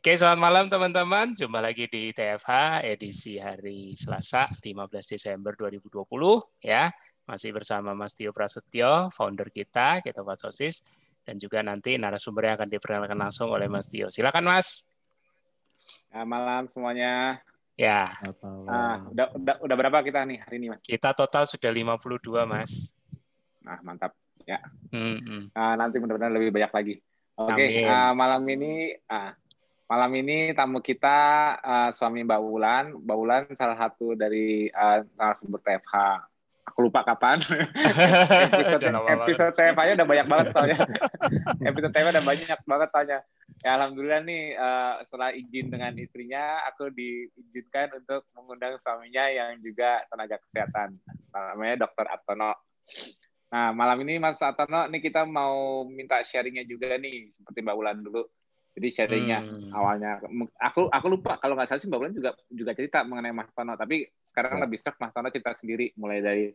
Oke, selamat malam teman-teman. Jumpa lagi di TFH edisi hari Selasa 15 Desember 2020 ya. Masih bersama Mas Tio Prasetyo, founder kita, kita Sosis, dan juga nanti narasumber yang akan diperkenalkan langsung oleh Mas Tio. Silakan Mas. Ya, malam semuanya. Ya. Ah, udah, udah, udah berapa kita nih hari ini, Mas? Kita total sudah 52, Mas. Nah, mantap. Ya. Hmm, hmm. Uh, nanti mudah-mudahan lebih banyak lagi. Oke, okay, uh, malam ini uh, Malam ini tamu kita uh, suami Mbak Wulan. Mbak Wulan salah satu dari uh, narasumber TFH. Aku lupa kapan. episode episode TFH-nya udah banyak banget soalnya. episode TFH udah banyak banget soalnya. Ya alhamdulillah nih uh, setelah izin dengan istrinya, aku diizinkan untuk mengundang suaminya yang juga tenaga kesehatan. Namanya Dr. Atono. Nah, malam ini Mas Atono, nih kita mau minta sharingnya juga nih, seperti Mbak Wulan dulu jadi sharingnya hmm. awalnya aku aku lupa kalau nggak salah sih Mbak Bulan juga juga cerita mengenai Mas Tono, tapi sekarang ya. lebih serk Mas Tono cerita sendiri mulai dari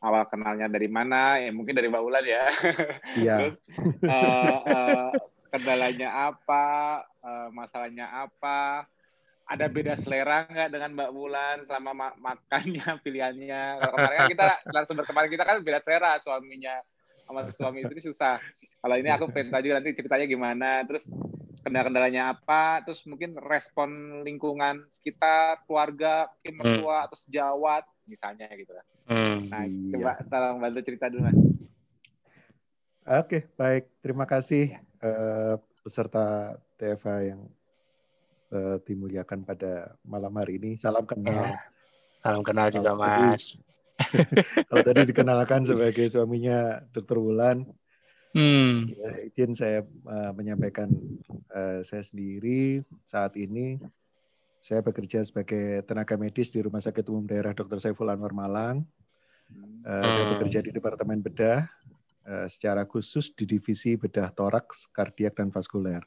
awal kenalnya dari mana ya mungkin dari Mbak Bulan ya. Iya. Terus uh, uh, kendalanya apa, uh, masalahnya apa, ada beda selera nggak dengan Mbak Bulan selama ma makannya pilihannya. Kalau kemarin kan kita langsung berkemarin kita kan beda selera suaminya sama suami istri susah. Kalau ini aku pengen tahu juga nanti ceritanya gimana. Terus kendala-kendalanya apa, terus mungkin respon lingkungan sekitar, keluarga, mungkin hmm. mertua atau sejawat misalnya gitu lah. Hmm. Nah, iya. coba tolong bantu cerita dulu mas. Oke, baik. Terima kasih uh, peserta TFA yang uh, dimuliakan pada malam hari ini. Salam kenal. Ya. Salam kenal juga, Mas. Kalau tadi dikenalkan sebagai suaminya Dr. Wulan, Hmm. Ya, izin saya uh, menyampaikan uh, saya sendiri saat ini saya bekerja sebagai tenaga medis di Rumah Sakit Umum Daerah Dr. Saiful Anwar Malang. Uh, hmm. Saya bekerja di Departemen Bedah uh, secara khusus di divisi bedah toraks, kardiak dan vaskuler.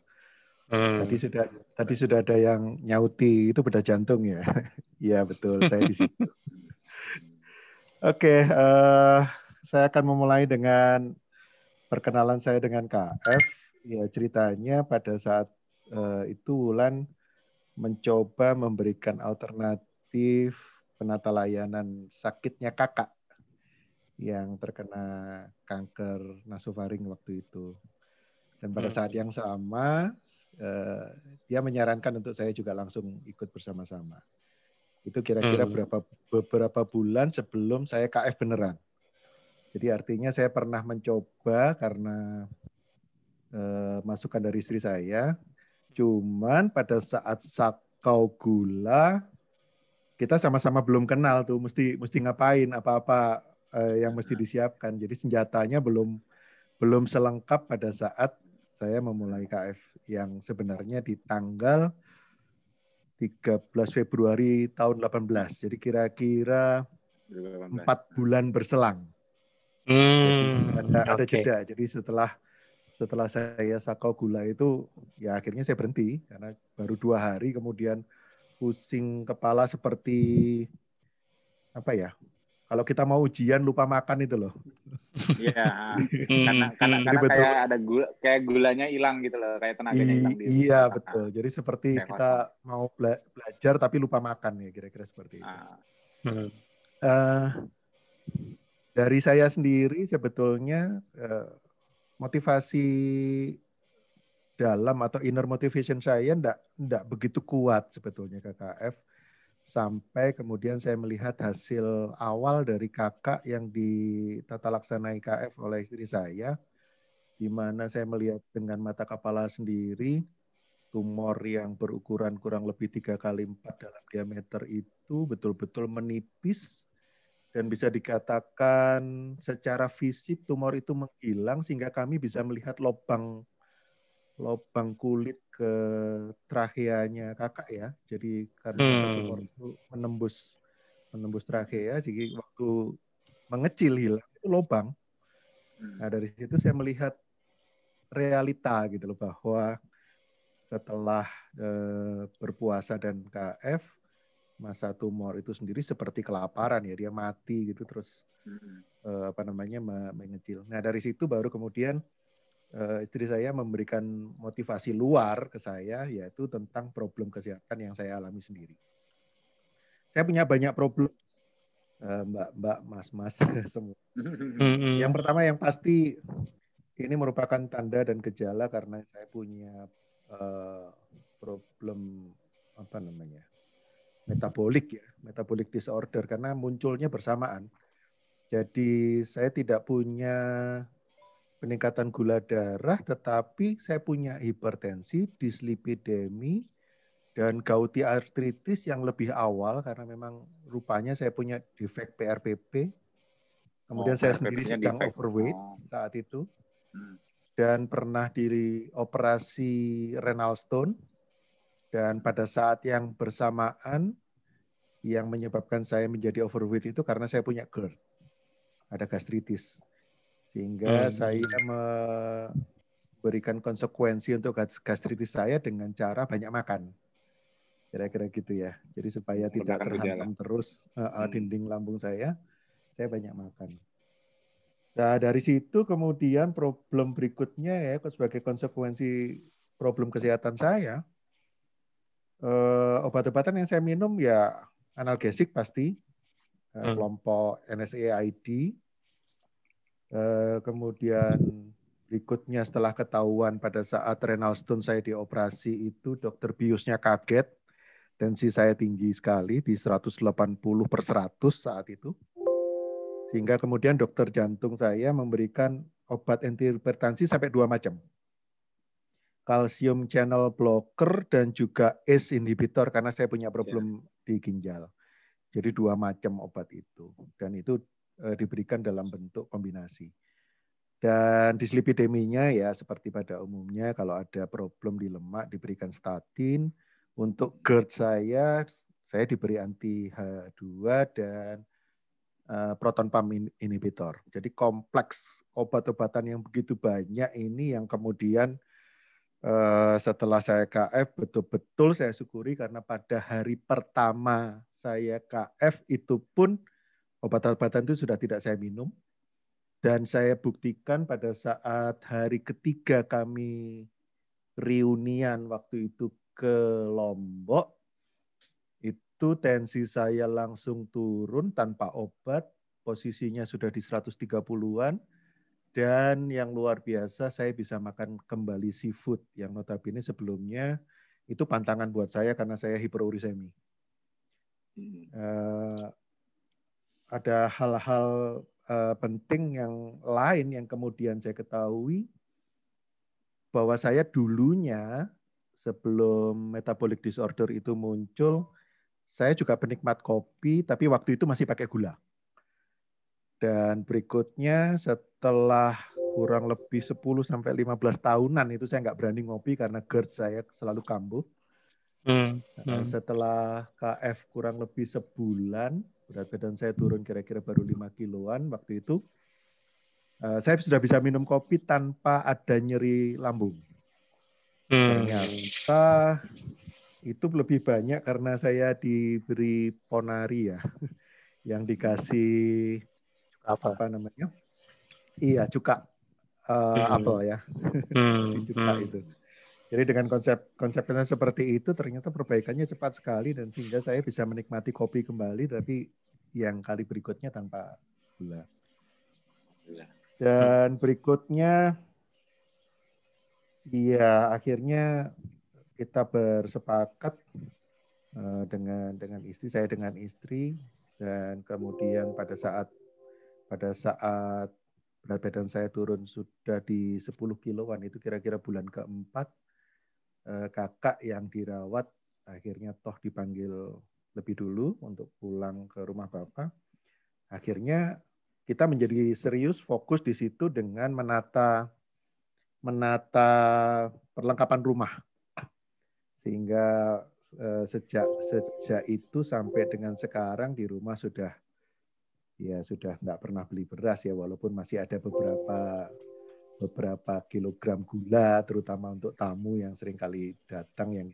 Hmm. Tadi sudah tadi sudah ada yang nyauti itu bedah jantung ya. Iya betul saya di situ. Oke, okay, uh, saya akan memulai dengan perkenalan saya dengan KF, ya ceritanya pada saat uh, itu Wulan mencoba memberikan alternatif penata layanan sakitnya kakak yang terkena kanker nasofaring waktu itu. Dan pada saat yang sama, uh, dia menyarankan untuk saya juga langsung ikut bersama-sama. Itu kira-kira hmm. berapa beberapa bulan sebelum saya KF beneran. Jadi artinya saya pernah mencoba karena eh, masukan dari istri saya. Cuman pada saat sakau gula kita sama-sama belum kenal tuh mesti mesti ngapain apa-apa eh, yang mesti disiapkan. Jadi senjatanya belum belum selengkap pada saat saya memulai KF yang sebenarnya di tanggal 13 Februari tahun 18. Jadi kira-kira empat bulan berselang. Hmm, ada, ada okay. jeda. Jadi setelah setelah saya sakau gula itu ya akhirnya saya berhenti karena baru dua hari kemudian pusing kepala seperti apa ya kalau kita mau ujian lupa makan itu loh. Iya. karena karena, hmm, karena kayak ada gula kayak gulanya hilang gitu loh, kayak tenaganya hilang. Iya betul. Jadi seperti kayak kita kosong. mau bela belajar tapi lupa makan ya kira-kira seperti itu. Ah. Hmm. Uh, dari saya sendiri sebetulnya eh, motivasi dalam atau inner motivation saya enggak begitu kuat sebetulnya KKF sampai kemudian saya melihat hasil awal dari kakak yang ditata laksana IKF oleh istri saya di mana saya melihat dengan mata kepala sendiri tumor yang berukuran kurang lebih tiga kali empat dalam diameter itu betul-betul menipis dan bisa dikatakan secara fisik tumor itu menghilang sehingga kami bisa melihat lubang lubang kulit ke trakeanya kakak ya. Jadi karena hmm. tumor itu menembus menembus trachea, jadi waktu mengecil hilang itu lubang. Nah dari situ saya melihat realita gitu loh bahwa setelah eh, berpuasa dan KF masa tumor itu sendiri seperti kelaparan ya dia mati gitu terus hmm. uh, apa namanya mengecil. Nah dari situ baru kemudian uh, istri saya memberikan motivasi luar ke saya yaitu tentang problem kesehatan yang saya alami sendiri. Saya punya banyak problem uh, Mbak Mbak Mas Mas semua. Yang pertama yang pasti ini merupakan tanda dan gejala karena saya punya uh, problem apa namanya metabolik ya metabolik disorder karena munculnya bersamaan. Jadi saya tidak punya peningkatan gula darah, tetapi saya punya hipertensi, dislipidemi, dan gouty arthritis yang lebih awal karena memang rupanya saya punya defek PRPP. Kemudian oh, saya sendiri sedang defect. overweight oh. saat itu. Hmm. Dan pernah dioperasi renal stone. Dan pada saat yang bersamaan yang menyebabkan saya menjadi overweight itu karena saya punya GERD. Ada gastritis. Sehingga hmm. saya memberikan konsekuensi untuk gastritis saya dengan cara banyak makan. Kira-kira gitu ya. Jadi supaya tidak terhantam terus uh, dinding lambung saya, saya banyak makan. Nah, dari situ kemudian problem berikutnya ya sebagai konsekuensi problem kesehatan saya, uh, obat-obatan yang saya minum ya analgesik pasti, uh, hmm. kelompok NSAID, Eh, kemudian berikutnya setelah ketahuan pada saat renal stone saya dioperasi itu dokter biusnya kaget tensi saya tinggi sekali di 180 per 100 saat itu. Sehingga kemudian dokter jantung saya memberikan obat antihipertensi sampai dua macam kalsium channel blocker dan juga ACE inhibitor karena saya punya problem yeah. di ginjal jadi dua macam obat itu dan itu Eh, diberikan dalam bentuk kombinasi. Dan dislipideminya ya seperti pada umumnya kalau ada problem di lemak diberikan statin. Untuk GERD saya, saya diberi anti H2 dan uh, proton pump inhibitor. Jadi kompleks obat-obatan yang begitu banyak ini yang kemudian setelah saya KF betul-betul saya syukuri karena pada hari pertama saya KF itu pun Obat-obatan itu sudah tidak saya minum. Dan saya buktikan pada saat hari ketiga kami reunian waktu itu ke Lombok, itu tensi saya langsung turun tanpa obat, posisinya sudah di 130-an, dan yang luar biasa saya bisa makan kembali seafood yang notabene sebelumnya itu pantangan buat saya karena saya hiperurisemi. Uh, ada hal-hal uh, penting yang lain yang kemudian saya ketahui bahwa saya dulunya sebelum metabolic disorder itu muncul, saya juga penikmat kopi, tapi waktu itu masih pakai gula. Dan berikutnya setelah kurang lebih 10 sampai 15 tahunan itu saya nggak berani ngopi karena GERD saya selalu kambuh. Hmm, hmm. Setelah KF kurang lebih sebulan, berat badan saya turun kira-kira baru 5 kiloan waktu itu. Uh, saya sudah bisa minum kopi tanpa ada nyeri lambung. Hmm. Ternyata itu lebih banyak karena saya diberi ponari ya, yang dikasih apa, apa namanya? Iya cuka uh, hmm. apel ya, hmm. cuka hmm. itu. Jadi dengan konsep konsepnya seperti itu ternyata perbaikannya cepat sekali dan sehingga saya bisa menikmati kopi kembali tapi yang kali berikutnya tanpa gula. Dan berikutnya ya akhirnya kita bersepakat uh, dengan dengan istri saya dengan istri dan kemudian pada saat pada saat berat badan saya turun sudah di 10 kiloan itu kira-kira bulan keempat Eh, kakak yang dirawat akhirnya toh dipanggil lebih dulu untuk pulang ke rumah bapak. Akhirnya kita menjadi serius fokus di situ dengan menata menata perlengkapan rumah sehingga eh, sejak sejak itu sampai dengan sekarang di rumah sudah ya sudah nggak pernah beli beras ya walaupun masih ada beberapa beberapa kilogram gula, terutama untuk tamu yang sering kali datang yang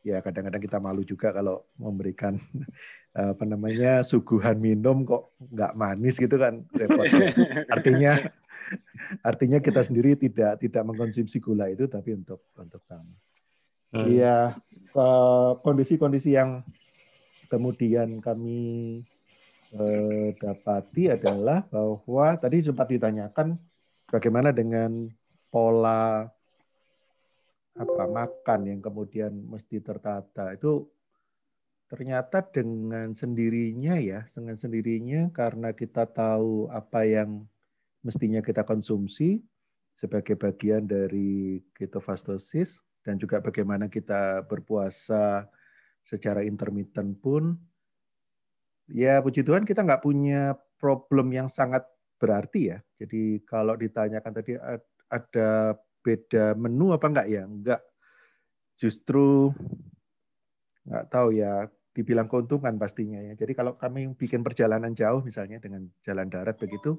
ya kadang-kadang kita malu juga kalau memberikan apa namanya suguhan minum kok nggak manis gitu kan repot. artinya artinya kita sendiri tidak tidak mengkonsumsi gula itu tapi untuk untuk tamu. Hmm. Iya hmm. kondisi-kondisi yang kemudian kami dapati adalah bahwa tadi sempat ditanyakan bagaimana dengan pola apa makan yang kemudian mesti tertata. Itu ternyata dengan sendirinya ya dengan sendirinya karena kita tahu apa yang mestinya kita konsumsi sebagai bagian dari ketofastosis dan juga bagaimana kita berpuasa secara intermittent pun ya puji Tuhan kita nggak punya problem yang sangat berarti ya. Jadi kalau ditanyakan tadi ada beda menu apa enggak ya? Enggak. Justru enggak tahu ya, dibilang keuntungan pastinya ya. Jadi kalau kami bikin perjalanan jauh misalnya dengan jalan darat begitu,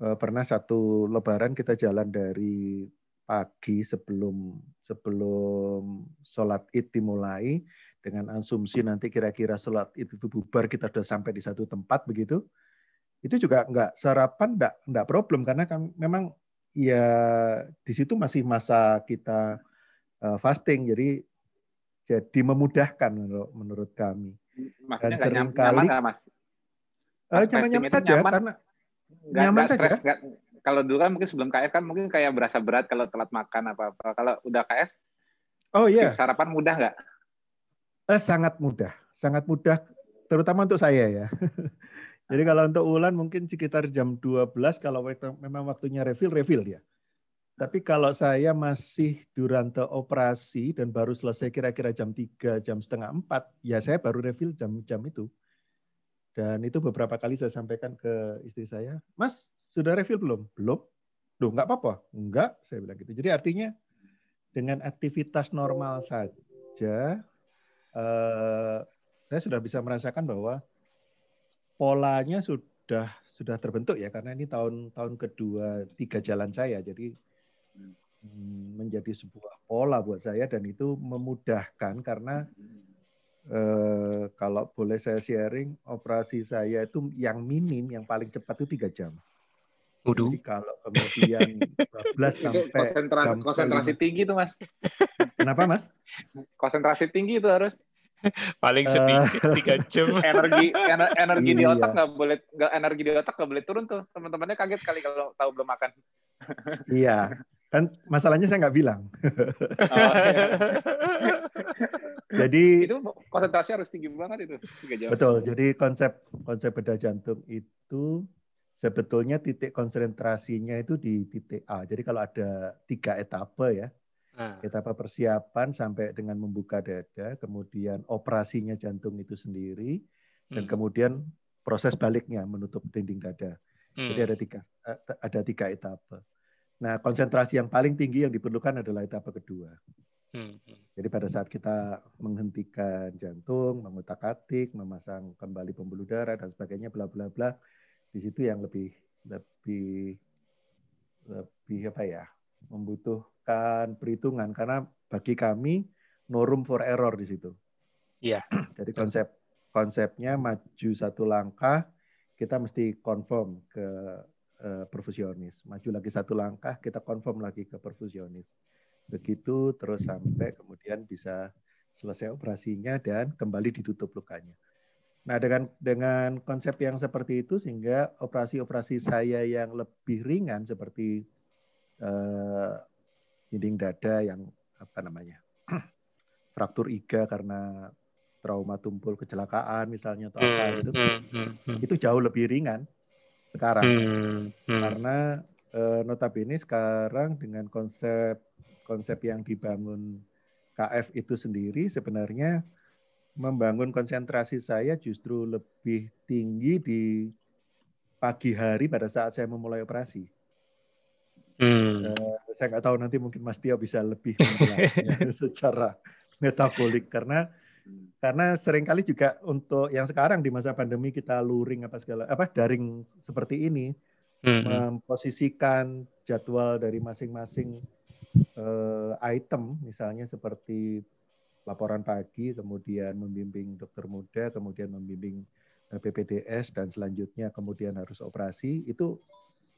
eh, pernah satu lebaran kita jalan dari pagi sebelum sebelum sholat id dimulai dengan asumsi nanti kira-kira sholat itu bubar kita sudah sampai di satu tempat begitu? Itu juga nggak sarapan nggak nggak problem karena kami, memang ya di situ masih masa kita uh, fasting jadi jadi memudahkan menurut, menurut kami. Maksudnya dan sering kali mas? Uh, nyaman-nyaman saja nyaman, karena gak, nyaman gak saja gak, kalau dulu kan mungkin sebelum KF kan mungkin kayak berasa berat kalau telat makan apa apa kalau udah KF oh iya. sarapan mudah nggak eh, sangat mudah sangat mudah terutama untuk saya ya Jadi kalau untuk Ulan mungkin sekitar jam 12 kalau memang waktunya refill, refill dia. Tapi kalau saya masih durante operasi dan baru selesai kira-kira jam 3, jam setengah 4, ya saya baru refill jam-jam itu. Dan itu beberapa kali saya sampaikan ke istri saya, Mas, sudah refill belum? Belum. Duh, nggak apa-apa. Enggak, saya bilang gitu. Jadi artinya dengan aktivitas normal saja, eh, saya sudah bisa merasakan bahwa polanya sudah sudah terbentuk ya karena ini tahun tahun kedua tiga jalan saya jadi hmm, menjadi sebuah pola buat saya dan itu memudahkan karena eh, kalau boleh saya sharing operasi saya itu yang minim yang paling cepat itu tiga jam. Udah. Jadi kalau kemudian 12 sampai konsentrasi, konsentrasi tinggi itu mas. Kenapa mas? Konsentrasi tinggi itu harus. paling sedikit uh, tiga jam energi ener, energi iya. di otak nggak boleh nggak energi di otak nggak boleh turun tuh teman-temannya kaget kali kalau tahu belum makan iya kan masalahnya saya nggak bilang oh, iya. jadi itu konsentrasi harus tinggi banget itu jam. betul jadi konsep konsep beda jantung itu sebetulnya titik konsentrasinya itu di titik A jadi kalau ada tiga etape ya Nah. Etapa persiapan sampai dengan membuka dada, kemudian operasinya jantung itu sendiri, dan hmm. kemudian proses baliknya menutup dinding dada. Hmm. Jadi ada tiga eh, ada tiga etapa. Nah, konsentrasi yang paling tinggi yang diperlukan adalah etapa kedua. Hmm. Jadi pada saat kita menghentikan jantung, mengutak-atik, memasang kembali pembuluh darah dan sebagainya, bla bla bla, di situ yang lebih lebih lebih apa ya, membutuhkan perhitungan karena bagi kami no room for error di situ. Iya. Jadi konsep konsepnya maju satu langkah kita mesti confirm ke uh, perfusionis. Maju lagi satu langkah kita confirm lagi ke perfusionis. Begitu terus sampai kemudian bisa selesai operasinya dan kembali ditutup lukanya. Nah, dengan dengan konsep yang seperti itu sehingga operasi-operasi saya yang lebih ringan seperti uh, dinding dada yang apa namanya fraktur iga karena trauma tumpul kecelakaan misalnya atau apa hmm, gitu hmm, hmm, itu jauh lebih ringan sekarang. Karena uh, notabene sekarang dengan konsep konsep yang dibangun KF itu sendiri sebenarnya membangun konsentrasi saya justru lebih tinggi di pagi hari pada saat saya memulai operasi. Hmm. Uh, saya nggak tahu nanti mungkin Mas Tio bisa lebih menjelaskan secara metabolik karena karena sering kali juga untuk yang sekarang di masa pandemi kita luring apa segala apa daring seperti ini hmm. memposisikan jadwal dari masing-masing uh, item misalnya seperti laporan pagi, kemudian membimbing dokter muda, kemudian membimbing PPDS dan selanjutnya kemudian harus operasi itu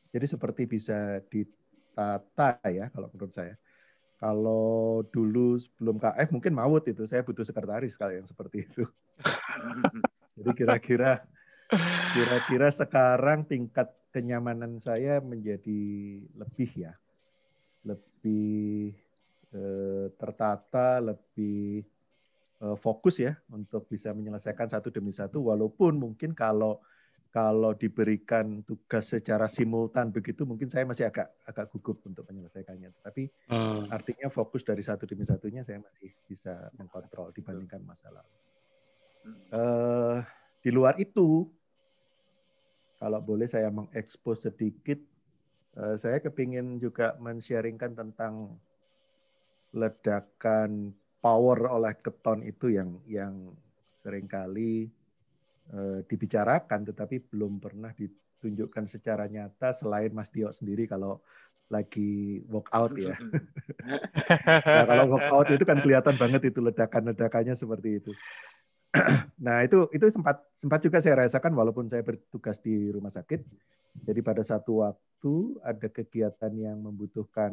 jadi seperti bisa ditata ya kalau menurut saya. Kalau dulu sebelum KF mungkin maut itu saya butuh sekretaris kalau yang seperti itu. jadi kira-kira kira-kira sekarang tingkat kenyamanan saya menjadi lebih ya lebih eh, tertata, lebih eh, fokus ya untuk bisa menyelesaikan satu demi satu. Walaupun mungkin kalau kalau diberikan tugas secara simultan begitu mungkin saya masih agak agak gugup untuk menyelesaikannya. Tapi hmm. artinya fokus dari satu demi satunya saya masih bisa mengkontrol dibandingkan masa lalu. Uh, di luar itu, kalau boleh saya mengekspos sedikit, uh, saya kepingin juga men-sharingkan tentang ledakan power oleh keton itu yang yang sering kali Eh, dibicarakan tetapi belum pernah ditunjukkan secara nyata selain Mas Tio sendiri kalau lagi walk out ya. nah, kalau walk out itu kan kelihatan banget itu ledakan-ledakannya seperti itu. nah, itu itu sempat sempat juga saya rasakan walaupun saya bertugas di rumah sakit. Jadi pada satu waktu ada kegiatan yang membutuhkan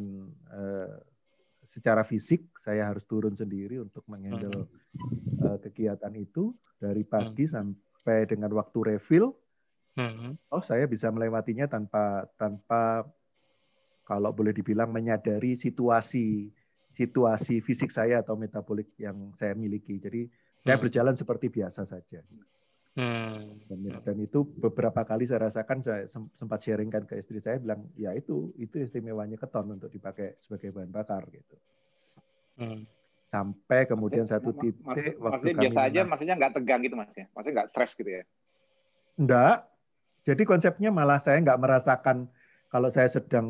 uh, secara fisik saya harus turun sendiri untuk menghandle uh, kegiatan itu dari pagi hmm. sampai sampai dengan waktu refill, hmm. oh saya bisa melewatinya tanpa tanpa kalau boleh dibilang menyadari situasi situasi fisik saya atau metabolik yang saya miliki. Jadi hmm. saya berjalan seperti biasa saja. Hmm. Dan, dan itu beberapa kali saya rasakan saya sempat sharingkan ke istri saya bilang ya itu itu istimewanya keton untuk dipakai sebagai bahan bakar gitu. Hmm. Sampai kemudian maksudnya, satu titik maksudnya, waktu maksudnya biasa aja maksudnya nggak tegang gitu mas ya? Maksudnya nggak stres gitu ya? Enggak jadi konsepnya malah saya nggak merasakan kalau saya sedang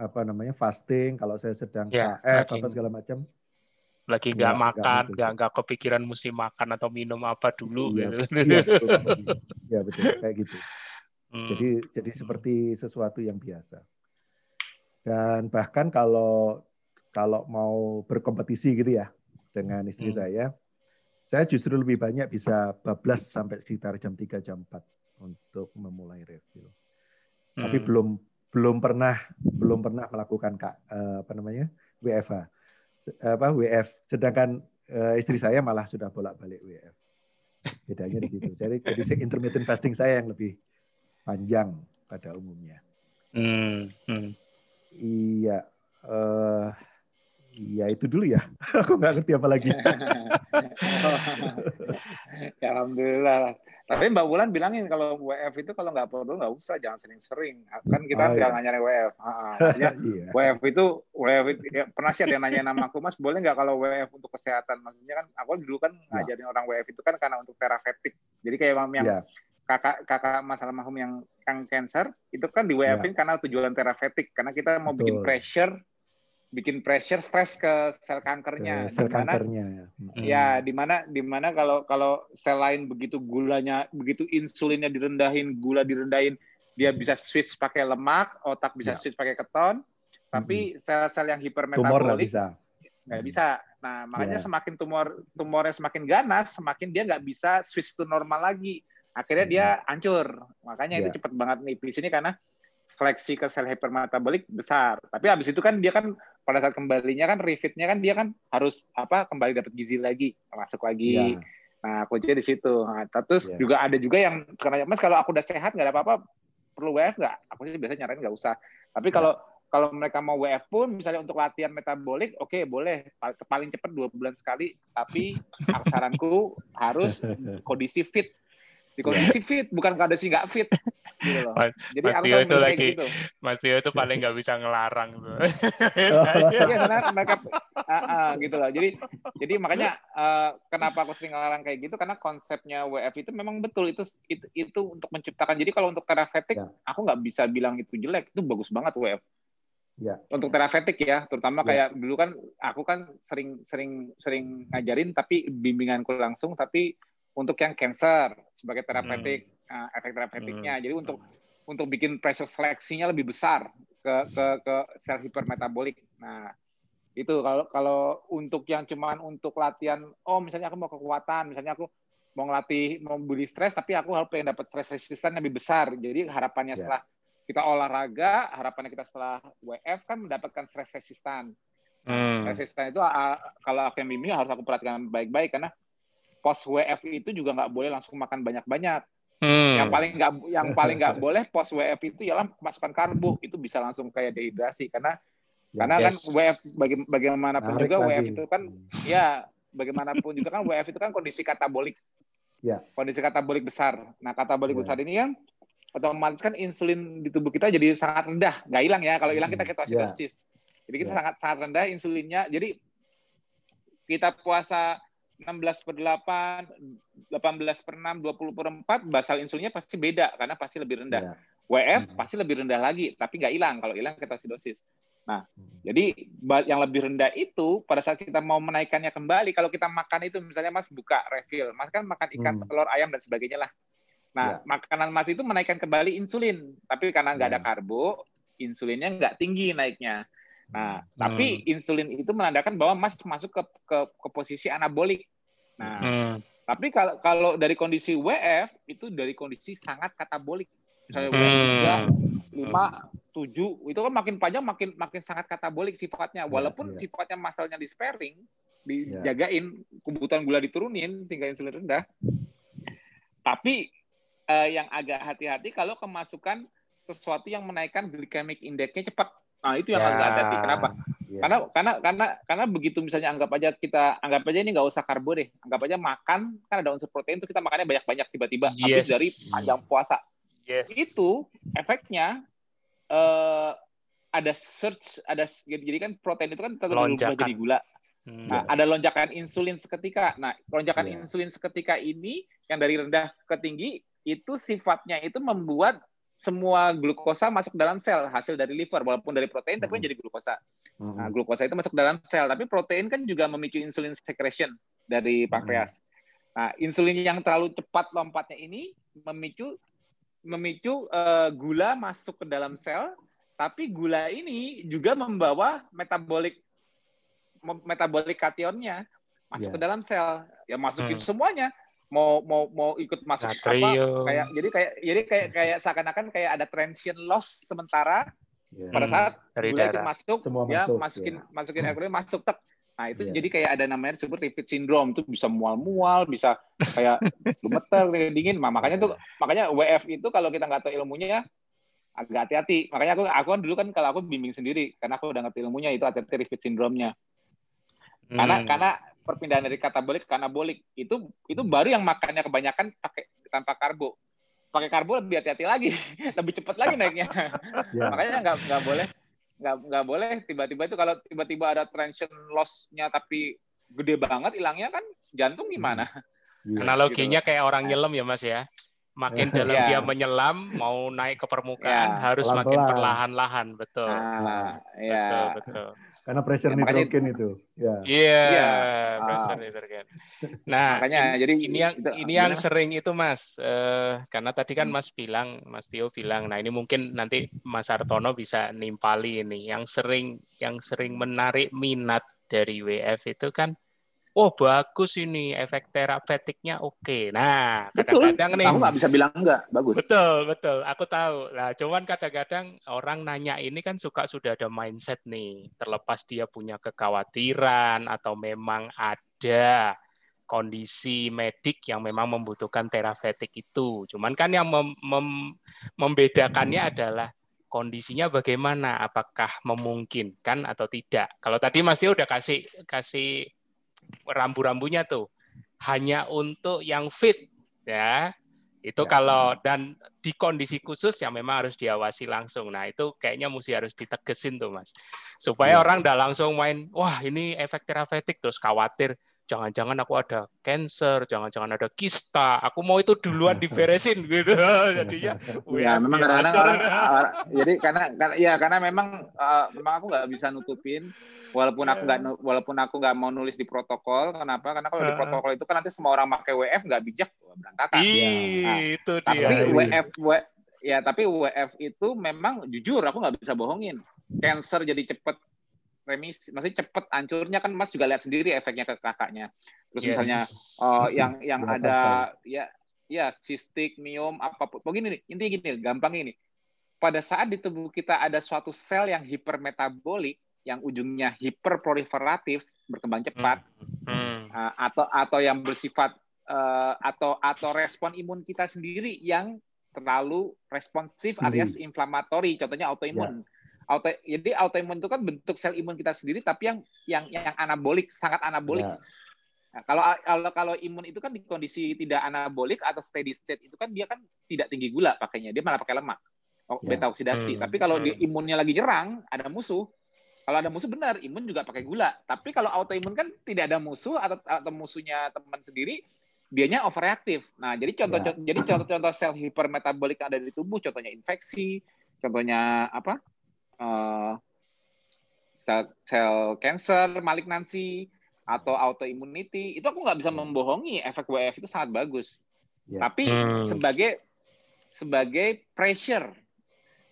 apa namanya fasting kalau saya sedang ya, KF apa segala macam lagi nggak makan nggak nggak kepikiran mesti makan atau minum apa dulu iya, gitu. iya, betul, ya betul kayak gitu hmm. jadi jadi seperti sesuatu yang biasa dan bahkan kalau kalau mau berkompetisi gitu ya dengan istri hmm. saya, saya justru lebih banyak bisa bablas sampai sekitar jam 3 jam 4 untuk memulai review. Hmm. Tapi belum belum pernah belum pernah melakukan kak eh, apa namanya WFH apa WF. Sedangkan uh, istri saya malah sudah bolak-balik WF. Bedanya di situ. Jadi jadi intermittent fasting saya yang lebih panjang pada umumnya. Hmm. Hmm. Iya. Uh, Iya itu dulu ya. Aku nggak ngerti apa lagi. ya, Alhamdulillah. Tapi Mbak Wulan bilangin kalau WF itu kalau nggak perlu nggak usah, jangan sering-sering. Kan kita oh, iya. nyari WF. maksudnya iya. WF itu WF itu ya, pernah sih ada yang nanya nama aku Mas, boleh nggak kalau WF untuk kesehatan? Maksudnya kan aku dulu kan ya. ngajarin orang WF itu kan karena untuk terapeutik. Jadi kayak yang ya. kakak kakak masalah mahum yang yang cancer itu kan di WF-in ya. karena tujuan terapeutik karena kita mau Betul. bikin pressure bikin pressure stress ke sel kankernya. Ke sel di mana, kankernya. Ya, di mana di mana kalau kalau sel lain begitu gulanya begitu insulinnya direndahin, gula direndahin, dia bisa switch pakai lemak, otak bisa ya. switch pakai keton, tapi sel-sel yang hipermetabolik tumor nggak bisa. Bisa. Nah, makanya ya. semakin tumor tumornya semakin ganas, semakin dia nggak bisa switch to normal lagi. Akhirnya dia hancur. Makanya ya. itu cepat banget nih di sini karena seleksi ke sel hipermetabolik besar. Tapi habis itu kan dia kan pada saat kembalinya kan refitnya kan dia kan harus apa kembali dapat gizi lagi, masuk lagi. Yeah. Nah, kuncinya di situ. Nah, terus yeah. juga ada juga yang karena Mas kalau aku udah sehat nggak ada apa-apa perlu WF nggak? Aku sih biasanya nyaranin nggak usah. Tapi yeah. kalau kalau mereka mau WF pun misalnya untuk latihan metabolik oke okay, boleh paling cepat dua bulan sekali tapi saranku harus kondisi fit di kondisi fit bukan kondisi nggak fit gitu loh. Mas, jadi Mas Tio itu lagi gitu. Mas Tio itu paling nggak bisa ngelarang tuh. Iya karena mereka uh, uh, gitu loh. Jadi jadi makanya uh, kenapa aku sering ngelarang kayak gitu karena konsepnya WF itu memang betul itu itu, itu untuk menciptakan. Jadi kalau untuk terapeutik ya. aku nggak bisa bilang itu jelek, itu bagus banget WF. Ya. Untuk terapeutik ya, terutama ya. kayak dulu kan aku kan sering sering sering ngajarin tapi bimbinganku langsung tapi untuk yang cancer sebagai terapeutik hmm. uh, efek terapeutiknya. Hmm. Jadi untuk untuk bikin pressure seleksinya lebih besar ke ke ke sel hipermetabolik. Nah, Itu kalau kalau untuk yang cuman untuk latihan, oh misalnya aku mau kekuatan, misalnya aku mau ngelatih mau beli stres tapi aku harus pengen dapat stres resistan lebih besar. Jadi harapannya yeah. setelah kita olahraga, harapannya kita setelah WF kan mendapatkan stres resistan. Hmm. Resistan itu kalau aku yang bimbing harus aku perhatikan baik-baik karena post WF itu juga nggak boleh langsung makan banyak-banyak. Hmm. Yang paling nggak yang paling nggak boleh post WF itu ialah masukkan karbo itu bisa langsung kayak dehidrasi karena ya, karena kan yes. kan WF baga bagaimanapun Narik juga lagi. WF itu kan ya bagaimanapun juga kan WF itu kan kondisi katabolik. Ya. Kondisi katabolik besar. Nah, katabolik ya. besar ini kan otomatis kan insulin di tubuh kita jadi sangat rendah. Nggak hilang ya. Kalau hilang kita hmm. ketoasidosis. Ya. Jadi kita ya. sangat sangat rendah insulinnya. Jadi kita puasa 16 per 8, 18 per 6, 20 per 4, basal insulinnya pasti beda karena pasti lebih rendah. Yeah. WF hmm. pasti lebih rendah lagi, tapi nggak hilang. Kalau hilang ketoasidosis. Nah, hmm. jadi yang lebih rendah itu pada saat kita mau menaikkannya kembali, kalau kita makan itu misalnya Mas buka refill, Mas kan makan ikan, hmm. telur, ayam dan sebagainya lah. Nah, yeah. makanan Mas itu menaikkan kembali insulin, tapi karena nggak yeah. ada karbo, insulinnya nggak tinggi naiknya. Nah, hmm. tapi insulin itu menandakan bahwa Mas masuk ke ke, ke posisi anabolik. Nah, hmm. tapi kalau kalau dari kondisi WF itu dari kondisi sangat katabolik. Misalnya WF tiga, lima, tujuh, itu kan makin panjang makin makin sangat katabolik sifatnya. Iya, Walaupun yeah, yeah. sifatnya masalnya di sparing, dijagain, yeah. kebutuhan gula diturunin sehingga insulin rendah. Tapi eh, yang agak hati-hati kalau kemasukan sesuatu yang menaikkan glycemic index-nya cepat. Nah, itu yang ya. agak hati-hati. Kenapa? Ya. Karena karena karena karena begitu misalnya anggap aja kita anggap aja ini nggak usah karbo deh. Anggap aja makan kan ada unsur protein itu kita makannya banyak-banyak tiba-tiba yes. habis dari panjang puasa. Yes. Itu efeknya uh, ada search ada jadi kan protein itu kan terlalu jadi gula. Hmm. Nah, ada lonjakan insulin seketika. Nah, lonjakan yeah. insulin seketika ini yang dari rendah ke tinggi itu sifatnya itu membuat semua glukosa masuk dalam sel hasil dari liver walaupun dari protein tapi kan hmm. jadi glukosa. Hmm. Nah, glukosa itu masuk dalam sel tapi protein kan juga memicu insulin secretion dari hmm. pankreas. Nah, insulin yang terlalu cepat lompatnya ini memicu memicu uh, gula masuk ke dalam sel tapi gula ini juga membawa metabolik metabolik kationnya masuk yeah. ke dalam sel ya masukin hmm. semuanya mau mau mau ikut masuk Natrium. apa kayak jadi kayak jadi kayak kayak seakan-akan kayak ada transient loss sementara yeah. pada saat Dari gula itu masuk Semua ya masuk, masukin ya. masukin alkohol masuk tek nah itu yeah. jadi kayak ada namanya disebut repeat syndrome itu bisa mual-mual bisa kayak gemeter dingin nah, makanya tuh makanya WF itu kalau kita nggak tahu ilmunya ya agak hati-hati makanya aku aku kan dulu kan kalau aku bimbing sendiri karena aku udah ngerti ilmunya itu hati-hati repeat syndrome-nya karena hmm. karena perpindahan dari katabolik ke anabolik itu itu baru yang makannya kebanyakan pakai tanpa karbo pakai karbo lebih hati-hati lagi lebih cepat lagi naiknya yeah. makanya nggak nggak boleh nggak nggak boleh tiba-tiba itu kalau tiba-tiba ada traction loss-nya tapi gede banget hilangnya kan jantung gimana yeah. analoginya gitu. kayak orang nyelam ya mas ya makin dalam yeah. dia menyelam mau naik ke permukaan yeah. harus Pelan -pelan. makin perlahan-lahan betul ah, ya. betul betul karena pressure ya, nitrogen itu. Ya. Iya, yeah, yeah, pressure ah. nitrogen. Nah, makanya ini, jadi ini yang itu, ini yang sering itu Mas. Uh, karena tadi kan hmm. Mas bilang, Mas Tio bilang, nah ini mungkin nanti Mas Artono bisa nimpali ini yang sering yang sering menarik minat dari WF itu kan oh bagus ini efek terapeutiknya oke. Nah, kadang-kadang nih. Kamu nggak bisa bilang enggak, bagus. Betul, betul. Aku tahu. Nah, cuman kadang-kadang orang nanya ini kan suka sudah ada mindset nih. Terlepas dia punya kekhawatiran atau memang ada kondisi medik yang memang membutuhkan terapeutik itu. Cuman kan yang mem mem membedakannya adalah kondisinya bagaimana, apakah memungkinkan atau tidak. Kalau tadi Mas Tio udah kasih kasih rambu-rambunya tuh hanya untuk yang fit ya itu ya. kalau dan di kondisi khusus yang memang harus diawasi langsung. Nah, itu kayaknya mesti harus ditegesin tuh, Mas. Supaya ya. orang udah langsung main, wah ini efek terapeutik terus khawatir jangan-jangan aku ada cancer, jangan-jangan ada kista, aku mau itu duluan diberesin gitu. Jadinya ya memang kadang-kadang jadi karena, karena ya karena memang uh, memang aku nggak bisa nutupin. Walaupun aku nggak iya. walaupun aku nggak mau nulis di protokol kenapa? Karena kalau di protokol itu kan nanti semua orang pakai WF nggak bijak berantakan. Ya. nah, itu dia. Tapi WF, WF ya tapi WF itu memang jujur aku nggak bisa bohongin. Cancer jadi cepet remisi, maksudnya cepet hancurnya kan Mas juga lihat sendiri efeknya ke kakaknya. Terus yes. misalnya uh, yang yang ada ya ya sistik, miom, apa pun. Begini nih, intinya gini, gampang ini. Pada saat di tubuh kita ada suatu sel yang hipermetabolik, yang ujungnya hiperproliferatif, berkembang cepat, hmm. uh, atau atau yang bersifat uh, atau atau respon imun kita sendiri yang terlalu responsif hmm. alias inflamatori, contohnya autoimun. Yeah auto jadi autoimun itu kan bentuk sel imun kita sendiri tapi yang yang yang anabolik sangat anabolik ya. nah, kalau kalau kalau imun itu kan di kondisi tidak anabolik atau steady state itu kan dia kan tidak tinggi gula pakainya dia malah pakai lemak oh, ya. beta oksidasi hmm. tapi kalau hmm. di imunnya lagi nyerang ada musuh kalau ada musuh benar imun juga pakai gula tapi kalau autoimun kan tidak ada musuh atau atau musuhnya teman sendiri dianya overreaktif. Nah, jadi contoh, ya. jadi contoh-contoh sel hipermetabolik yang ada di tubuh, contohnya infeksi, contohnya apa? Uh, sel, sel cancer, malignansi, atau autoimmunity, itu aku nggak bisa membohongi efek WF itu sangat bagus. Yeah. Tapi hmm. sebagai sebagai pressure.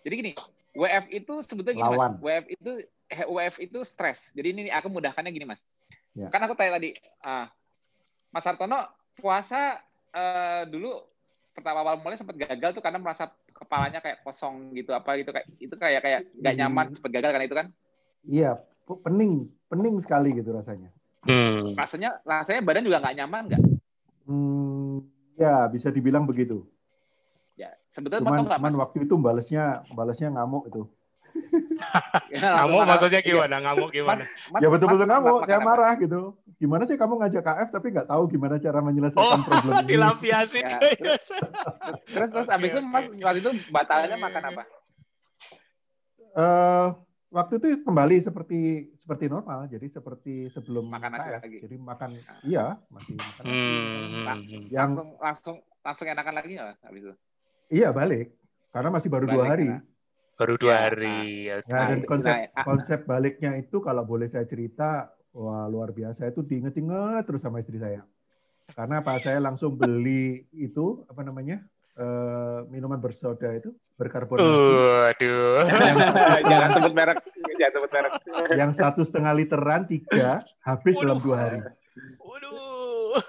Jadi gini, WF itu sebetulnya gini Lawan. mas, WF itu WF itu stres. Jadi ini aku mudahkannya gini mas. Yeah. Kan aku tanya tadi, ah, Mas Hartono puasa uh, dulu pertama awal mulai sempat gagal tuh karena merasa kepalanya kayak kosong gitu apa gitu kayak itu kayak kayak nggak hmm. nyaman sempat gagal kan itu kan? Iya pening pening sekali gitu rasanya. Hmm. rasanya rasanya badan juga nggak nyaman nggak? Hmm, ya bisa dibilang begitu. Ya sebetulnya cuman, nggak cuman waktu itu balasnya balasnya ngamuk itu ngamuk maksudnya gimana? Iya. Ngamuk gimana? Mas, ya betul-betul ngamuk, ya marah gitu gimana sih kamu ngajak KF tapi nggak tahu gimana cara menyelesaikan oh, problem ini? Dilampiasin. Ya, terus, terus terus abis itu Mas waktu itu batalnya makan apa? Uh, waktu itu kembali seperti seperti normal, jadi seperti sebelum makan nasi lagi. Jadi makan, iya masih makan nasi. Hmm. Nah, yang langsung langsung langsung enakan lagi nggak habis itu? Iya balik, karena masih baru balik, dua hari. Ya. Baru dua ya, hari. Nah, nah, dan konsep nah, konsep baliknya itu kalau boleh saya cerita Wah luar biasa itu diinget-inget terus sama istri saya. Karena apa? Saya langsung beli itu apa namanya uh, minuman bersoda itu berkarbonat. Uh, aduh. jangan sebut merek, jangan sebut merek. Yang satu setengah literan tiga habis Waduh. dalam dua hari. Waduh.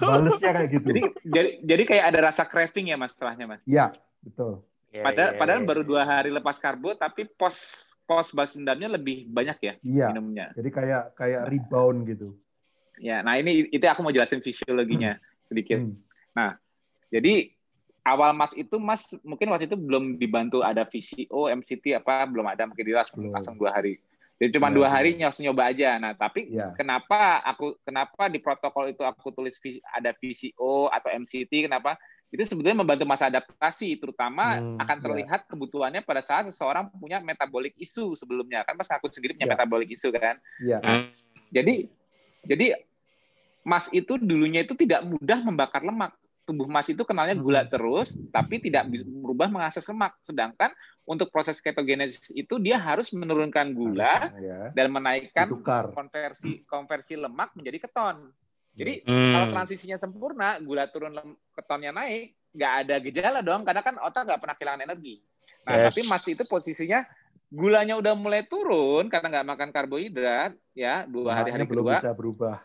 Balesnya kayak gitu. Jadi, jadi jadi kayak ada rasa craving ya mas setelahnya mas? Iya betul. Ya, padahal, ya, padahal ya, baru dua hari lepas karbo, tapi pos pos balas dendamnya lebih banyak ya iya, minumnya. Jadi kayak kayak rebound gitu. Ya, nah ini itu aku mau jelasin fisiologinya hmm. sedikit. Hmm. Nah, jadi awal Mas itu Mas mungkin waktu itu belum dibantu ada VCO, MCT apa belum ada mungkin dia langsung, langsung dua hari. Jadi cuma ya, dua hari ya. nyoba aja. Nah, tapi ya. kenapa aku kenapa di protokol itu aku tulis ada VCO atau MCT? Kenapa? Itu sebetulnya membantu masa adaptasi, terutama hmm, akan ya. terlihat yeah. kebutuhannya pada saat seseorang punya metabolic isu sebelumnya kan Mas ngaku sendiri punya yeah. metabolic isu kan. Yeah. Hmm. Jadi jadi Mas itu dulunya itu tidak mudah membakar lemak. Tubuh Mas itu kenalnya gula hmm. terus, tapi tidak bisa berubah mengakses lemak. Sedangkan untuk proses ketogenesis itu dia harus menurunkan gula ya. dan menaikkan Ditukar. konversi konversi lemak menjadi keton. Jadi hmm. kalau transisinya sempurna, gula turun ketonnya naik, nggak ada gejala dong, karena kan otak nggak pernah kehilangan energi. Nah, yes. tapi masih itu posisinya gulanya udah mulai turun karena nggak makan karbohidrat, ya dua hari-hari kedua. bisa berubah.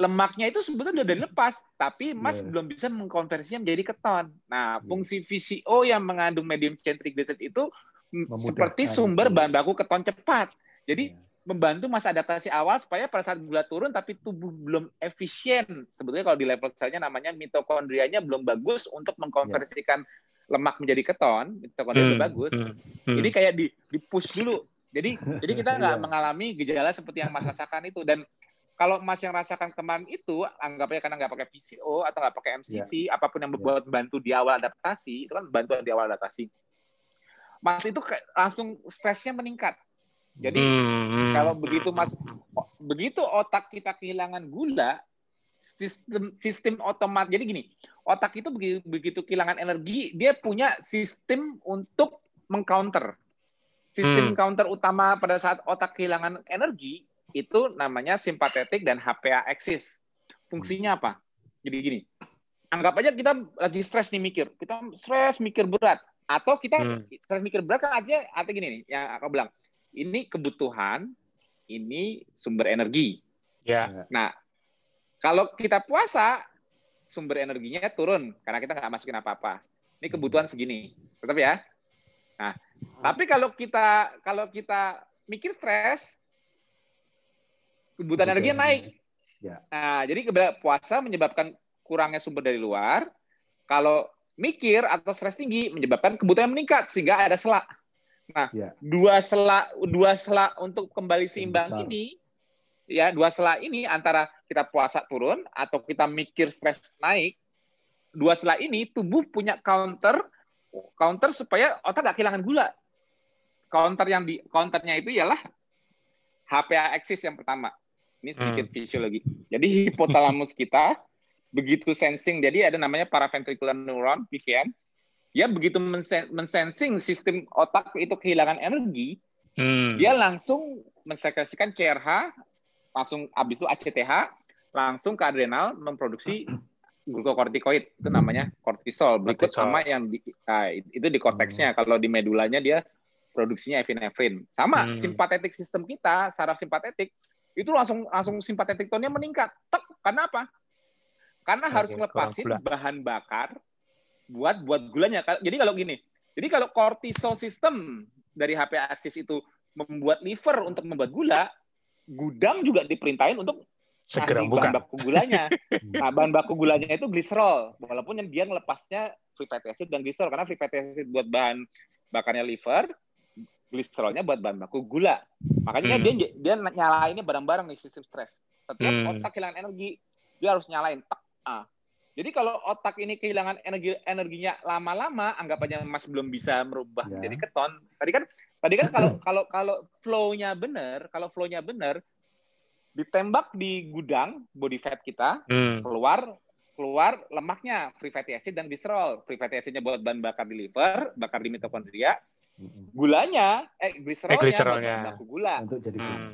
Lemaknya itu sebetulnya udah dilepas, tapi Mas yeah. belum bisa mengkonversinya menjadi keton. Nah, yeah. fungsi VCO yang mengandung medium chain triglyceride itu Memudahkan. seperti sumber bahan baku keton cepat. Jadi yeah membantu masa adaptasi awal supaya pada saat gula turun tapi tubuh belum efisien. Sebetulnya kalau di level selnya namanya mitokondrianya belum bagus untuk mengkonversikan yeah. lemak menjadi keton, mitokondria hmm, belum bagus. Hmm, hmm. Jadi kayak di, di push dulu. Jadi jadi kita nggak yeah. mengalami gejala seperti yang Mas rasakan itu dan kalau Mas yang rasakan kemarin itu anggapnya karena nggak pakai PCO atau nggak pakai MCT yeah. apa pun yang membuat yeah. bantu di awal adaptasi itu kan bantuan di awal adaptasi. Mas itu langsung stresnya meningkat jadi hmm. kalau begitu mas begitu otak kita kehilangan gula, sistem sistem otomat. Jadi gini, otak itu begitu, begitu kehilangan energi, dia punya sistem untuk mengcounter. Sistem hmm. counter utama pada saat otak kehilangan energi itu namanya simpatetik dan HPA axis. Fungsinya apa? Jadi gini, anggap aja kita lagi stres nih mikir, kita stres mikir berat, atau kita hmm. stres mikir berat kan artinya artinya gini nih, yang aku bilang, ini kebutuhan ini sumber energi. Ya. Nah, kalau kita puasa, sumber energinya turun karena kita nggak masukin apa-apa. Ini kebutuhan segini, tetap ya. Nah, tapi kalau kita kalau kita mikir stres, kebutuhan energi naik. Ya. Nah, jadi puasa menyebabkan kurangnya sumber dari luar. Kalau mikir atau stres tinggi menyebabkan kebutuhan meningkat sehingga ada selak. Nah, ya. dua selak dua selak untuk kembali seimbang ini ya dua selak ini antara kita puasa turun atau kita mikir stres naik, dua selak ini tubuh punya counter counter supaya otak nggak kehilangan gula. Counter yang di counternya itu ialah HPA axis yang pertama. Ini sedikit hmm. fisiologi. Jadi hipotalamus kita begitu sensing, jadi ada namanya paraventricular neuron (PVN). Ya begitu mensensing sistem otak itu kehilangan energi, hmm. dia langsung mensekresikan CRH langsung habis itu ACTH langsung ke adrenal memproduksi glukokortikoid itu namanya kortisol. Berikut sama yang di, nah, itu di korteksnya. Hmm. kalau di medulanya dia produksinya epinefrin sama hmm. simpatetik sistem kita saraf simpatetik itu langsung langsung simpatetik tone-nya meningkat. Tek karena apa? Karena harus ngelepasin bahan bakar buat buat gulanya jadi kalau gini jadi kalau kortisol sistem dari HP aksis itu membuat liver untuk membuat gula gudang juga diperintahin untuk segera buka bahan baku gulanya. nah, bahan baku gulanya itu gliserol, walaupun yang dia ngelepasnya free fatty acid dan gliserol karena free fatty acid buat bahan bakarnya liver, gliserolnya buat bahan baku gula. Makanya hmm. dia dia nyalainnya bareng-bareng nih sistem stres. Setiap hmm. otak kehilangan energi, dia harus nyalain tak. Ah. Jadi kalau otak ini kehilangan energi energinya lama-lama, anggap aja Mas belum bisa merubah yeah. menjadi keton. Tadi kan Tadi kan kalau kalau kalau flow-nya benar, kalau flow-nya benar, ditembak di gudang body fat kita, hmm. keluar keluar lemaknya free fatty acid dan glycerol. Free fatty acidnya buat bahan bakar di liver, bakar di mitokondria. Gulanya, eh glycerolnya, eh, glycerolnya. buat baku gula. Untuk jadi hmm.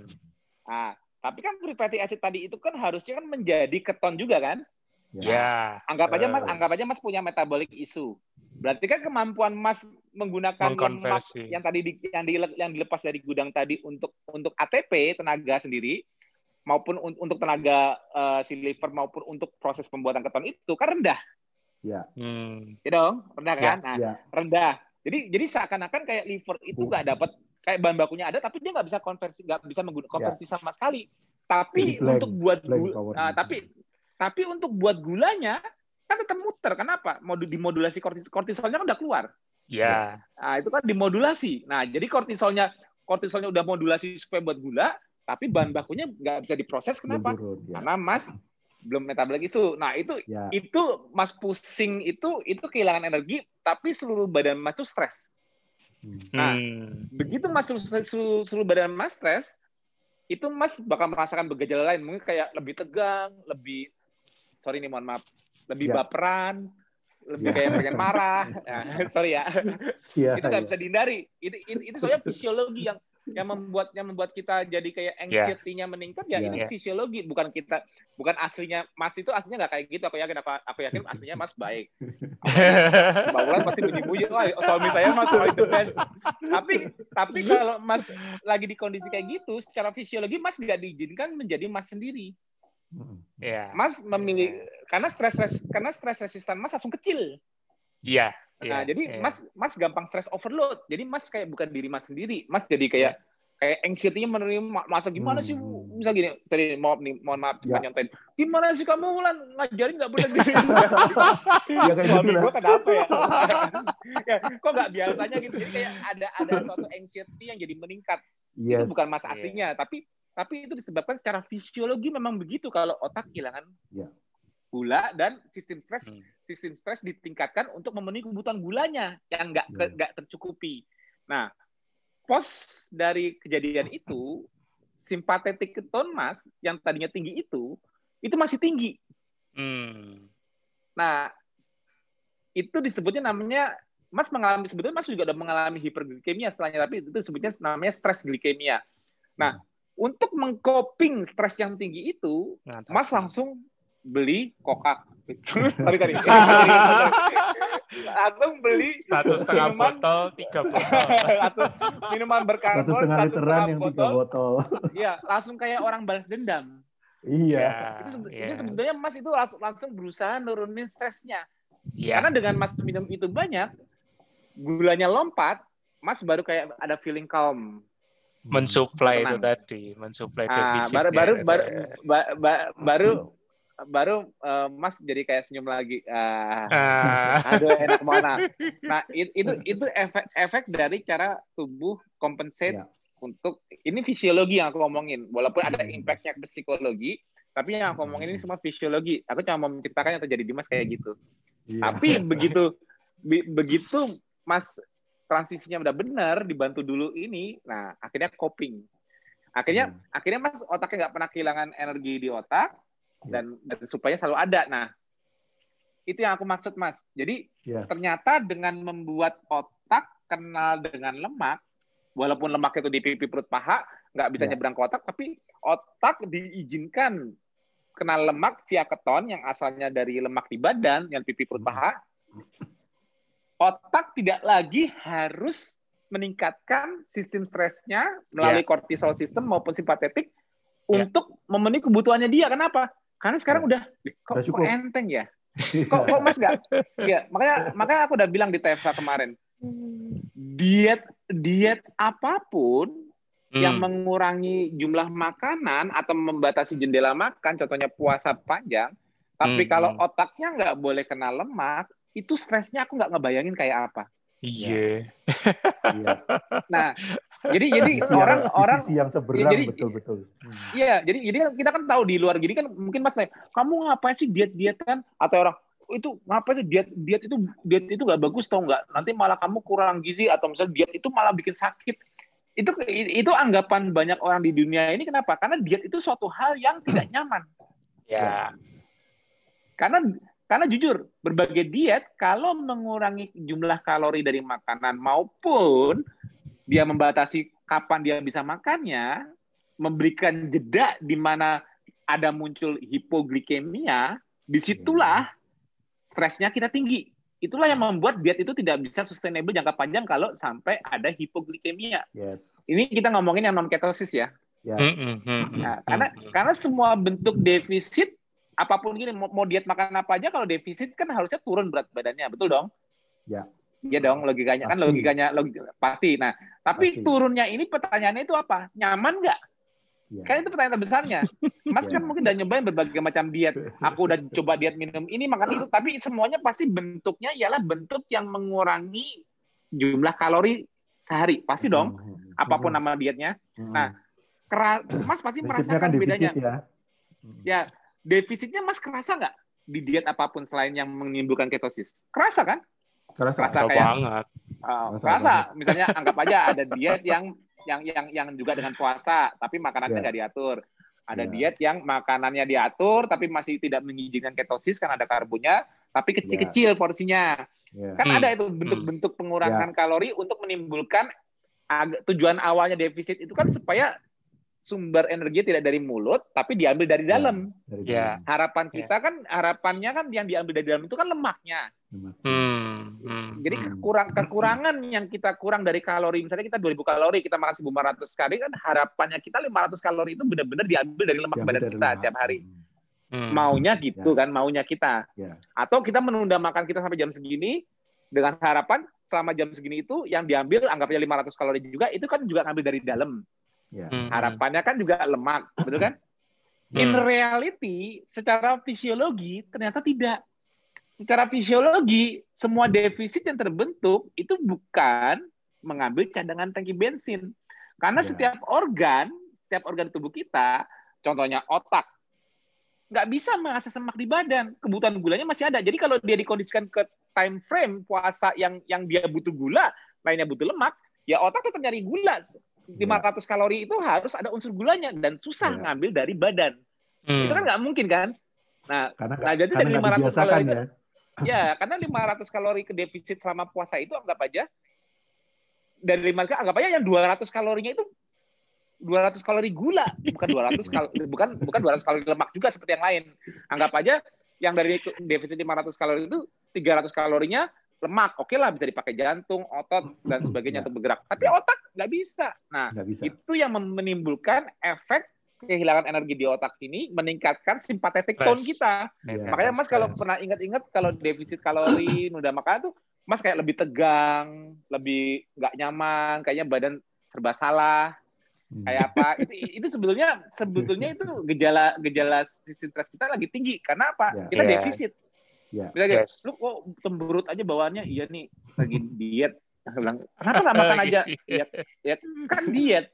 Nah, tapi kan free fatty acid tadi itu kan harusnya kan menjadi keton juga kan? Ya. Yeah. Anggap aja Mas, anggap aja Mas punya metabolic issue. Berarti kan kemampuan Mas menggunakan lemak yang tadi di, yang, di, yang dilepas dari gudang tadi untuk untuk ATP tenaga sendiri maupun un, untuk tenaga uh, si liver maupun untuk proses pembuatan keton itu kan rendah. Ya. Hmm. Ya dong, rendah kan? Ya. Nah, ya. rendah. Jadi jadi seakan-akan kayak liver itu nggak uh. dapat kayak bahan bakunya ada tapi dia nggak bisa konversi nggak bisa menggunakan konversi ya. sama sekali. Tapi blank, untuk buat gula, nah, tapi tapi untuk buat gulanya kan tetap muter. Kenapa? Mau dimodulasi kortisol, kortisolnya kan udah keluar. Ya. Nah, itu kan dimodulasi. Nah, jadi kortisolnya kortisolnya udah modulasi supaya buat gula, tapi bahan bakunya nggak bisa diproses. Kenapa? ya. Karena Mas belum metabolik itu. Nah, itu ya. itu Mas pusing itu itu kehilangan energi, tapi seluruh badan Mas tuh stres. Hmm. Nah, hmm. begitu Mas seluruh, seluruh badan Mas stres, itu Mas bakal merasakan bergejala lain, mungkin kayak lebih tegang, lebih sorry nih mohon maaf, lebih ya. baperan, lebih ya. kayak pengen marah. Nah, sorry ya. ya itu nggak ya. bisa dihindari. Itu, itu, itu soalnya fisiologi yang yang membuat yang membuat kita jadi kayak ya. anxiety-nya meningkat ya, ya ini fisiologi bukan kita bukan aslinya Mas itu aslinya nggak kayak gitu aku yakin aku, aku yakin aslinya Mas baik Mbak pasti bunyi-bunyi wah suami saya Mas itu best tapi tapi kalau Mas lagi di kondisi kayak gitu secara fisiologi Mas nggak diizinkan menjadi Mas sendiri Yeah. Mas memilih yeah. karena stres karena stres resistan Mas langsung kecil. Iya. Yeah. Nah, yeah. jadi yeah. Mas Mas gampang stres overload. Jadi Mas kayak bukan diri Mas sendiri. Mas jadi kayak yeah. kayak anxiety-nya menerima masa gimana sih hmm. bisa gini sorry mohon nih mohon maaf yeah. nyontain gimana sih kamu Wulan ngajarin nggak boleh gini ya kayak gitu gue kenapa ya? ya kok nggak biasanya gitu jadi kayak ada ada suatu anxiety yang jadi meningkat yes. itu bukan mas iya. aslinya yeah. tapi tapi itu disebabkan secara fisiologi memang begitu kalau otak kehilangan ya. gula dan sistem stres hmm. sistem stres ditingkatkan untuk memenuhi kebutuhan gulanya yang nggak ya. nggak tercukupi. Nah, pos dari kejadian itu simpatetik keton mas yang tadinya tinggi itu itu masih tinggi. Hmm. Nah, itu disebutnya namanya Mas mengalami sebetulnya Mas juga udah mengalami hiperglikemia setelahnya tapi itu disebutnya namanya stres glikemia. Nah, untuk mengcoping stres yang tinggi itu, Mas langsung beli kokak. Tadi tadi. atau beli satu setengah minuman, botol tiga botol. Atau minuman berkarbon satu setengah literan yang tiga botol. iya langsung kayak orang balas dendam. Iya. Itu, yeah. itu sebetulnya mas itu langsung, langsung berusaha nurunin stresnya. Yeah. karena dengan mas minum itu banyak gulanya lompat mas baru kayak ada feeling calm mensuplai itu tadi mensuplai ah, baru baru baru baru baru uh, Mas jadi kayak senyum lagi. Uh, uh. Aduh enak mana. Nah itu itu, itu efek efek dari cara tubuh compensate yeah. untuk ini fisiologi yang aku ngomongin. Walaupun ada hmm. impactnya ke psikologi, tapi yang aku ngomongin ini semua fisiologi. Aku cuma mau menceritakan yang terjadi di Mas kayak gitu. Yeah. Tapi begitu be, begitu Mas transisinya udah benar, dibantu dulu ini, nah akhirnya coping. Akhirnya hmm. akhirnya Mas otaknya nggak pernah kehilangan energi di otak, dan, dan supaya selalu ada. Nah, itu yang aku maksud, Mas. Jadi yeah. ternyata dengan membuat otak kenal dengan lemak, walaupun lemak itu di pipi perut paha, nggak bisa yeah. nyebrang ke otak, tapi otak diizinkan kenal lemak via keton yang asalnya dari lemak di badan, yang pipi perut hmm. paha. Otak tidak lagi harus meningkatkan sistem stresnya melalui yeah. kortisol sistem maupun simpatetik yeah. untuk memenuhi kebutuhannya dia. Kenapa? Karena sekarang ya. udah kok, kok enteng ya. Kok kok Mas enggak? Ya, makanya makanya aku udah bilang di TFA kemarin. Diet diet apa pun hmm. yang mengurangi jumlah makanan atau membatasi jendela makan, contohnya puasa panjang, tapi hmm. kalau otaknya nggak boleh kena lemak, itu stresnya aku nggak ngebayangin kayak apa. Iya. Yeah. nah, jadi jadi sisi orang yang, orang yang seberang jadi, betul betul. Iya, jadi jadi kan kita kan tahu di luar gini kan mungkin Mas kamu ngapain sih diet diet kan atau orang oh, itu ngapain sih diet diet itu diet itu nggak bagus tau nggak nanti malah kamu kurang gizi atau misalnya diet itu malah bikin sakit itu itu anggapan banyak orang di dunia ini kenapa karena diet itu suatu hal yang tidak nyaman ya karena karena jujur berbagai diet kalau mengurangi jumlah kalori dari makanan maupun dia membatasi kapan dia bisa makannya, memberikan jeda di mana ada muncul hipoglikemia, di situlah stresnya kita tinggi. Itulah yang membuat diet itu tidak bisa sustainable jangka panjang kalau sampai ada hipoglikemia. Yes. Ini kita ngomongin yang non ketosis ya. Yeah. Mm -hmm. Nah, karena karena semua bentuk defisit apa pun gini mau diet makan apa aja kalau defisit kan harusnya turun berat badannya, betul dong? Ya. Iya dong, logikanya kan pasti. kan logikanya logik, pasti. Nah, tapi pasti. turunnya ini pertanyaannya itu apa? Nyaman nggak? Ya. Kan itu pertanyaan terbesarnya. Mas ya. kan mungkin udah nyobain berbagai macam diet. Aku udah coba diet minum ini makan itu, tapi semuanya pasti bentuknya ialah bentuk yang mengurangi jumlah kalori sehari. Pasti dong. Hmm, hmm, hmm. Apa pun nama dietnya. Nah, Mas pasti merasakan kan bedanya. Ya. ya, defisitnya Mas kerasa nggak di diet apa pun selain yang menimbulkan ketosis? Kerasa kan? Kerasa, kerasa kayak, banget. Uh, kerasa, misalnya anggap aja ada diet yang yang yang yang juga dengan puasa, tapi makanannya iya. nggak yeah. diatur. Ada yeah. diet yang makanannya diatur, tapi masih tidak mengizinkan ketosis karena ada karbonnya, tapi kecil-kecil yeah. porsinya. Yeah. Kan hmm. ada itu bentuk-bentuk pengurangan yeah. kalori untuk menimbulkan tujuan awalnya defisit itu kan supaya sumber energi tidak dari mulut tapi diambil dari ya, dalam. Ya. Harapan ya. kita ya. kan harapannya kan yang diambil dari dalam itu kan lemaknya. Hmm, hmm, Jadi hmm. kekurang kekurangan yang kita kurang dari kalori misalnya kita 2000 kalori kita makan 1500 kali kan harapannya kita 500 kalori itu benar-benar diambil dari lemak badan kita lemak. tiap hari. Hmm. Maunya gitu ya. kan, maunya kita. Ya. Atau kita menunda makan kita sampai jam segini dengan harapan selama jam segini itu yang diambil anggapnya 500 kalori juga itu kan juga ngambil dari dalam. Ya. Hmm. Harapannya kan juga lemak, betul kan? Hmm. In reality, secara fisiologi ternyata tidak. Secara fisiologi, semua defisit yang terbentuk itu bukan mengambil cadangan tangki bensin. Karena ya. setiap organ, setiap organ tubuh kita, contohnya otak, nggak bisa mengakses lemak di badan. Kebutuhan gulanya masih ada. Jadi kalau dia dikondisikan ke time frame puasa yang yang dia butuh gula, lainnya butuh lemak, ya otak tetap nyari gula 500 ya. kalori itu harus ada unsur gulanya dan susah ya. ngambil dari badan. Hmm. Itu kan nggak mungkin kan? Nah, karena, nah jadi dari 500 kalori ya. ya, karena 500 kalori ke defisit selama puasa itu anggap aja dari 5 anggap aja yang 200 kalorinya itu 200 kalori gula, bukan 200 kal bukan bukan 200 kalori lemak juga seperti yang lain. Anggap aja yang dari defisit 500 kalori itu 300 kalorinya lemak, oke okay lah bisa dipakai jantung, otot dan sebagainya untuk bergerak. Tapi otak nggak bisa. Nah, gak bisa. itu yang menimbulkan efek kehilangan energi di otak ini meningkatkan simpatetik tone kita. Yeah, Makanya Mas kalau pernah ingat-ingat kalau defisit kalori udah makan tuh Mas kayak lebih tegang, lebih nggak nyaman, kayaknya badan serba salah. Hmm. Kayak apa? Itu itu sebetulnya sebetulnya itu gejala gejala stres kita lagi tinggi. Karena apa? Yeah. Kita yeah. defisit. Yeah. Bisa yes. lu kok cemberut aja bawaannya? Iya nih, lagi diet. Bilang, kenapa nggak makan aja? Ya, ya kan diet.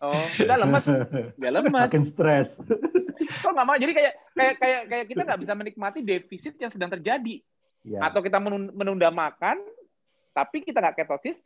Oh, kita lemes. Ya lemes. Makin stres. Kok nggak mau? Jadi kayak kayak kayak kayak kita nggak bisa menikmati defisit yang sedang terjadi. Ya. Atau kita menunda makan, tapi kita nggak ketosis,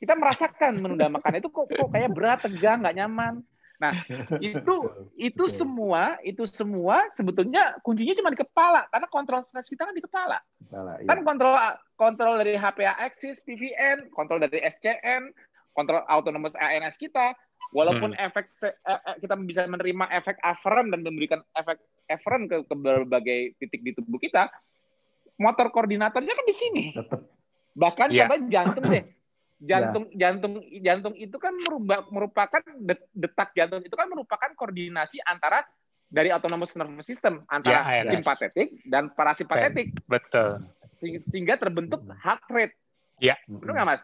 kita merasakan menunda makan itu kok kok kayak berat, tegang, nggak nyaman. Nah, itu itu semua itu semua sebetulnya kuncinya cuma di kepala karena kontrol stres kita kan di kepala. kepala iya. Kan kontrol kontrol dari HPA axis, PVN, kontrol dari SCN, kontrol autonomous ANS kita. Walaupun hmm. efek eh, eh, kita bisa menerima efek afferent dan memberikan efek afferent ke, ke berbagai titik di tubuh kita, motor koordinatornya kan di sini. Bahkan yeah. jantung deh jantung ya. jantung jantung itu kan merupakan detak jantung itu kan merupakan koordinasi antara dari autonomous nervous system antara ya, simpatetik dan parasimpatetik. Betul. Sehingga terbentuk heart rate. Ya. Benar nggak mas?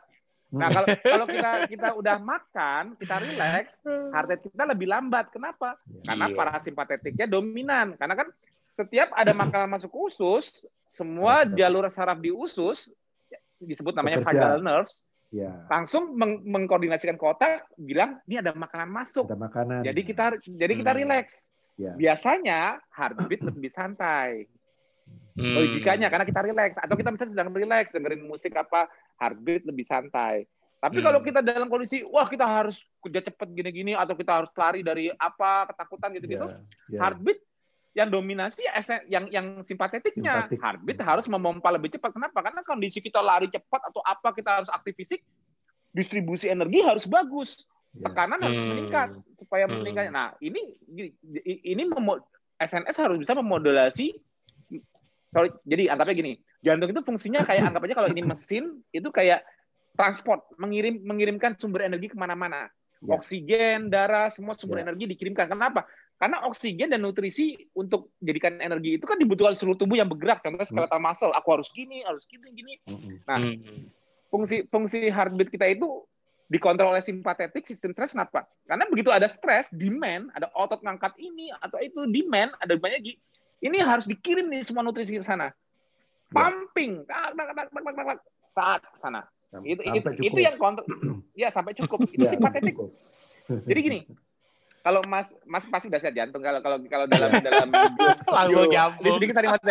Nah kalau kalau kita kita udah makan, kita relax, heart rate kita lebih lambat. Kenapa? Karena yeah. parasimpatetiknya dominan. Karena kan setiap ada makanan masuk ke usus, semua jalur saraf di usus disebut namanya vagal nerves ya. langsung meng mengkoordinasikan ke otak bilang ini ada makanan masuk ada makanan jadi kita jadi kita hmm. relax ya. biasanya heartbeat lebih santai hmm. logikanya karena kita relax atau kita misalnya sedang relax dengerin musik apa heartbeat lebih santai tapi hmm. kalau kita dalam kondisi wah kita harus kerja cepat gini-gini atau kita harus lari dari apa ketakutan gitu-gitu yeah, yeah. heartbeat yang dominasi yang yang simpatetiknya Simpatik. heartbeat harus memompa lebih cepat. Kenapa? Karena kondisi kita lari cepat atau apa kita harus aktif fisik, distribusi energi harus bagus, ya. tekanan hmm. harus meningkat supaya hmm. meningkat. Nah ini ini SNS harus bisa memodulasi. Sorry, jadi anggapnya gini, jantung itu fungsinya kayak anggap aja kalau ini mesin itu kayak transport, mengirim mengirimkan sumber energi ke mana-mana. Ya. Oksigen, darah, semua sumber ya. energi dikirimkan. Kenapa? Karena oksigen dan nutrisi untuk jadikan energi itu kan dibutuhkan seluruh tubuh yang bergerak. Contohnya skeletal hmm. muscle, aku harus gini, harus gini, gini. Hmm. Nah, fungsi fungsi heartbeat kita itu dikontrol oleh simpatetik sistem stres kenapa? Karena begitu ada stres, demand, ada otot ngangkat ini atau itu demand, ada banyak ini harus dikirim nih semua nutrisi ke sana. Ya. Pumping, saat sana. Itu, itu, itu yang kontrol, ya sampai cukup. Itu ya, simpatetik. Jadi gini, kalau Mas Mas pasti udah sehat jantung kalau kalau kalau dalam dalam langsung nyambung. Sedikit tadi Mas.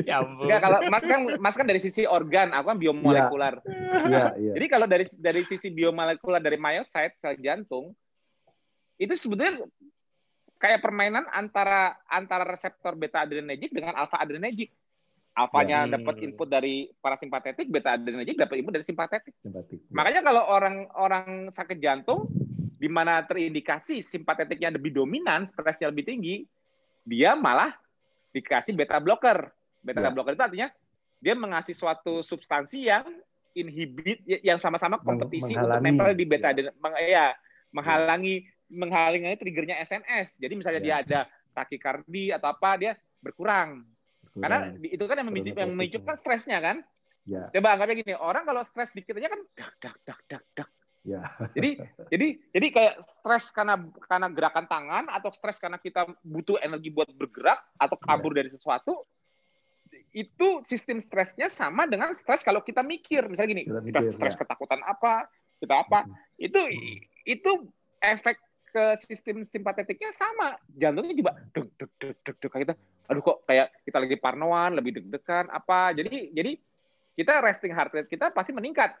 nyambung. Enggak kalau Mas kan Mas kan dari sisi organ, aku kan biomolekular. Iya, iya. Jadi kalau dari dari sisi biomolekular dari myocyte sel jantung itu sebetulnya kayak permainan antara antara reseptor beta adrenergic dengan alfa adrenergic. Alfanya ya. dapat input dari parasimpatetik, beta adrenergic dapat input dari simpatetik. simpatetik. Makanya kalau orang orang sakit jantung di mana terindikasi simpatetiknya lebih dominan, stresnya lebih tinggi, dia malah dikasih beta blocker. Beta ya. blocker itu artinya dia mengasih suatu substansi yang inhibit yang sama-sama kompetisi untuk nempel di beta ya, meng, ya menghalangi menghalangi triggernya SNS. Jadi misalnya ya. dia ada takikardi atau apa dia berkurang. berkurang. Karena itu kan yang memicu, yang memicu kan stresnya kan. Ya. Coba anggapnya gini, orang kalau stres dikit aja kan dak dak dak dak dak Ya. Jadi jadi jadi kayak stres karena karena gerakan tangan atau stres karena kita butuh energi buat bergerak atau kabur ya. dari sesuatu itu sistem stresnya sama dengan stres kalau kita mikir misalnya gini kita, kita stres ya. ketakutan apa kita apa hmm. itu itu efek ke sistem simpatetiknya sama jantungnya juga deg deg deg deg deg gitu aduh kok kayak kita lagi parnoan lebih deg-degan apa jadi jadi kita resting heart rate kita pasti meningkat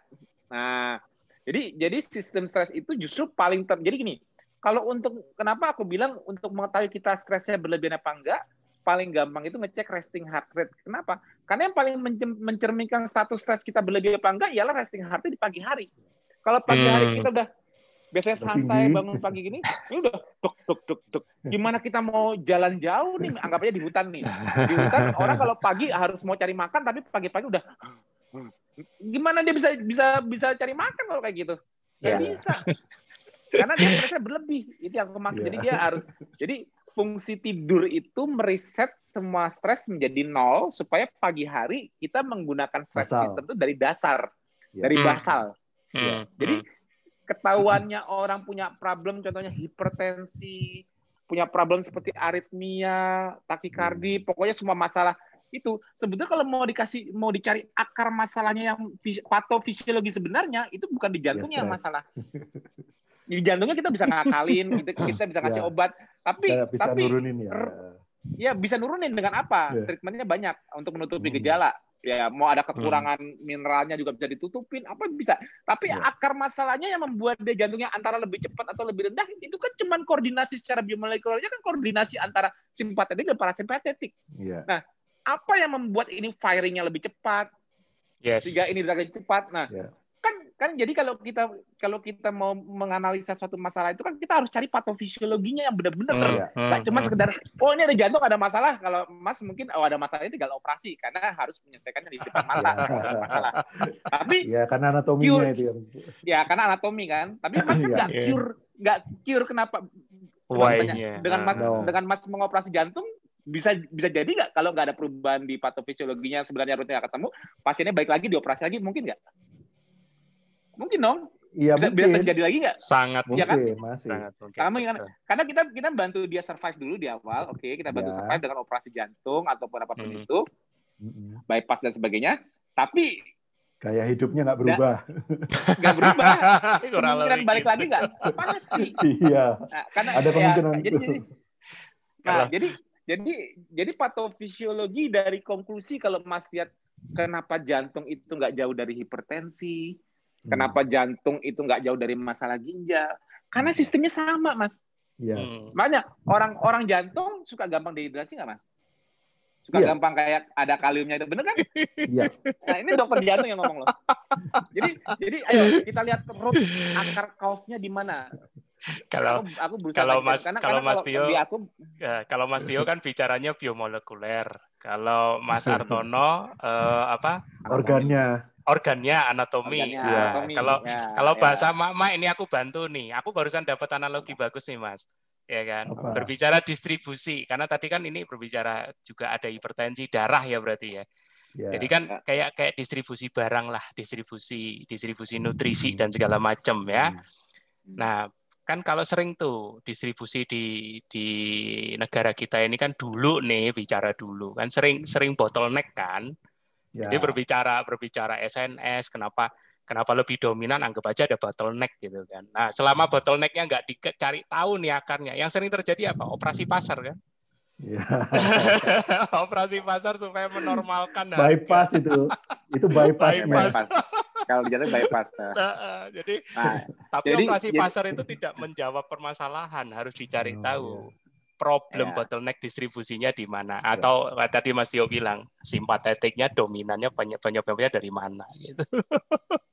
nah jadi jadi sistem stres itu justru paling ter jadi gini. Kalau untuk kenapa aku bilang untuk mengetahui kita stresnya berlebihan apa enggak, paling gampang itu ngecek resting heart rate. Kenapa? Karena yang paling mencerminkan status stres kita berlebihan apa enggak ialah resting heart rate di pagi hari. Kalau pagi hari hmm. kita udah biasanya santai bangun pagi gini, ini udah dok dok dok dok. Gimana kita mau jalan jauh nih? Anggap aja di hutan nih. Di hutan orang kalau pagi harus mau cari makan tapi pagi-pagi udah. Gimana dia bisa bisa bisa cari makan kalau kayak gitu? Gak yeah. bisa. Karena dia stresnya berlebih. Itu yang aku maksud. Yeah. Jadi dia harus jadi fungsi tidur itu meriset semua stres menjadi nol supaya pagi hari kita menggunakan stress basal. system itu dari dasar, yeah. dari hmm. basal. Hmm. Ya. Jadi hmm. ketahuannya orang punya problem contohnya hipertensi, punya problem seperti aritmia, takikardi, hmm. pokoknya semua masalah itu sebetulnya kalau mau dikasih mau dicari akar masalahnya yang patofisiologi sebenarnya itu bukan di jantungnya yes, masalah. di jantungnya kita bisa ngakalin, kita kita bisa kasih ya. obat, tapi bisa tapi nurunin ya. Ya bisa nurunin dengan apa? Ya. Treatmentnya banyak untuk menutupi hmm. gejala. Ya mau ada kekurangan hmm. mineralnya juga bisa ditutupin, apa bisa. Tapi ya. akar masalahnya yang membuat dia jantungnya antara lebih cepat atau lebih rendah itu kan cuman koordinasi secara biomolekulernya kan koordinasi antara simpatetik dan parasimpatetik. Ya. Nah, apa yang membuat ini firingnya lebih cepat yes. sehingga ini lebih cepat nah yeah. kan kan jadi kalau kita kalau kita mau menganalisa suatu masalah itu kan kita harus cari patofisiologinya yang benar-benar mm, mm, nggak cuma mm. sekedar oh ini ada jantung ada masalah kalau mas mungkin oh ada masalah ini tinggal operasi karena harus menyelesaikannya di depan mata masalah tapi ya karena anatominya cure, itu yang ya karena anatomi kan tapi mas kan nggak yeah. cure nggak cure kenapa dengan mas no. dengan mas mengoperasi jantung bisa bisa jadi nggak kalau nggak ada perubahan di patofisiologinya sebenarnya rutin nggak ketemu pasiennya baik lagi dioperasi lagi mungkin nggak mungkin dong Iya, bisa, bisa terjadi lagi nggak? Sangat ya kan? masih. Sangat mungkin. Karena, kan, karena kita kita bantu dia survive dulu di awal, oke, okay, kita bantu ya. survive dengan operasi jantung ataupun apa pun hmm. itu, hmm. bypass dan sebagainya. Tapi gaya hidupnya nggak berubah. Nggak berubah. Kemungkinan balik lagi nggak? Pasti. Iya. Nah, karena ada ya, kemungkinan ya, jadi, jadi, nah, jadi jadi jadi patofisiologi dari konklusi kalau Mas lihat kenapa jantung itu nggak jauh dari hipertensi, hmm. kenapa jantung itu nggak jauh dari masalah ginjal, karena hmm. sistemnya sama, Mas. Iya. Hmm. Banyak orang-orang jantung suka gampang dehidrasi nggak, Mas? Suka yeah. gampang kayak ada kaliumnya itu, bener kan? Iya. Nah, ini dokter jantung yang ngomong loh. Jadi, jadi ayo kita lihat root akar kausnya di mana kalau aku, aku kalau Mas karena, kalau Mas Tio aku, ya, kalau Mas Tio kan bicaranya biomolekuler. Kalau Mas Artono uh, apa? Organnya. Organnya anatomi. Organnya, ya. anatomi. Kalau ya, kalau ya. bahasa mama ini aku bantu nih. Aku barusan dapat analogi bagus nih Mas. Ya kan. Apa? Berbicara distribusi karena tadi kan ini berbicara juga ada hipertensi darah ya berarti ya. Ya. Jadi kan kayak kayak distribusi barang lah, distribusi distribusi nutrisi dan segala macam ya. Hmm. Nah, kan kalau sering tuh distribusi di di negara kita ini kan dulu nih bicara dulu. Kan sering sering bottleneck kan. Ya. jadi berbicara berbicara SNS kenapa kenapa lebih dominan anggap aja ada bottleneck gitu kan. Nah selama bottlenecknya nggak dicari tahu nih akarnya. Yang sering terjadi apa? Operasi pasar kan Ya. operasi pasar supaya menormalkan bypass itu itu bypass, bypass kalau jadi bypass. Nah, uh, jadi nah, tapi jadi, operasi jadi, pasar itu tidak menjawab permasalahan, harus dicari oh, tahu iya. problem ya. bottleneck distribusinya di mana ya. atau tadi Mas Tio bilang simpatetiknya dominannya banyak penyebabnya dari mana gitu.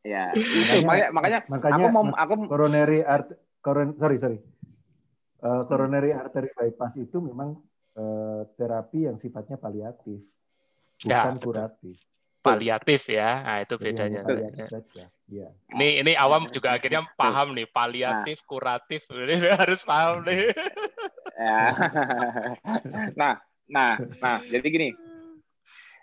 Ya, itu makanya, makanya makanya aku mau aku coronary art coron, sorry sorry. Uh, coronary artery bypass itu memang uh, terapi yang sifatnya paliatif, ya, bukan ya, kuratif paliatif ya. Nah, itu bedanya. Ya. Ini ini awam juga akhirnya paham nih paliatif, nah. kuratif. Ini harus paham nih. Ya. nah, nah, nah, jadi gini.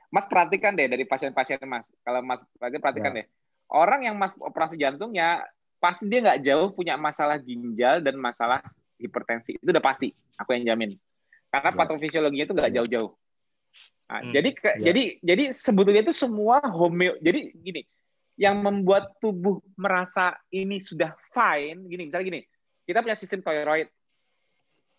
Mas perhatikan deh dari pasien-pasien Mas. Kalau Mas perhatikan ya. deh. Orang yang Mas operasi jantungnya pasti dia nggak jauh punya masalah ginjal dan masalah hipertensi. Itu udah pasti. Aku yang jamin. Karena ya. patofisiologinya itu nggak ya. jauh-jauh. Nah, hmm, jadi ke, ya. jadi jadi sebetulnya itu semua homeo. Jadi gini, yang membuat tubuh merasa ini sudah fine, gini misalnya gini, kita punya sistem thyroid,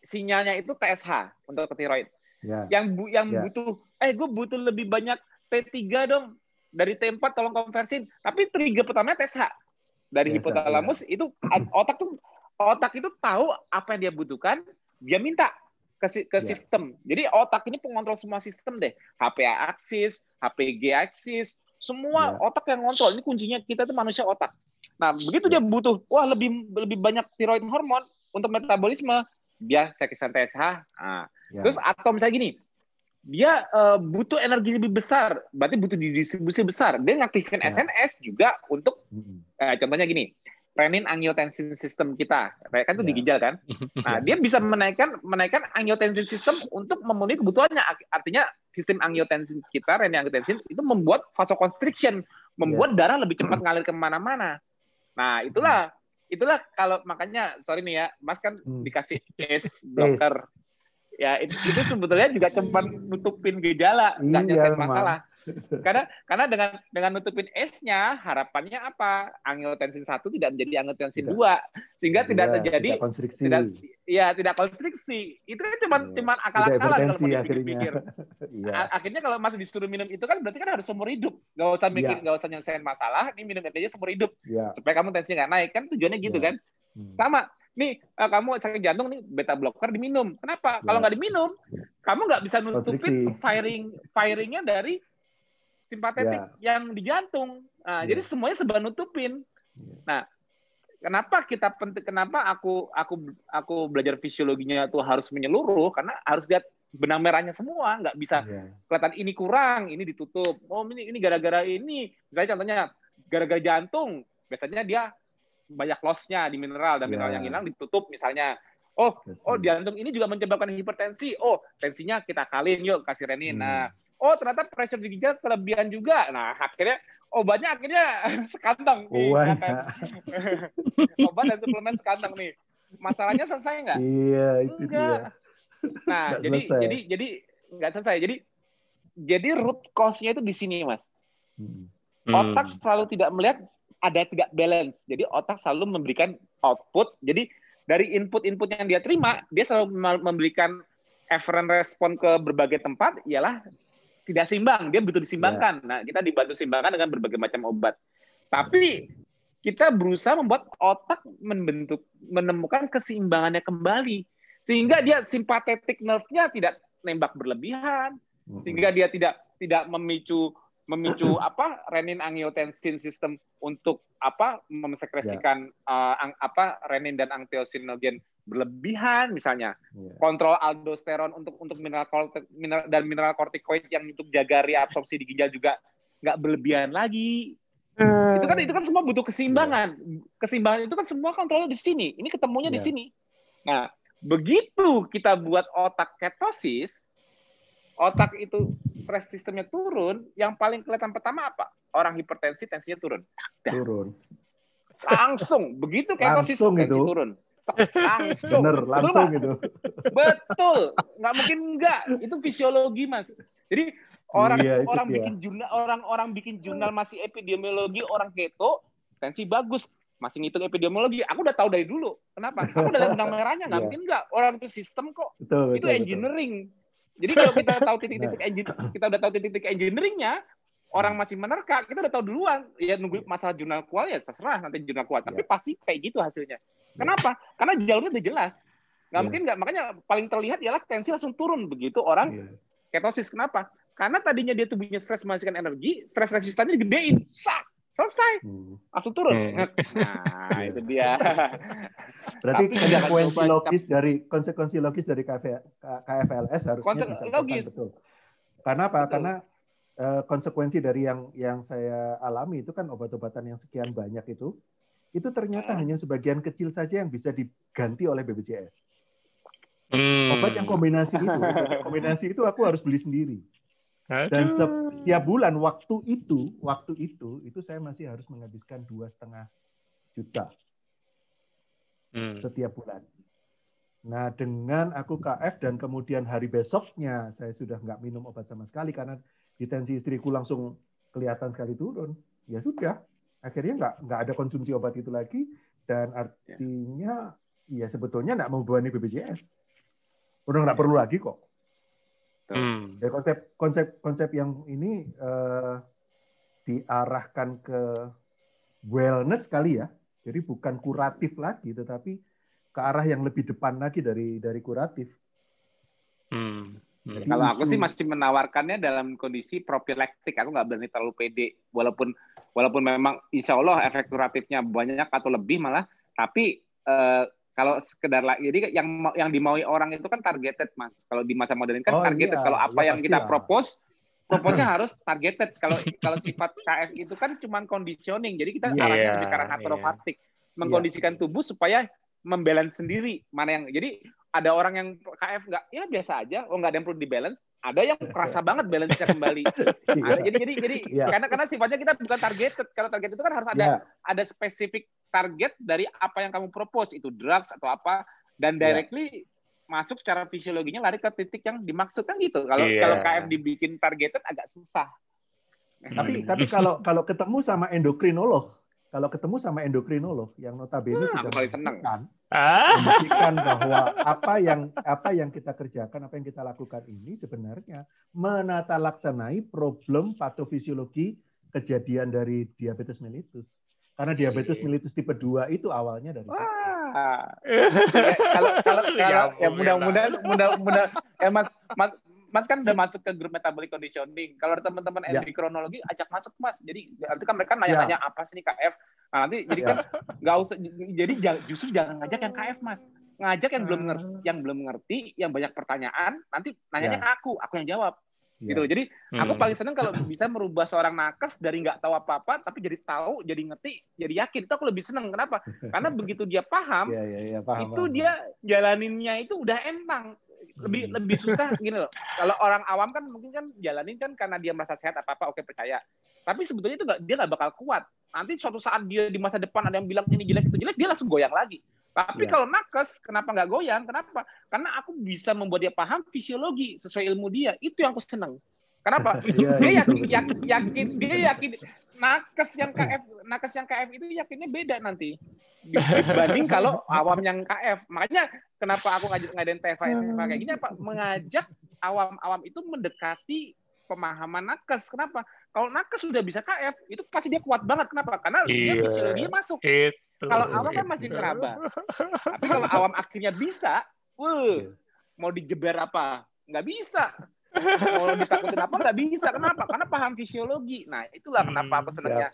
sinyalnya itu TSH untuk ke thyroid. Ya. Yang bu, yang ya. butuh, eh gue butuh lebih banyak T3 dong dari T4 tolong konversin. Tapi trigger pertamanya TSH dari hipotalamus itu otak tuh otak itu tahu apa yang dia butuhkan, dia minta ke, ke yeah. sistem. Jadi otak ini pengontrol semua sistem deh. HPA aksis, HPG aksis, semua yeah. otak yang ngontrol. Ini kuncinya kita tuh manusia otak. Nah, begitu yeah. dia butuh, wah lebih lebih banyak tiroid hormon untuk metabolisme, dia sekitar TSH. Nah, yeah. Terus atau misalnya gini, dia uh, butuh energi lebih besar, berarti butuh didistribusi besar. Dia ngaktifin ya. SNS juga untuk, uh, contohnya gini, renin angiotensin sistem kita, kan itu ya. di ginjal kan. Nah, dia bisa menaikkan menaikkan angiotensin sistem untuk memenuhi kebutuhannya. Artinya sistem angiotensin kita, renin angiotensin itu membuat vasoconstriction, membuat ya. darah lebih cepat ngalir ke mana-mana. Nah, itulah itulah kalau makanya sorry nih ya, Mas kan hmm. dikasih ACE blocker ya itu, itu sebetulnya juga cuma nutupin gejala nggak iya, nyelesain masalah karena karena dengan dengan nutupin S-nya harapannya apa angiotensin satu tidak menjadi angiotensin dua sehingga tidak, tidak terjadi tidak konstriksi tidak ya tidak konstriksi itu kan cuma ya. cuma akal-akalan kalau mau dipikir ya. akhirnya kalau masih disuruh minum itu kan berarti kan harus seumur hidup nggak usah mikir iya. nggak ya. usah nyelesain masalah ini minum aja seumur hidup ya. supaya kamu tensinya nggak naik kan tujuannya gitu ya. kan hmm. sama nih uh, kamu sakit jantung nih beta blocker diminum. Kenapa? Ya. Kalau nggak diminum, kamu nggak bisa nutupin firing firingnya dari simpatetik ya. yang di jantung. Nah, ya. Jadi semuanya sebab nutupin. Ya. Nah, kenapa kita penting? Kenapa aku aku aku belajar fisiologinya tuh harus menyeluruh? Karena harus lihat benang merahnya semua. Nggak bisa ya. kelihatan ini kurang, ini ditutup. Oh ini ini gara-gara ini. Misalnya contohnya gara-gara jantung, biasanya dia banyak lossnya di mineral dan mineral yang ya. hilang ditutup misalnya oh oh jantung ini juga menyebabkan hipertensi oh tensinya kita kalin yuk kasih renin hmm. nah oh ternyata pressure di ginjal kelebihan juga nah akhirnya obatnya akhirnya sekantong nih oh, obat dan suplemen sekantong nih masalahnya selesai nggak iya itu enggak dia. nah nggak jadi selesai. jadi jadi nggak selesai jadi jadi root cause-nya itu di sini mas hmm. otak selalu tidak melihat ada tidak balance. Jadi otak selalu memberikan output. Jadi dari input-input yang dia terima, dia selalu memberikan efferent respon ke berbagai tempat, ialah tidak seimbang. Dia butuh disimbangkan. Yeah. Nah, kita dibantu simbangkan dengan berbagai macam obat. Tapi kita berusaha membuat otak membentuk menemukan keseimbangannya kembali sehingga dia simpatetik nerve-nya tidak nembak berlebihan sehingga dia tidak tidak memicu memicu apa renin angiotensin sistem untuk apa memsekresikan yeah. uh, apa renin dan angiotensinogen berlebihan misalnya yeah. kontrol aldosteron untuk untuk mineral, mineral dan mineral kortikoid yang untuk jaga reabsorpsi di ginjal juga nggak berlebihan lagi hmm. itu kan itu kan semua butuh keseimbangan yeah. keseimbangan itu kan semua kontrolnya di sini ini ketemunya yeah. di sini nah begitu kita buat otak ketosis otak itu stress sistemnya turun, yang paling kelihatan pertama apa? Orang hipertensi tensinya turun. Dah. Turun. Langsung begitu ketosis langsung tensi itu. turun. Langsung. Bener, langsung Betul, itu. Betul. Nggak mungkin enggak. Itu fisiologi, Mas. Jadi orang iya, orang ya. bikin jurnal orang orang bikin jurnal masih epidemiologi orang keto tensi bagus masih ngitung epidemiologi aku udah tahu dari dulu kenapa aku udah lihat benang merahnya nggak iya. mungkin nggak orang itu sistem kok betul, itu betul, engineering betul. Jadi kalau kita tahu titik-titik engine, kita udah tahu titik-titik engineeringnya, orang masih menerka, kita udah tahu duluan. Ya nunggu masalah jurnal kual ya terserah nanti jurnal kual. Tapi iya. pasti kayak gitu hasilnya. Kenapa? Karena jalurnya udah jelas. Nggak iya. mungkin nggak. Makanya paling terlihat ialah tensi langsung turun begitu orang iya. ketosis. Kenapa? Karena tadinya dia tubuhnya stres menghasilkan energi, stres resistannya digedein. Sak! selesai hmm. langsung turun hmm. nah itu dia berarti konsekuensi logis dari konsekuensi logis dari KFLS harusnya Konse logis betul karena apa betul. karena uh, konsekuensi dari yang yang saya alami itu kan obat-obatan yang sekian banyak itu itu ternyata hmm. hanya sebagian kecil saja yang bisa diganti oleh BPJS hmm. obat yang kombinasi itu kombinasi itu aku harus beli sendiri dan setiap bulan waktu itu, waktu itu, itu saya masih harus menghabiskan dua setengah juta hmm. setiap bulan. Nah, dengan aku KF dan kemudian hari besoknya saya sudah nggak minum obat sama sekali karena di tensi istriku langsung kelihatan sekali turun. Ya sudah, akhirnya nggak nggak ada konsumsi obat itu lagi dan artinya ya, sebetulnya nggak membebani BPJS. Udah nggak perlu lagi kok. Hmm. Ya konsep konsep konsep yang ini uh, diarahkan ke wellness kali ya. Jadi bukan kuratif lagi, tetapi ke arah yang lebih depan lagi dari dari kuratif. Hmm. Hmm. Kalau aku sih masih menawarkannya dalam kondisi profilaktik. Aku nggak berani terlalu pede, walaupun walaupun memang insya Allah efek kuratifnya banyak atau lebih malah. Tapi eh, kalau sekedar lagi jadi yang yang dimaui orang itu kan targeted mas kalau di masa modern kan oh, targeted iya. kalau apa ya, yang kita propose propose harus targeted kalau kalau sifat KF itu kan cuma conditioning jadi kita yeah, arahnya lebih ke arah yeah. mengkondisikan tubuh supaya membalance sendiri mana yang jadi ada orang yang KF nggak ya biasa aja oh nggak ada yang perlu dibalance ada yang kerasa banget balance-nya kembali. Iya. ada, jadi jadi jadi yeah. karena karena sifatnya kita bukan targeted. Kalau target itu kan harus ada yeah. ada spesifik target dari apa yang kamu propose itu drugs atau apa dan iya. directly yeah. masuk secara fisiologinya lari ke titik yang dimaksudkan gitu. Kalau yeah. kalau KF dibikin targeted agak susah. Tapi tapi kalau kalau ketemu sama endokrinolog kalau ketemu sama endokrinolog yang notabene hmm, sudah paling senang ah. membuktikan bahwa apa yang apa yang kita kerjakan, apa yang kita lakukan ini sebenarnya menata laksanai problem patofisiologi kejadian dari diabetes mellitus. Karena diabetes mellitus tipe 2 itu awalnya dari Wah. ya, kalau kalau, kalau ya, ya mudah-mudahan mudah-mudahan eh Mas Mas Mas kan udah masuk ke grup metabolic conditioning. Kalau ada teman-teman ya. endokrinologi, ajak masuk Mas. Jadi nanti kan mereka nanya-nanya ya. apa sih ini KF. Nah, nanti jadi kan ya. nggak usah. Jadi justru jangan ngajak yang KF Mas. Ngajak yang belum ngerti, yang belum ngerti, yang banyak pertanyaan. Nanti nanyanya ya. ke aku, aku yang jawab. Ya. Gitu. Jadi hmm. aku paling seneng kalau bisa merubah seorang nakes dari nggak tahu apa-apa, tapi jadi tahu, jadi ngerti, jadi yakin. Itu aku lebih seneng. Kenapa? Karena begitu dia paham, ya, ya, ya, paham itu paham. dia jalaninnya itu udah entang lebih hmm. lebih susah gini loh. Kalau orang awam kan mungkin kan jalanin kan karena dia merasa sehat apa apa oke percaya. Tapi sebetulnya itu gak, dia nggak bakal kuat. Nanti suatu saat dia di masa depan ada yang bilang ini jelek itu jelek dia langsung goyang lagi. Tapi yeah. kalau nakes kenapa nggak goyang? Kenapa? Karena aku bisa membuat dia paham fisiologi sesuai ilmu dia. Itu yang aku seneng. Kenapa? yeah, dia yakin, yakin, yakin, dia yakin nakes yang KF, nakes yang KF itu yakinnya beda nanti dibanding kalau awam yang KF. Makanya kenapa aku ngajak ngadain TFA kayak gini apa? Mengajak awam-awam itu mendekati pemahaman nakes. Kenapa? Kalau nakes sudah bisa KF, itu pasti dia kuat banget. Kenapa? Karena iya, dia fisiologinya masuk. Itu, kalau awam kan masih ngeraba. Tapi kalau awam akhirnya bisa, wuh, iya. mau dijeber apa? Nggak bisa. Mau ditakutin apa nggak bisa. Kenapa? Karena paham fisiologi. Nah, itulah kenapa aku senangnya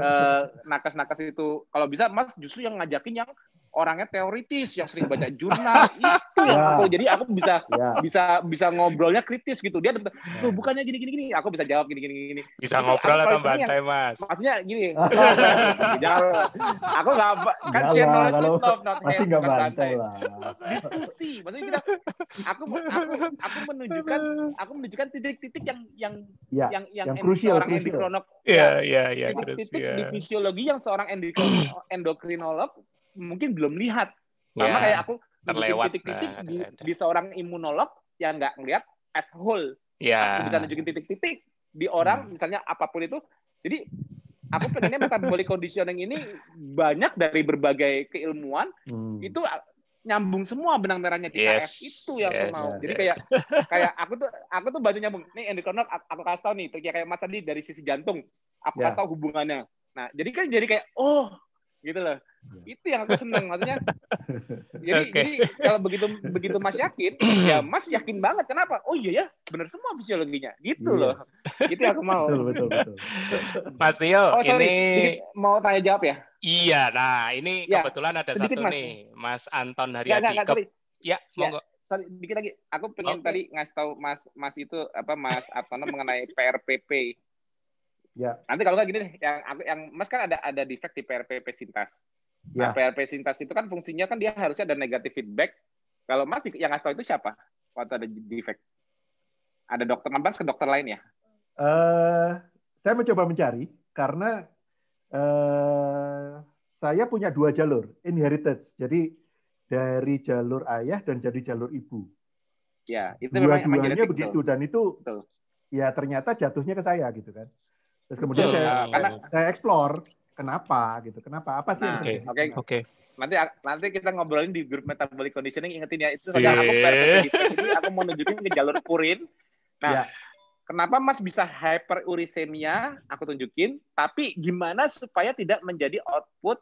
uh, nakes-nakes itu. Kalau bisa, Mas justru yang ngajakin yang orangnya teoritis yang sering baca jurnal itu yang ya. aku jadi aku bisa ya. bisa bisa ngobrolnya kritis gitu. Dia tuh ya. bukannya gini gini gini. Aku bisa jawab gini gini gini. Bisa itu, ngobrol atau bantai mas? maksudnya gini jangan aku nggak kan share knowledge kalau not, not masih nggak bantai lah. Diskusi. Maksudnya kita aku aku aku menunjukkan aku menunjukkan titik-titik yang yang ya, yang yang, yang krusial, seorang endokrinolog ya ya ya titik-titik di fisiologi yang seorang endokrinolog mungkin belum lihat. Sama ya, kayak aku terlewat titik-titik nah, di, di seorang imunolog yang nggak ngelihat as whole. Ya. Aku bisa nunjukin titik-titik di orang, hmm. misalnya apa pun itu. Jadi aku pengennya metabolic conditioning ini banyak dari berbagai keilmuan hmm. itu nyambung semua benang merahnya kita yes. itu yang yes. aku mau. Jadi kayak kayak aku tuh aku tuh bantu nyambung. Nih endokrinolog aku, aku kasih tahu nih, kayak Mas tadi dari sisi jantung, aku yeah. kasih tahu hubungannya. Nah, jadi kan jadi kayak oh gitu loh. Iya. Itu yang aku seneng maksudnya. Jadi, okay. jadi kalau begitu begitu Mas yakin, ya Mas yakin banget. Kenapa? Oh iya ya, benar semua fisiologinya. Gitu iya. loh. Itu yang aku mau. Betul, betul, betul. Mas Tio, oh, sorry. ini mau tanya jawab ya? Iya, nah ini ya, kebetulan ada satu mas. nih, Mas Anton Haryadi. Enggak, enggak, Ke... Ya, monggo. Ya, sorry, dikit lagi. Aku pengen okay. tadi ngasih tahu Mas Mas itu apa Mas Anton mengenai PRPP. Ya. Nanti kalau nggak gini deh, yang yang Mas kan ada ada defect di PRPP sintas. Nah, ya. Nah, PRP sintas itu kan fungsinya kan dia harusnya ada negatif feedback. Kalau Mas yang ngasih tahu itu siapa? Waktu ada defect. Ada dokter Mas ke dokter lain ya? Uh, saya mencoba mencari karena uh, saya punya dua jalur inherited. Jadi dari jalur ayah dan jadi jalur ibu. Ya, itu dua-duanya begitu betul. dan itu betul. ya ternyata jatuhnya ke saya gitu kan. Terus kemudian Betul. saya nah, karena saya explore kenapa gitu. Kenapa? Apa sih nah, Oke. Oke. Oke. Nanti nanti kita ngobrolin di grup metabolic conditioning ingetin ya itu saja aku ini aku mau nunjukin ke jalur purin. Nah, ya. kenapa Mas bisa hyperurisemia? Aku tunjukin, tapi gimana supaya tidak menjadi output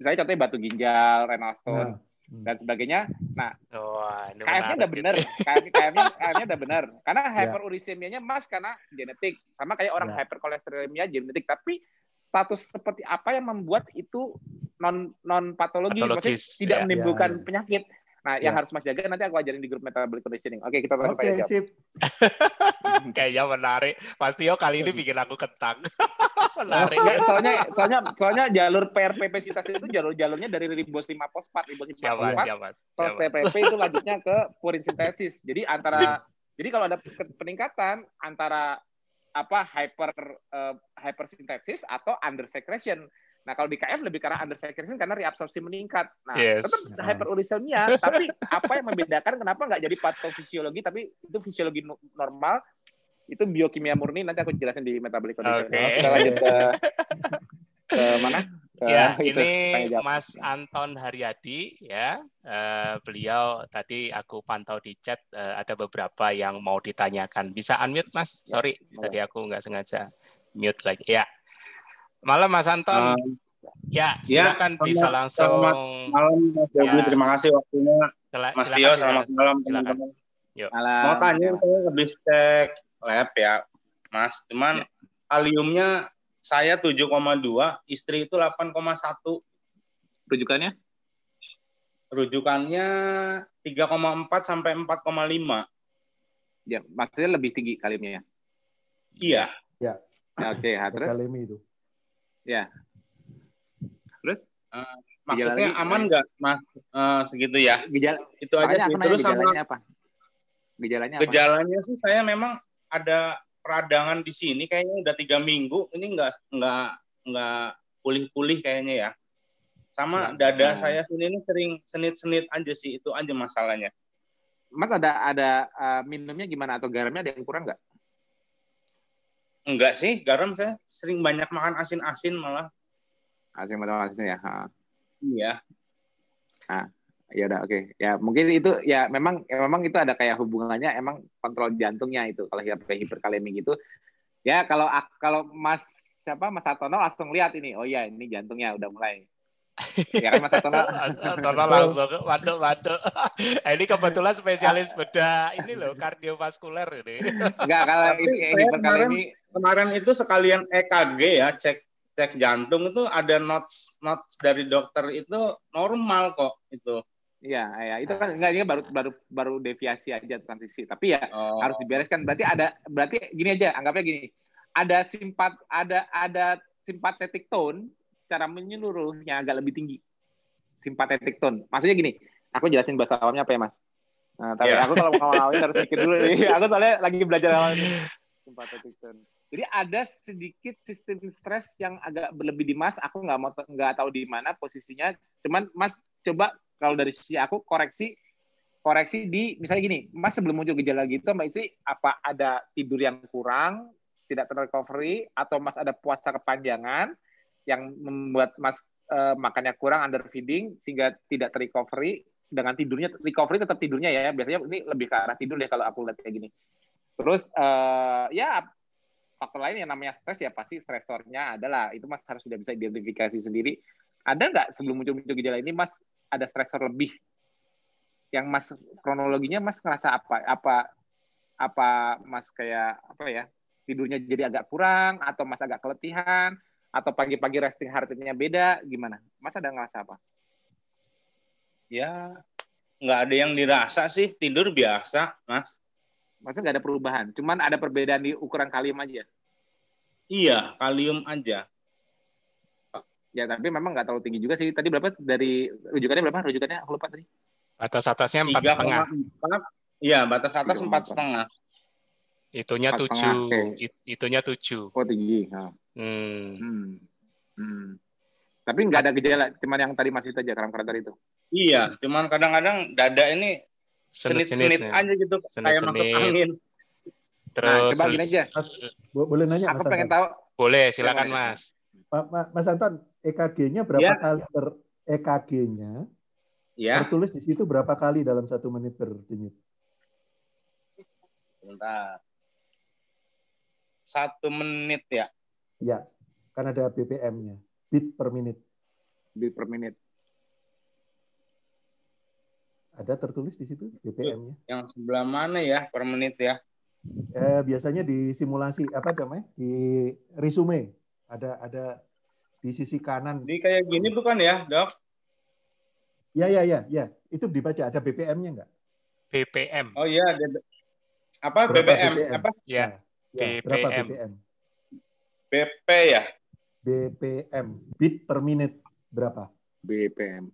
misalnya contohnya batu ginjal, renal stone. Nah Hmm. dan sebagainya. Nah, oh, KF-nya udah benar, KF-nya KF udah benar. Karena ya. hyperuricemianya mas karena genetik, sama kayak orang yeah. hyperkolesterolemia genetik. Tapi status seperti apa yang membuat itu non non patologis, maksudnya tidak ya. menimbulkan ya, ya. penyakit. Nah, yang ya. harus Mas jaga nanti aku ajarin di grup metabolic conditioning. Oke, kita tanya Oke, okay, sip. Kayaknya menarik. Mas Tio kali ini bikin aku ketang. menarik. Nggak, soalnya soalnya soalnya jalur PRPP sintase itu jalur-jalurnya dari ribos 5 fosfat, ribos 5 siapa, fosfat. Siapa, siapa. PRPP itu lanjutnya ke purin sintesis. Jadi antara jadi kalau ada peningkatan antara apa hyper uh, hypersintesis atau under secretion. Nah, kalau di KF lebih karena under secretion karena reabsorpsi meningkat. Nah, yes. tetap hyperuricemia, tapi apa yang membedakan kenapa nggak jadi patofisiologi tapi itu fisiologi normal itu biokimia murni nanti aku jelasin di metabolic condition. Okay. Kita lanjut ke, ke mana? Ya, itu, ini Mas Anton Haryadi ya. Uh, beliau tadi aku pantau di chat uh, ada beberapa yang mau ditanyakan. Bisa unmute Mas? Ya, Sorry, ya, tadi aku nggak sengaja mute lagi. Ya. Malam Mas Anton. Uh, ya, ya silakan ya, bisa langsung. Selamat malam Mas ya. terima kasih waktunya. Mas Tio, selamat malam teman-teman. Mau tanya, saya habis cek lab ya, Mas. Cuman ya. kaliumnya saya 7,2, istri itu 8,1. Rujukannya? Rujukannya 3,4 sampai 4,5. Ya, maksudnya lebih tinggi kaliumnya ya? Iya. Ya. Oke, okay, terus? Kalium itu. Ya. Terus? Uh, maksudnya Gejala aman nggak, Mas? Uh, segitu ya? Gejala. Itu aja. Terus sama apa? Gejalanya apa? Gejalanya sih saya memang ada peradangan di sini kayaknya udah tiga minggu ini nggak nggak nggak pulih-pulih kayaknya ya. Sama ya, dada nah. saya sini ini sering senit-senit aja sih itu aja masalahnya. Mas ada ada uh, minumnya gimana atau garamnya ada yang kurang nggak? Enggak sih garam saya sering banyak makan asin-asin malah. Asin makan asin ya ha. iya. Nah ya udah oke. Okay. ya mungkin itu ya memang ya memang itu ada kayak hubungannya emang kontrol jantungnya itu. Kalau hiperkalemi gitu ya kalau kalau mas siapa? Mas Atono langsung lihat ini. Oh ya ini jantungnya udah mulai. Ya kan Mas Atono Atono langsung waduh waduh ini kebetulan spesialis beda ini loh kardiovaskuler ini. Enggak kalau ini hiperkalemi kemarin itu sekalian EKG ya cek cek jantung itu ada notes notes dari dokter itu normal kok itu Iya, ya itu kan enggak ini baru baru baru deviasi aja transisi. Tapi ya oh. harus dibereskan. Berarti ada berarti gini aja, anggapnya gini. Ada simpat ada ada simpatetik tone secara menyeluruhnya agak lebih tinggi. Simpatetik tone. Maksudnya gini, aku jelasin bahasa awamnya apa ya, Mas? Nah, tapi yeah. aku kalau mau ngawalin harus pikir dulu nih. Aku soalnya lagi belajar awal ini. Simpatetik tone. Jadi ada sedikit sistem stres yang agak berlebih di Mas. Aku nggak mau nggak tahu di mana posisinya. Cuman Mas coba kalau dari sisi aku koreksi koreksi di misalnya gini, Mas sebelum muncul gejala gitu, Mbak Istri apa ada tidur yang kurang, tidak terrecovery, atau Mas ada puasa kepanjangan yang membuat Mas uh, makannya kurang under feeding sehingga tidak terrecovery dengan tidurnya recovery tetap tidurnya ya biasanya ini lebih ke arah tidur deh kalau aku lihat kayak gini. Terus uh, ya faktor lain yang namanya stres ya pasti stresornya adalah itu mas harus sudah bisa identifikasi sendiri. Ada nggak sebelum muncul muncul gejala ini mas ada stressor lebih. Yang mas kronologinya mas ngerasa apa? Apa apa mas kayak apa ya tidurnya jadi agak kurang atau mas agak keletihan atau pagi-pagi resting heart rate-nya beda? Gimana? Mas ada ngerasa apa? Ya nggak ada yang dirasa sih. Tidur biasa mas. Maksudnya nggak ada perubahan cuman ada perbedaan di ukuran kalium aja? Iya kalium aja Ya tapi memang nggak terlalu tinggi juga sih. Tadi berapa dari rujukannya berapa? Rujukannya aku lupa tadi. Batas atasnya empat setengah. Iya, batas atas empat setengah. Itunya tujuh. Okay. Itunya tujuh. Oh tinggi. Hmm. Hmm. Hmm. Tapi nggak ada gejala, cuman yang tadi masih aja keram-keram tadi itu. Iya, cuman kadang-kadang dada ini senit-senit aja gitu, senit, kayak masuk angin. Terus, nah, coba gini aja. Boleh nanya? Aku pengen tahu. Boleh, silakan Mas. Mas Anton, EKG-nya berapa ya. kali per EKG-nya? Ya. Tertulis di situ berapa kali dalam satu menit berdenyut? Bentar. Satu menit ya? Ya, kan ada BPM-nya. Beat per menit. Beat per menit. Ada tertulis di situ BPM-nya. Yang sebelah mana ya per menit ya? Eh, biasanya di simulasi apa namanya? Di resume ada ada di sisi kanan. Ini kayak gini bukan ya, dok? Ya, ya, ya, ya. Itu dibaca ada BPM-nya enggak? BPM. Oh iya, apa Berapa BBM? BPM? Apa? Ya. ya. BPM. Berapa BPM? BP ya? BPM, bit per menit berapa? BPM.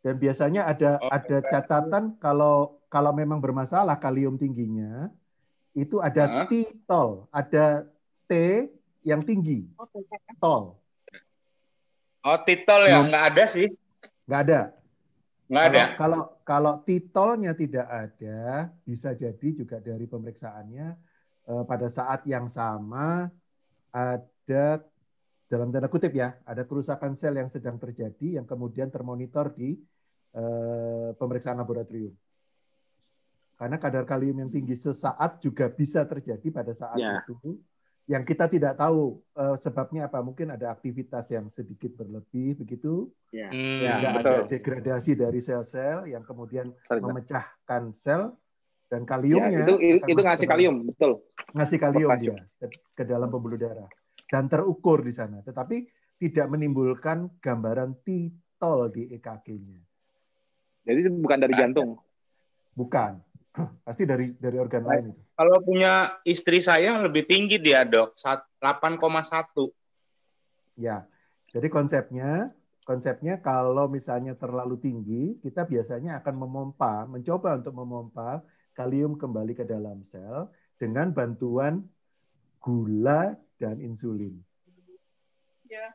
Dan biasanya ada oh, ada catatan kalau kalau memang bermasalah kalium tingginya itu ada huh? T-tol, ada T yang tinggi. Oh, tol. Oh, titol ya? Nggak ada sih. Nggak ada. Nggak ada. Kalau kalau titolnya tidak ada, bisa jadi juga dari pemeriksaannya eh, pada saat yang sama ada dalam tanda kutip ya, ada kerusakan sel yang sedang terjadi yang kemudian termonitor di uh, pemeriksaan laboratorium. Karena kadar kalium yang tinggi sesaat juga bisa terjadi pada saat ya. itu yang kita tidak tahu uh, sebabnya apa. Mungkin ada aktivitas yang sedikit berlebih begitu. Ya. Hmm, ya, ada degradasi dari sel-sel yang kemudian Sorry, memecahkan sel dan kaliumnya ya, itu itu ngasih kalium betul ngasih kalium dia ke, ke dalam pembuluh darah dan terukur di sana, tetapi tidak menimbulkan gambaran titol di EKG-nya. Jadi itu bukan dari jantung. Bukan. Pasti dari dari organ lain itu. Kalau punya istri saya lebih tinggi dia, Dok. 8,1. Ya. Jadi konsepnya konsepnya kalau misalnya terlalu tinggi, kita biasanya akan memompa, mencoba untuk memompa kalium kembali ke dalam sel dengan bantuan gula dan insulin. Ya.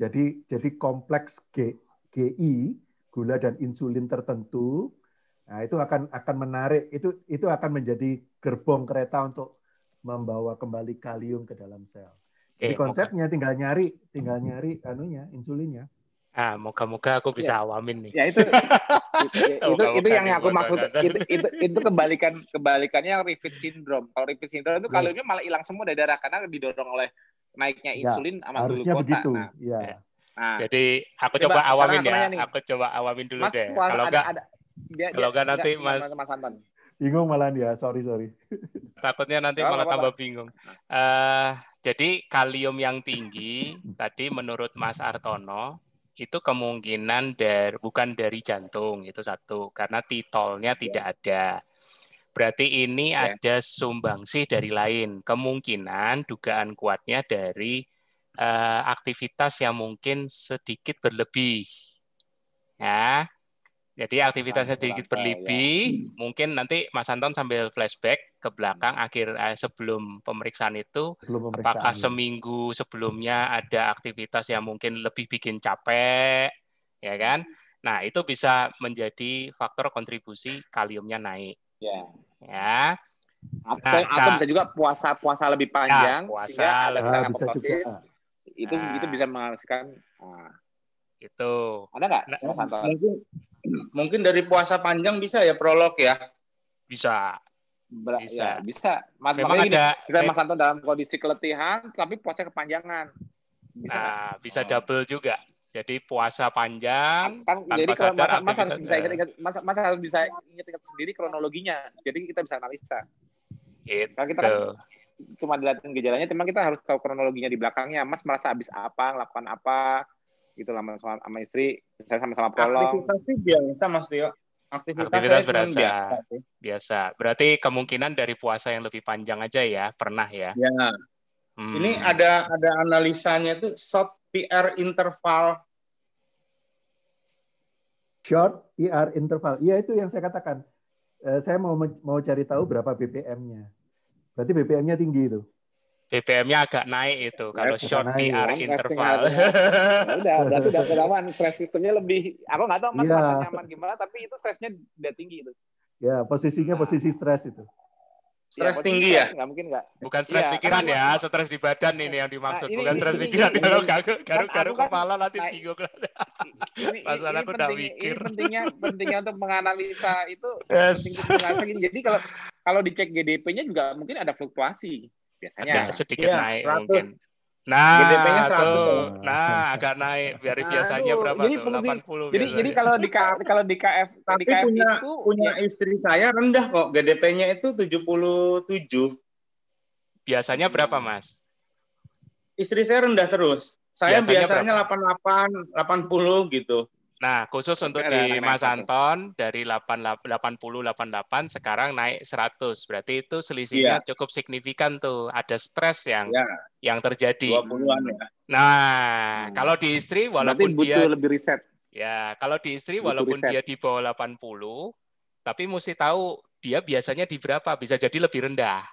Jadi jadi kompleks G, GI gula dan insulin tertentu, nah itu akan akan menarik itu itu akan menjadi gerbong kereta untuk membawa kembali kalium ke dalam sel. Jadi konsepnya tinggal nyari tinggal nyari anunya insulinnya. Ah, moga-moga aku bisa ya. awamin nih. Ya itu itu itu, itu yang aku maksud itu, itu itu kebalikan kebalikannya yang repeat syndrome. Kalau repeat syndrome itu yes. malah hilang semua dari darah karena didorong oleh naiknya ya, insulin ya, sama glukosa. Nah, ya. Nah, jadi aku coba, coba awamin ya. Aku coba awamin dulu mas, deh. Kalau enggak kalau enggak nanti Mas Mas Anton. Bingung malah dia, sorry sorry. Takutnya nanti oh, malah tambah bingung. Uh, jadi kalium yang tinggi tadi menurut Mas Artono itu kemungkinan dari bukan dari jantung itu satu karena titolnya ya. tidak ada. Berarti ini ya. ada sumbangsih dari lain. Kemungkinan dugaan kuatnya dari uh, aktivitas yang mungkin sedikit berlebih. Ya. Jadi aktivitasnya sedikit berlebih, ya. mungkin nanti Mas Anton sambil flashback ke belakang akhir eh, sebelum pemeriksaan itu, pemeriksaan. apakah seminggu sebelumnya ada aktivitas yang mungkin lebih bikin capek, ya kan? Nah itu bisa menjadi faktor kontribusi kaliumnya naik. Ya. Ya. Atau, nah, atau bisa juga puasa puasa lebih ya, panjang, ya, puasa lebih juga. Itu nah, itu bisa menghasilkan. Nah. Itu. Ada nggak? Nah, mungkin Mungkin dari puasa panjang bisa ya prolog ya? Bisa. bisa. Ya, bisa. Mas Memang ada gini, bisa Mas Anton dalam kondisi keletihan tapi puasa kepanjangan. Bisa nah, bisa oh. double juga. Jadi puasa panjang kan, tanpa jadi kalau sadar mas, mas harus bisa ingat, ingat mas, mas harus bisa ingat-ingat sendiri kronologinya. Jadi kita bisa analisa. Itu. Kalau kita kan cuma dilihatin gejalanya, cuma kita harus tahu kronologinya di belakangnya. Mas merasa habis apa, melakukan apa, gitu lah sama, sama istri saya sama-sama prolog. Aktivitas sih biasa mas Tio. Aktivitas, aktivitas berasa biasa, biasa berarti kemungkinan dari puasa yang lebih panjang aja ya pernah ya? Ya. Hmm. ini ada ada analisanya itu short PR interval. Short PR interval. Iya itu yang saya katakan. Eh, saya mau mau cari tahu berapa BPM-nya berarti BPM-nya tinggi itu BPM-nya agak naik itu kalau short naik, PR ya. interval. Ya udah, berarti udah aman. Stress sistemnya lebih, aku nggak tahu mas ya. nyaman gimana, tapi itu stresnya udah tinggi itu. Ya, posisinya posisi stres itu. Stres ya, tinggi ya? Nggak mungkin nggak. Bukan stres ya, pikiran ya, stres di badan ini yang dimaksud. Nah, ini, Bukan stres pikiran. Kalau garuk-garuk kan, kepala nanti nah, bingung. Masalah aku udah mikir. Ini pentingnya, pentingnya untuk menganalisa itu. Yes. Penting Jadi kalau kalau dicek GDP-nya juga mungkin ada fluktuasi biasanya agak sedikit ya, naik 100. mungkin. Nah, GDP-nya 100. Tuh. Nah, agak naik dari nah, biasanya aduh, berapa jadi tuh? 80 jadi, biasanya. Jadi kalau di kalau di KF Tapi di KF punya, itu punya ya. istri saya rendah kok. GDP-nya itu 77. Biasanya berapa, Mas? istri saya rendah terus. Saya biasanya, biasanya 88, 80 gitu. Nah, khusus untuk di Mas Anton dari 80 88 sekarang naik 100. Berarti itu selisihnya yeah. cukup signifikan tuh. Ada stres yang yeah. yang terjadi. 20-an ya. Nah, hmm. kalau di istri walaupun butuh dia lebih riset. Ya, kalau di istri butuh walaupun riset. dia di bawah 80, tapi mesti tahu dia biasanya di berapa, bisa jadi lebih rendah.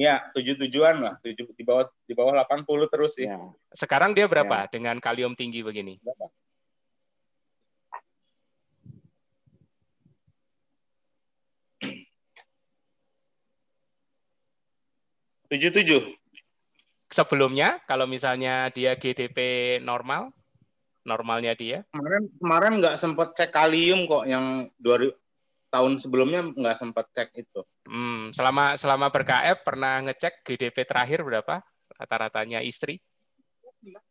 Ya, tujuh tujuan lah, tujuh di bawah di bawah 80 terus sih. Ya. Sekarang dia berapa ya. dengan kalium tinggi begini? 77. Sebelumnya kalau misalnya dia GDP normal, normalnya dia? Kemarin kemarin nggak sempat cek kalium kok yang 2000 tahun sebelumnya nggak sempat cek itu. Hmm, selama selama berKF pernah ngecek GDP terakhir berapa rata-ratanya istri?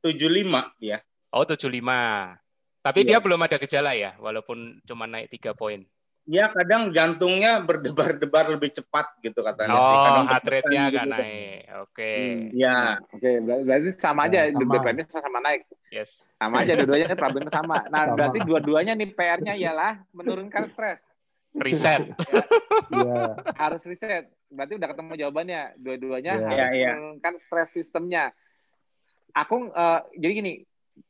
75 ya. Oh, 75. Tapi iya. dia belum ada gejala ya, walaupun cuma naik tiga poin. Ya kadang jantungnya berdebar-debar lebih cepat gitu katanya oh, sih. Kadang heart rate-nya agak gitu. naik. Oke. Okay. Hmm, ya. Oke, okay. berarti sama aja ya, sama. BPM sama naik. Yes. Sama aja dua-duanya problemnya sama. Nah, sama. berarti dua-duanya nih PR-nya ialah menurunkan stres. Reset. ya. Harus reset. Berarti udah ketemu jawabannya. Dua-duanya ya. harus ya, ya. menurunkan stres sistemnya. Aku uh, jadi gini,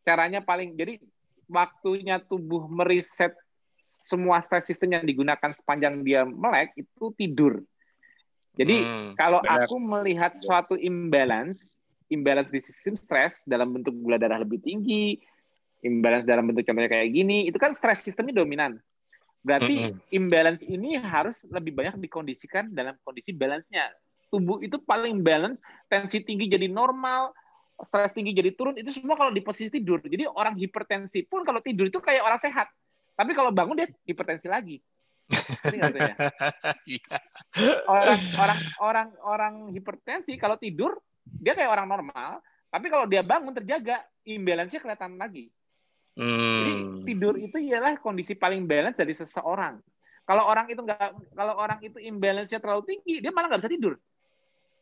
caranya paling jadi waktunya tubuh mereset semua stress system yang digunakan sepanjang dia melek itu tidur. Jadi hmm, kalau benar. aku melihat suatu imbalance, imbalance di sistem stres dalam bentuk gula darah lebih tinggi, imbalance dalam bentuk contohnya kayak gini, itu kan stres sistemnya dominan. Berarti -hmm. imbalance ini harus lebih banyak dikondisikan dalam kondisi balance-nya. Tubuh itu paling balance, tensi tinggi jadi normal, stres tinggi jadi turun, itu semua kalau di posisi tidur. Jadi orang hipertensi pun kalau tidur itu kayak orang sehat. Tapi kalau bangun dia hipertensi lagi. Iya. orang orang orang orang hipertensi kalau tidur dia kayak orang normal, tapi kalau dia bangun terjaga, imbalance-nya kelihatan lagi. Hmm. Jadi tidur itu ialah kondisi paling balance dari seseorang. Kalau orang itu nggak, kalau orang itu imbalance-nya terlalu tinggi, dia malah nggak bisa tidur.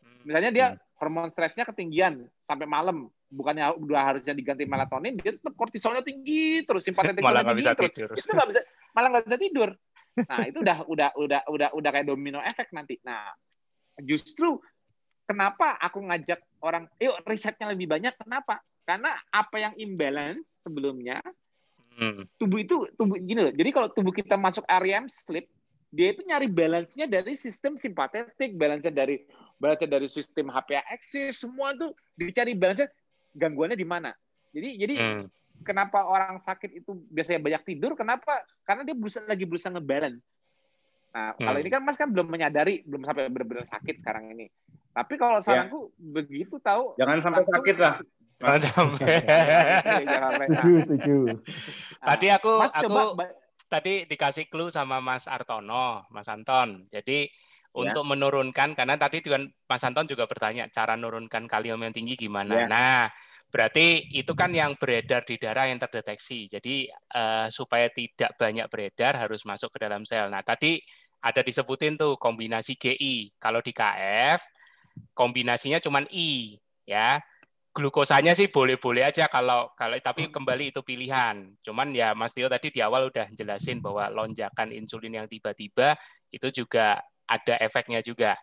Hmm. Misalnya dia hmm. hormon stresnya ketinggian sampai malam, bukannya udah harusnya diganti melatonin dia tetap kortisolnya tinggi terus simpatetik malah nggak bisa terus. tidur. Itu nggak bisa malah nggak bisa tidur. Nah itu udah udah udah udah udah kayak domino efek nanti. Nah justru kenapa aku ngajak orang yuk risetnya lebih banyak kenapa? Karena apa yang imbalance sebelumnya hmm. tubuh itu tubuh gini loh jadi kalau tubuh kita masuk REM sleep dia itu nyari balance-nya dari sistem simpatetik, balance-nya dari balance dari sistem HPA axis, semua tuh dicari balance gangguannya di mana. Jadi jadi hmm. kenapa orang sakit itu biasanya banyak tidur? Kenapa? Karena dia berusaha lagi berusaha ngebalance. Nah, hmm. kalau ini kan Mas kan belum menyadari, belum sampai benar-benar sakit sekarang ini. Tapi kalau ya. saranku ya. begitu tahu jangan sampai sakit lah. Jangan sampai. setuju, setuju. Tadi aku Mas aku coba, tadi dikasih clue sama Mas Artono, Mas Anton. Jadi. Untuk menurunkan karena tadi juga Mas Anton juga bertanya cara menurunkan kalium yang tinggi gimana. Ya. Nah, berarti itu kan yang beredar di darah yang terdeteksi. Jadi uh, supaya tidak banyak beredar harus masuk ke dalam sel. Nah, tadi ada disebutin tuh kombinasi GI. Kalau di KF kombinasinya cuma I ya. Glukosanya sih boleh-boleh aja kalau kalau tapi kembali itu pilihan. Cuman ya Mas Tio tadi di awal udah jelasin bahwa lonjakan insulin yang tiba-tiba itu juga ada efeknya juga.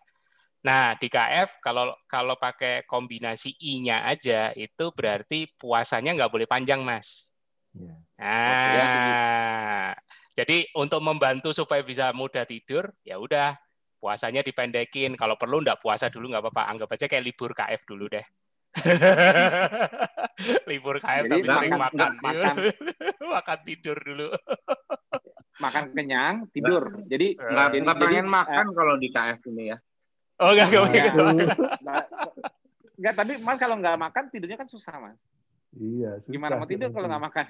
Nah, di KF kalau kalau pakai kombinasi I-nya aja itu berarti puasanya nggak boleh panjang, Mas. Ya. Nah, jadi untuk membantu supaya bisa mudah tidur, ya udah puasanya dipendekin. Kalau perlu nggak puasa dulu nggak apa-apa. Anggap aja kayak libur KF dulu deh. libur KF Jadi, tapi sering makan. Makan. makan tidur dulu makan kenyang, tidur. Jadi nggak jadi, pengen jadi, makan uh, kalau di KF ini ya. Oh enggak enggak pengen. Enggak, enggak, tapi Mas kalau nggak makan tidurnya kan susah, Mas. Iya, susah. Gimana mau tidur kalau nggak makan?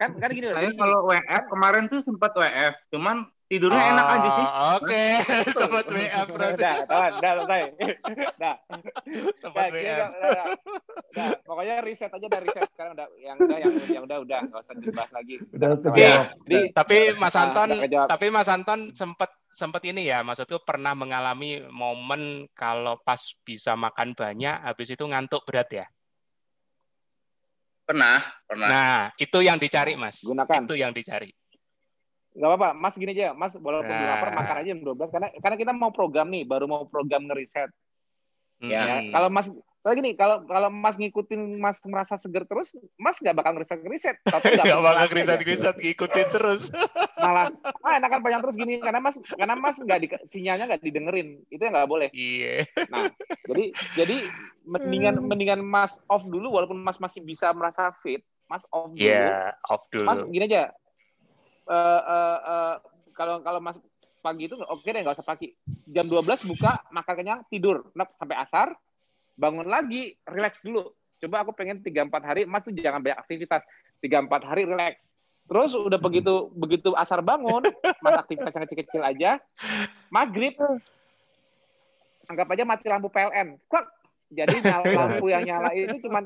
Kan kan gini Saya kalau WF kemarin tuh sempat WF, cuman tidurnya oh, enak aja sih. Oke, okay. sobat WA berarti. Udah, kawan, udah selesai. Udah. Sobat WA. Udah, pokoknya riset aja dari riset sekarang udah yang udah yang yang udah udah enggak usah dibahas lagi. Udah, ya, Jadi, tapi Mas Anton, tapi Mas Anton sempat sempat ini ya, maksudku pernah mengalami momen kalau pas bisa makan banyak habis itu ngantuk berat ya? Pernah, pernah. Nah, itu yang dicari, Mas. Gunakan. Itu yang dicari. Gak apa-apa, Mas gini aja, Mas walaupun nah. lapar makan aja jam 12 karena karena kita mau program nih, baru mau program ngeriset. Hmm. Ya, kalau Mas kalau gini, kalau kalau Mas ngikutin Mas merasa seger terus, Mas nggak bakal ngeriset ngeriset. Nggak bakal ngeriset ngeriset ngikutin terus. Malah, ah enakan panjang terus gini karena Mas karena Mas nggak di, sinyalnya nggak didengerin, itu yang nggak boleh. Iya. Nah, jadi jadi mendingan hmm. mendingan Mas off dulu walaupun Mas masih bisa merasa fit, Mas off dulu. Iya, yeah, off dulu. Mas gini aja. Uh, uh, uh, kalau kalau Mas pagi itu oke okay deh nggak usah pagi. Jam 12 buka, makan kenyang, tidur. Nah, sampai asar, bangun lagi, relax dulu. Coba aku pengen 3 4 hari, Mas tuh jangan banyak aktivitas. 3 4 hari relax. Terus udah begitu begitu asar bangun, mas aktivitas yang kecil-kecil aja, maghrib, anggap aja mati lampu PLN. Kok jadi lampu yang nyala itu cuma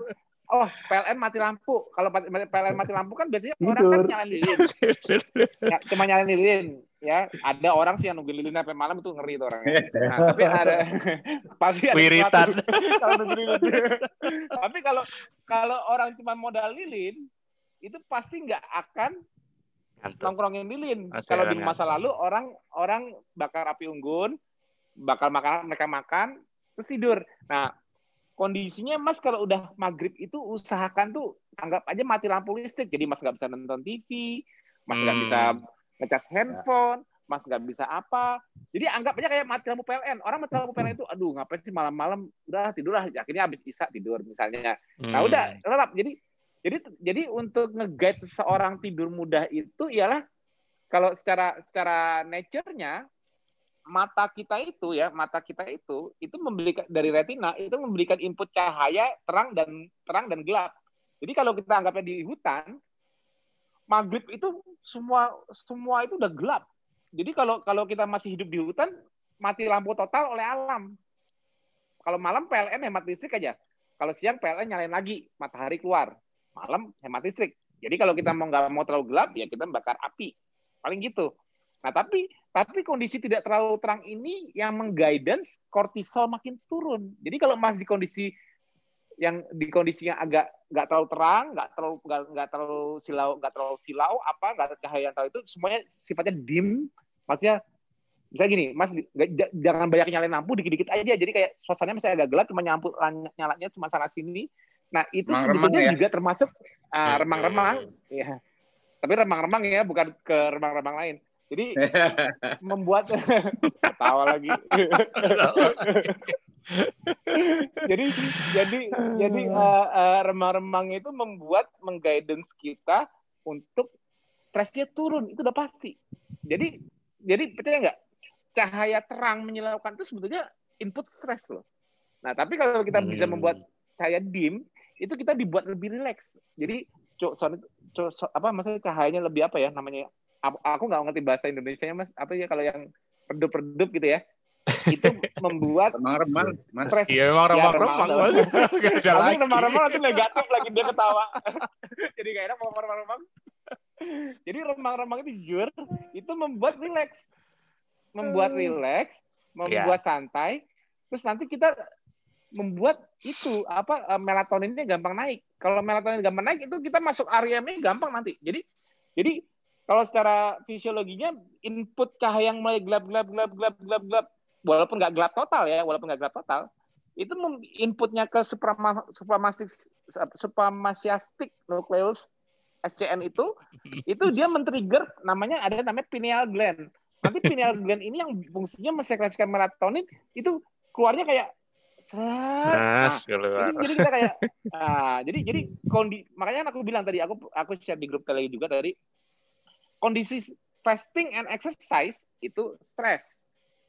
oh PLN mati lampu. Kalau PLN mati lampu kan biasanya Tidur. orang kan nyalain lilin. ya, cuma nyalain lilin. Ya, ada orang sih yang nunggu lilin sampai malam itu ngeri itu orangnya. Nah, tapi ada pasti ada Wiritan. kalau tapi kalau kalau orang cuma modal lilin, itu pasti nggak akan nongkrongin lilin. Kalau di masa lalu orang orang bakar api unggun, bakal makanan mereka makan terus tidur. Nah, kondisinya Mas kalau udah maghrib itu usahakan tuh anggap aja mati lampu listrik. Jadi Mas nggak bisa nonton TV, Mas nggak hmm. bisa ngecas handphone, Mas nggak bisa apa. Jadi anggap aja kayak mati lampu PLN. Orang mati lampu PLN itu, aduh ngapain sih malam-malam udah tidur lah. Akhirnya habis isa tidur misalnya. Hmm. Nah udah lelap. Jadi jadi jadi untuk nge-guide seseorang tidur mudah itu ialah kalau secara secara nature-nya mata kita itu ya mata kita itu itu memberikan dari retina itu memberikan input cahaya terang dan terang dan gelap. Jadi kalau kita anggapnya di hutan maghrib itu semua semua itu udah gelap. Jadi kalau kalau kita masih hidup di hutan mati lampu total oleh alam. Kalau malam PLN hemat listrik aja. Kalau siang PLN nyalain lagi matahari keluar. Malam hemat listrik. Jadi kalau kita mau nggak mau terlalu gelap ya kita bakar api. Paling gitu. Nah, tapi tapi kondisi tidak terlalu terang ini yang mengguidance kortisol makin turun. Jadi kalau masih di kondisi yang di kondisi yang agak nggak terlalu terang, nggak terlalu nggak, terlalu silau, nggak terlalu silau, apa nggak ada cahaya yang terlalu itu semuanya sifatnya dim, maksudnya bisa gini, mas gak, jangan banyak nyalain lampu dikit-dikit aja, jadi kayak suasananya masih agak gelap, cuma nyampu nyalanya cuma sana sini. Nah itu remang sebetulnya ya? juga termasuk ah, remang-remang, uh, ya. Tapi remang-remang ya, bukan ke remang-remang lain. Jadi membuat tawa lagi. jadi jadi jadi uh, uh, remang-remang itu membuat mengguidance kita untuk stresnya turun itu udah pasti. Jadi jadi percaya nggak cahaya terang menyilaukan itu sebetulnya input stres loh. Nah tapi kalau kita hmm. bisa membuat cahaya dim itu kita dibuat lebih rileks. Jadi co, so, co, apa maksudnya cahayanya lebih apa ya namanya aku nggak ngerti bahasa Indonesia mas. Apa ya kalau yang redup-redup gitu ya? Itu membuat remang-remang mas. Iya memang remang-remang. mas tapi remang-remang nanti negatif lagi dia ketawa. Jadi gak enak mau remang-remang. Jadi remang-remang itu jujur itu membuat rileks membuat hmm. rileks membuat yeah. santai. Terus nanti kita membuat itu apa eh, melatoninnya gampang naik. Kalau melatonin gampang naik itu kita masuk REM-nya gampang nanti. Jadi jadi kalau secara fisiologinya input cahaya yang mulai gelap gelap gelap gelap gelap gelap walaupun nggak gelap total ya walaupun nggak gelap total itu inputnya ke supramastic supramastic nucleus SCN itu itu dia men-trigger namanya ada namanya pineal gland. Nanti pineal gland ini yang fungsinya mensekresikan melatonin itu keluarnya kayak Nah, jadi, jadi kita kayak nah, jadi jadi kondi makanya aku bilang tadi aku aku share di grup tele juga tadi kondisi fasting and exercise itu stres.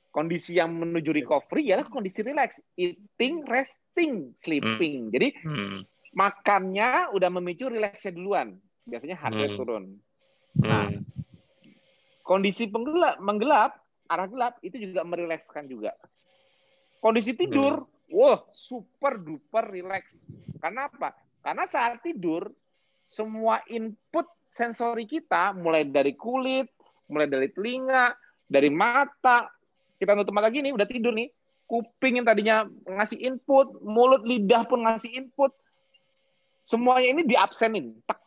Kondisi yang menuju recovery adalah kondisi relax, eating, resting, sleeping. Hmm. Jadi hmm. makannya udah memicu relaxnya duluan. Biasanya heart rate hmm. turun. Nah, hmm. kondisi penggelap, menggelap, arah gelap itu juga merilekskan juga. Kondisi tidur, hmm. wah super duper relax. Karena apa? Karena saat tidur semua input sensori kita mulai dari kulit, mulai dari telinga, dari mata. Kita nutup mata gini udah tidur nih. Kuping yang tadinya ngasih input, mulut, lidah pun ngasih input. semuanya ini diabsenin, tak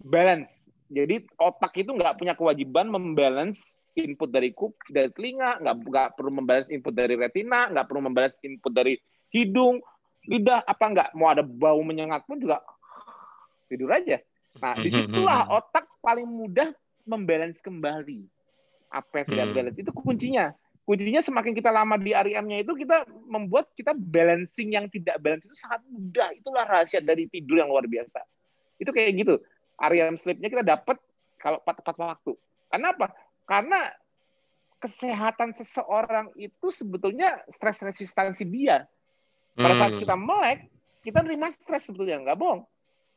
balance. Jadi otak itu nggak punya kewajiban membalance input dari kup dari telinga, nggak nggak perlu membalance input dari retina, nggak perlu membalance input dari hidung, lidah, apa nggak mau ada bau menyengat pun juga tidur aja. Nah, di situlah otak paling mudah membalance kembali. Apa yang tidak hmm. balance itu kuncinya kuncinya semakin kita lama di REM-nya itu kita membuat kita balancing yang tidak balance itu sangat mudah. Itulah rahasia dari tidur yang luar biasa. Itu kayak gitu. REM sleep-nya kita dapat kalau tepat waktu. Kenapa? Karena kesehatan seseorang itu sebetulnya stres resistansi dia. Pada saat hmm. kita melek, kita menerima stres sebetulnya, nggak bohong.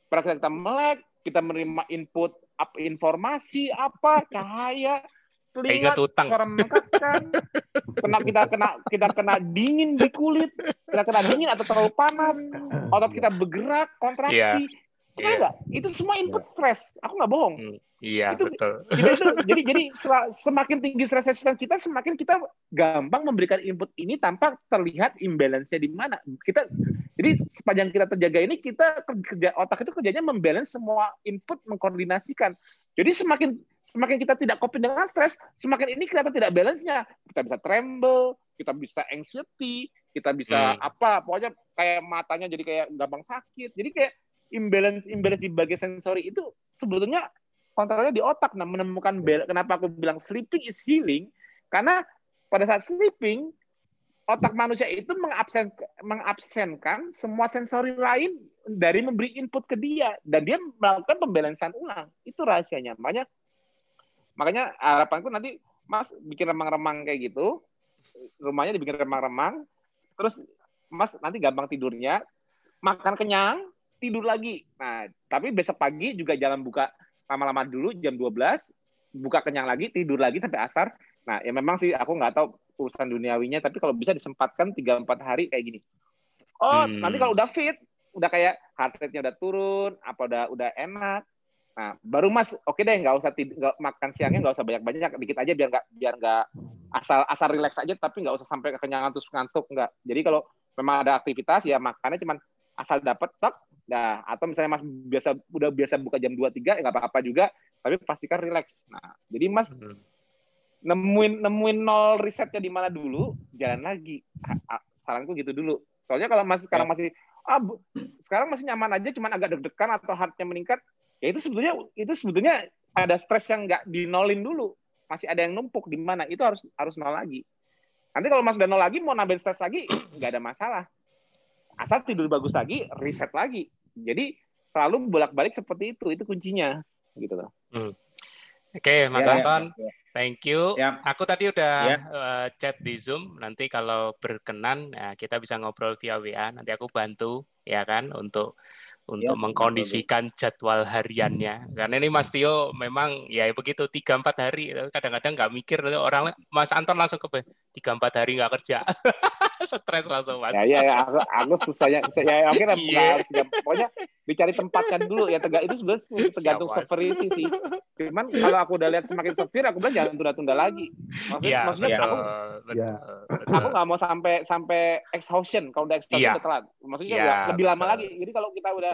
Pada saat kita melek, kita menerima input apa informasi apa cahaya telinga suara mengangkatkan kena kita kena kita kena dingin di kulit kita kena dingin atau terlalu panas otot kita bergerak kontraksi yeah. Iya. enggak itu semua input yeah. stres aku nggak bohong hmm. Iya, itu, betul. Jadi, itu, jadi, jadi semakin tinggi stress resistance kita, semakin kita gampang memberikan input ini tanpa terlihat imbalance-nya di mana. Kita, jadi sepanjang kita terjaga ini, kita kerja otak itu kerjanya membalance semua input, mengkoordinasikan. Jadi semakin semakin kita tidak coping dengan stres, semakin ini kelihatan tidak balance-nya. Kita bisa tremble, kita bisa anxiety, kita bisa hmm. apa, pokoknya kayak matanya jadi kayak gampang sakit. Jadi kayak imbalance imbalance di bagian sensori itu sebetulnya kontrolnya di otak. Nah, menemukan kenapa aku bilang sleeping is healing karena pada saat sleeping otak manusia itu mengabsen, mengabsenkan semua sensori lain dari memberi input ke dia dan dia melakukan pembalansan ulang. Itu rahasianya. Makanya Makanya harapanku nanti Mas bikin remang-remang kayak gitu, rumahnya dibikin remang-remang, terus Mas nanti gampang tidurnya, makan kenyang, tidur lagi. Nah, tapi besok pagi juga jangan buka lama-lama dulu jam 12, buka kenyang lagi, tidur lagi sampai asar. Nah, ya memang sih aku nggak tahu urusan duniawinya, tapi kalau bisa disempatkan 3-4 hari kayak gini. Oh, hmm. nanti kalau udah fit, udah kayak heart rate-nya udah turun, apa udah udah enak, Nah, baru Mas, oke okay deh, nggak usah gak, makan siangnya nggak usah banyak-banyak, dikit aja biar nggak biar nggak asal asal rileks aja, tapi nggak usah sampai kekenyangan terus ngantuk nggak. Jadi kalau memang ada aktivitas ya makannya cuma asal dapat tok, nah atau misalnya Mas biasa udah biasa buka jam 2 3 ya nggak apa-apa juga, tapi pastikan rileks. Nah, jadi Mas hmm. nemuin nemuin nol risetnya di mana dulu, jalan lagi. Saranku gitu dulu. Soalnya kalau Mas sekarang ya. masih ah, sekarang masih nyaman aja, cuma agak deg-degan atau heartnya meningkat, ya itu sebetulnya itu sebetulnya ada stres yang nggak dinolin dulu masih ada yang numpuk di mana itu harus harus nol lagi nanti kalau mas udah nol lagi mau nambah stres lagi nggak ada masalah asal tidur bagus lagi reset lagi jadi selalu bolak balik seperti itu itu kuncinya gitu loh hmm. oke okay, mas ya, Anton ya, ya. Thank you. Ya. Aku tadi udah ya. uh, chat di Zoom. Nanti kalau berkenan ya, kita bisa ngobrol via WA. Nanti aku bantu ya kan untuk untuk ya, mengkondisikan betul. jadwal hariannya. Karena ini Mas Tio memang ya begitu tiga empat hari kadang-kadang nggak mikir orang Mas Anton langsung ke tiga empat hari nggak kerja. Stres langsung Mas. Ya ya, ya aku, aku susahnya saya akhirnya yeah. ya, pokoknya dicari tempatkan dulu ya tegak itu sebenarnya tergantung severity sih. Cuman kalau aku udah lihat semakin severe aku bilang jangan tunda-tunda lagi. Maksudnya, ya, maksudnya betul, aku betul, ya. aku nggak mau sampai sampai exhaustion kalau udah exhaustion ya. udah telat. Maksudnya ya, lebih lama lagi. Jadi kalau kita udah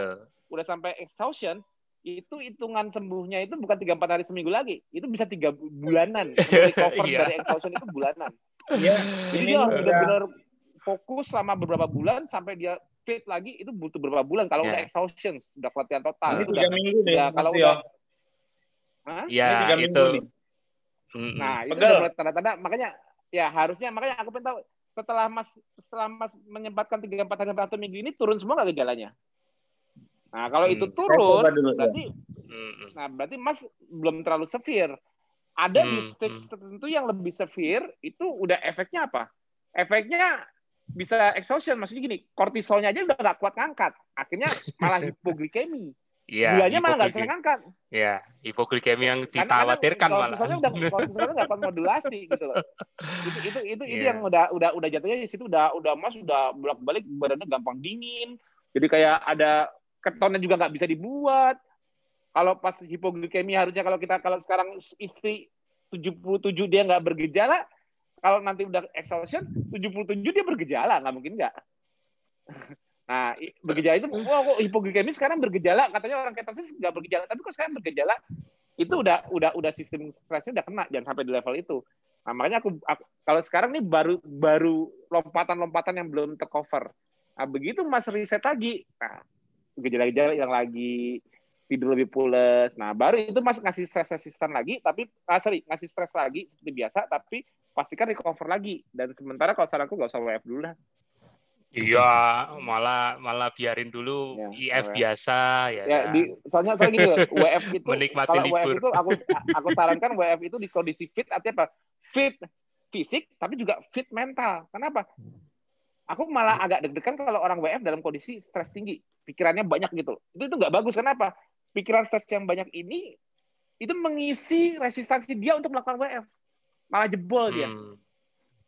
udah sampai exhaustion itu hitungan sembuhnya itu bukan tiga empat hari seminggu lagi. Itu bisa tiga bulanan. Recover yeah. dari exhaustion itu bulanan. Yeah. jadi dia benar-benar fokus selama beberapa bulan sampai dia fit lagi itu butuh beberapa bulan. Kalau yeah. udah exhaustion sudah pelatihan total itu udah, minggu udah kalau udah ya itu. nah itu udah tanda-tanda. Makanya ya harusnya makanya aku pengen tahu setelah mas setelah mas menyempatkan tiga empat hari satu minggu ini turun semua nggak gejalanya Nah, kalau hmm. itu turun, dulu, ya. berarti ya. nah berarti Mas belum terlalu severe. Ada hmm. di stage hmm. tertentu yang lebih severe, itu udah efeknya apa? Efeknya bisa exhaustion, maksudnya gini, kortisolnya aja udah nggak kuat ngangkat. Akhirnya malah hipoglikemi. Iya, Gulanya malah nggak bisa ngangkat. Iya, hipoglikemi yang dikhawatirkan malah. Kortisolnya udah kortisolnya nggak kuat modulasi gitu loh. Itu itu itu, yeah. itu iya. yang udah udah udah jatuhnya di situ udah udah mas udah bolak balik badannya gampang dingin. Jadi kayak ada ketonnya juga nggak bisa dibuat. Kalau pas hipoglikemi harusnya kalau kita kalau sekarang istri 77 dia nggak bergejala, kalau nanti udah exhaustion 77 dia bergejala, nggak mungkin nggak. Nah, bergejala itu, wah kok hipoglikemi sekarang bergejala, katanya orang ketosis nggak bergejala, tapi kok sekarang bergejala, itu udah udah udah sistem stresnya udah kena, jangan sampai di level itu. Nah, makanya aku, aku kalau sekarang ini baru baru lompatan-lompatan yang belum tercover. Nah, begitu Mas riset lagi, nah, gejala-gejala yang lagi tidur lebih pules. Nah, baru itu Mas ngasih stress resistan lagi, tapi ah, sorry, ngasih stres lagi seperti biasa, tapi pastikan recover lagi. Dan sementara kalau saranku nggak usah WF dulu lah. Iya, malah malah biarin dulu ya, IF WF. biasa ya. Ya, kan? di, soalnya soalnya loh, WF itu Menikmati kalau libur. WF itu aku aku sarankan WF itu di kondisi fit artinya apa? Fit fisik tapi juga fit mental. Kenapa? Aku malah agak deg-degan kalau orang WF dalam kondisi stres tinggi, pikirannya banyak gitu. Itu itu nggak bagus. Kenapa? Pikiran stres yang banyak ini itu mengisi resistansi dia untuk melakukan WF. Malah jebol dia. Hmm.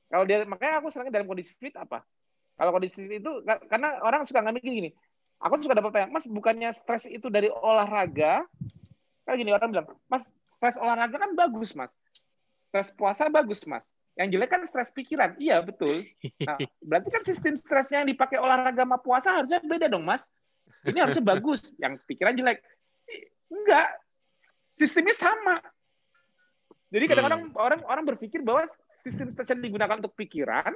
Kalau dia makanya aku seringnya dalam kondisi fit apa? Kalau kondisi itu karena orang suka ngambil gini, aku suka dapat tanya, Mas bukannya stres itu dari olahraga? Kayak gini orang bilang, Mas stres olahraga kan bagus, Mas. Stres puasa bagus, Mas. Yang jelek kan stres pikiran. Iya, betul. Nah, berarti kan sistem stresnya yang dipakai olahraga sama puasa harusnya beda dong, Mas. Ini harusnya bagus. Yang pikiran jelek. Enggak. Sistemnya sama. Jadi kadang-kadang hmm. orang orang berpikir bahwa sistem stres yang digunakan untuk pikiran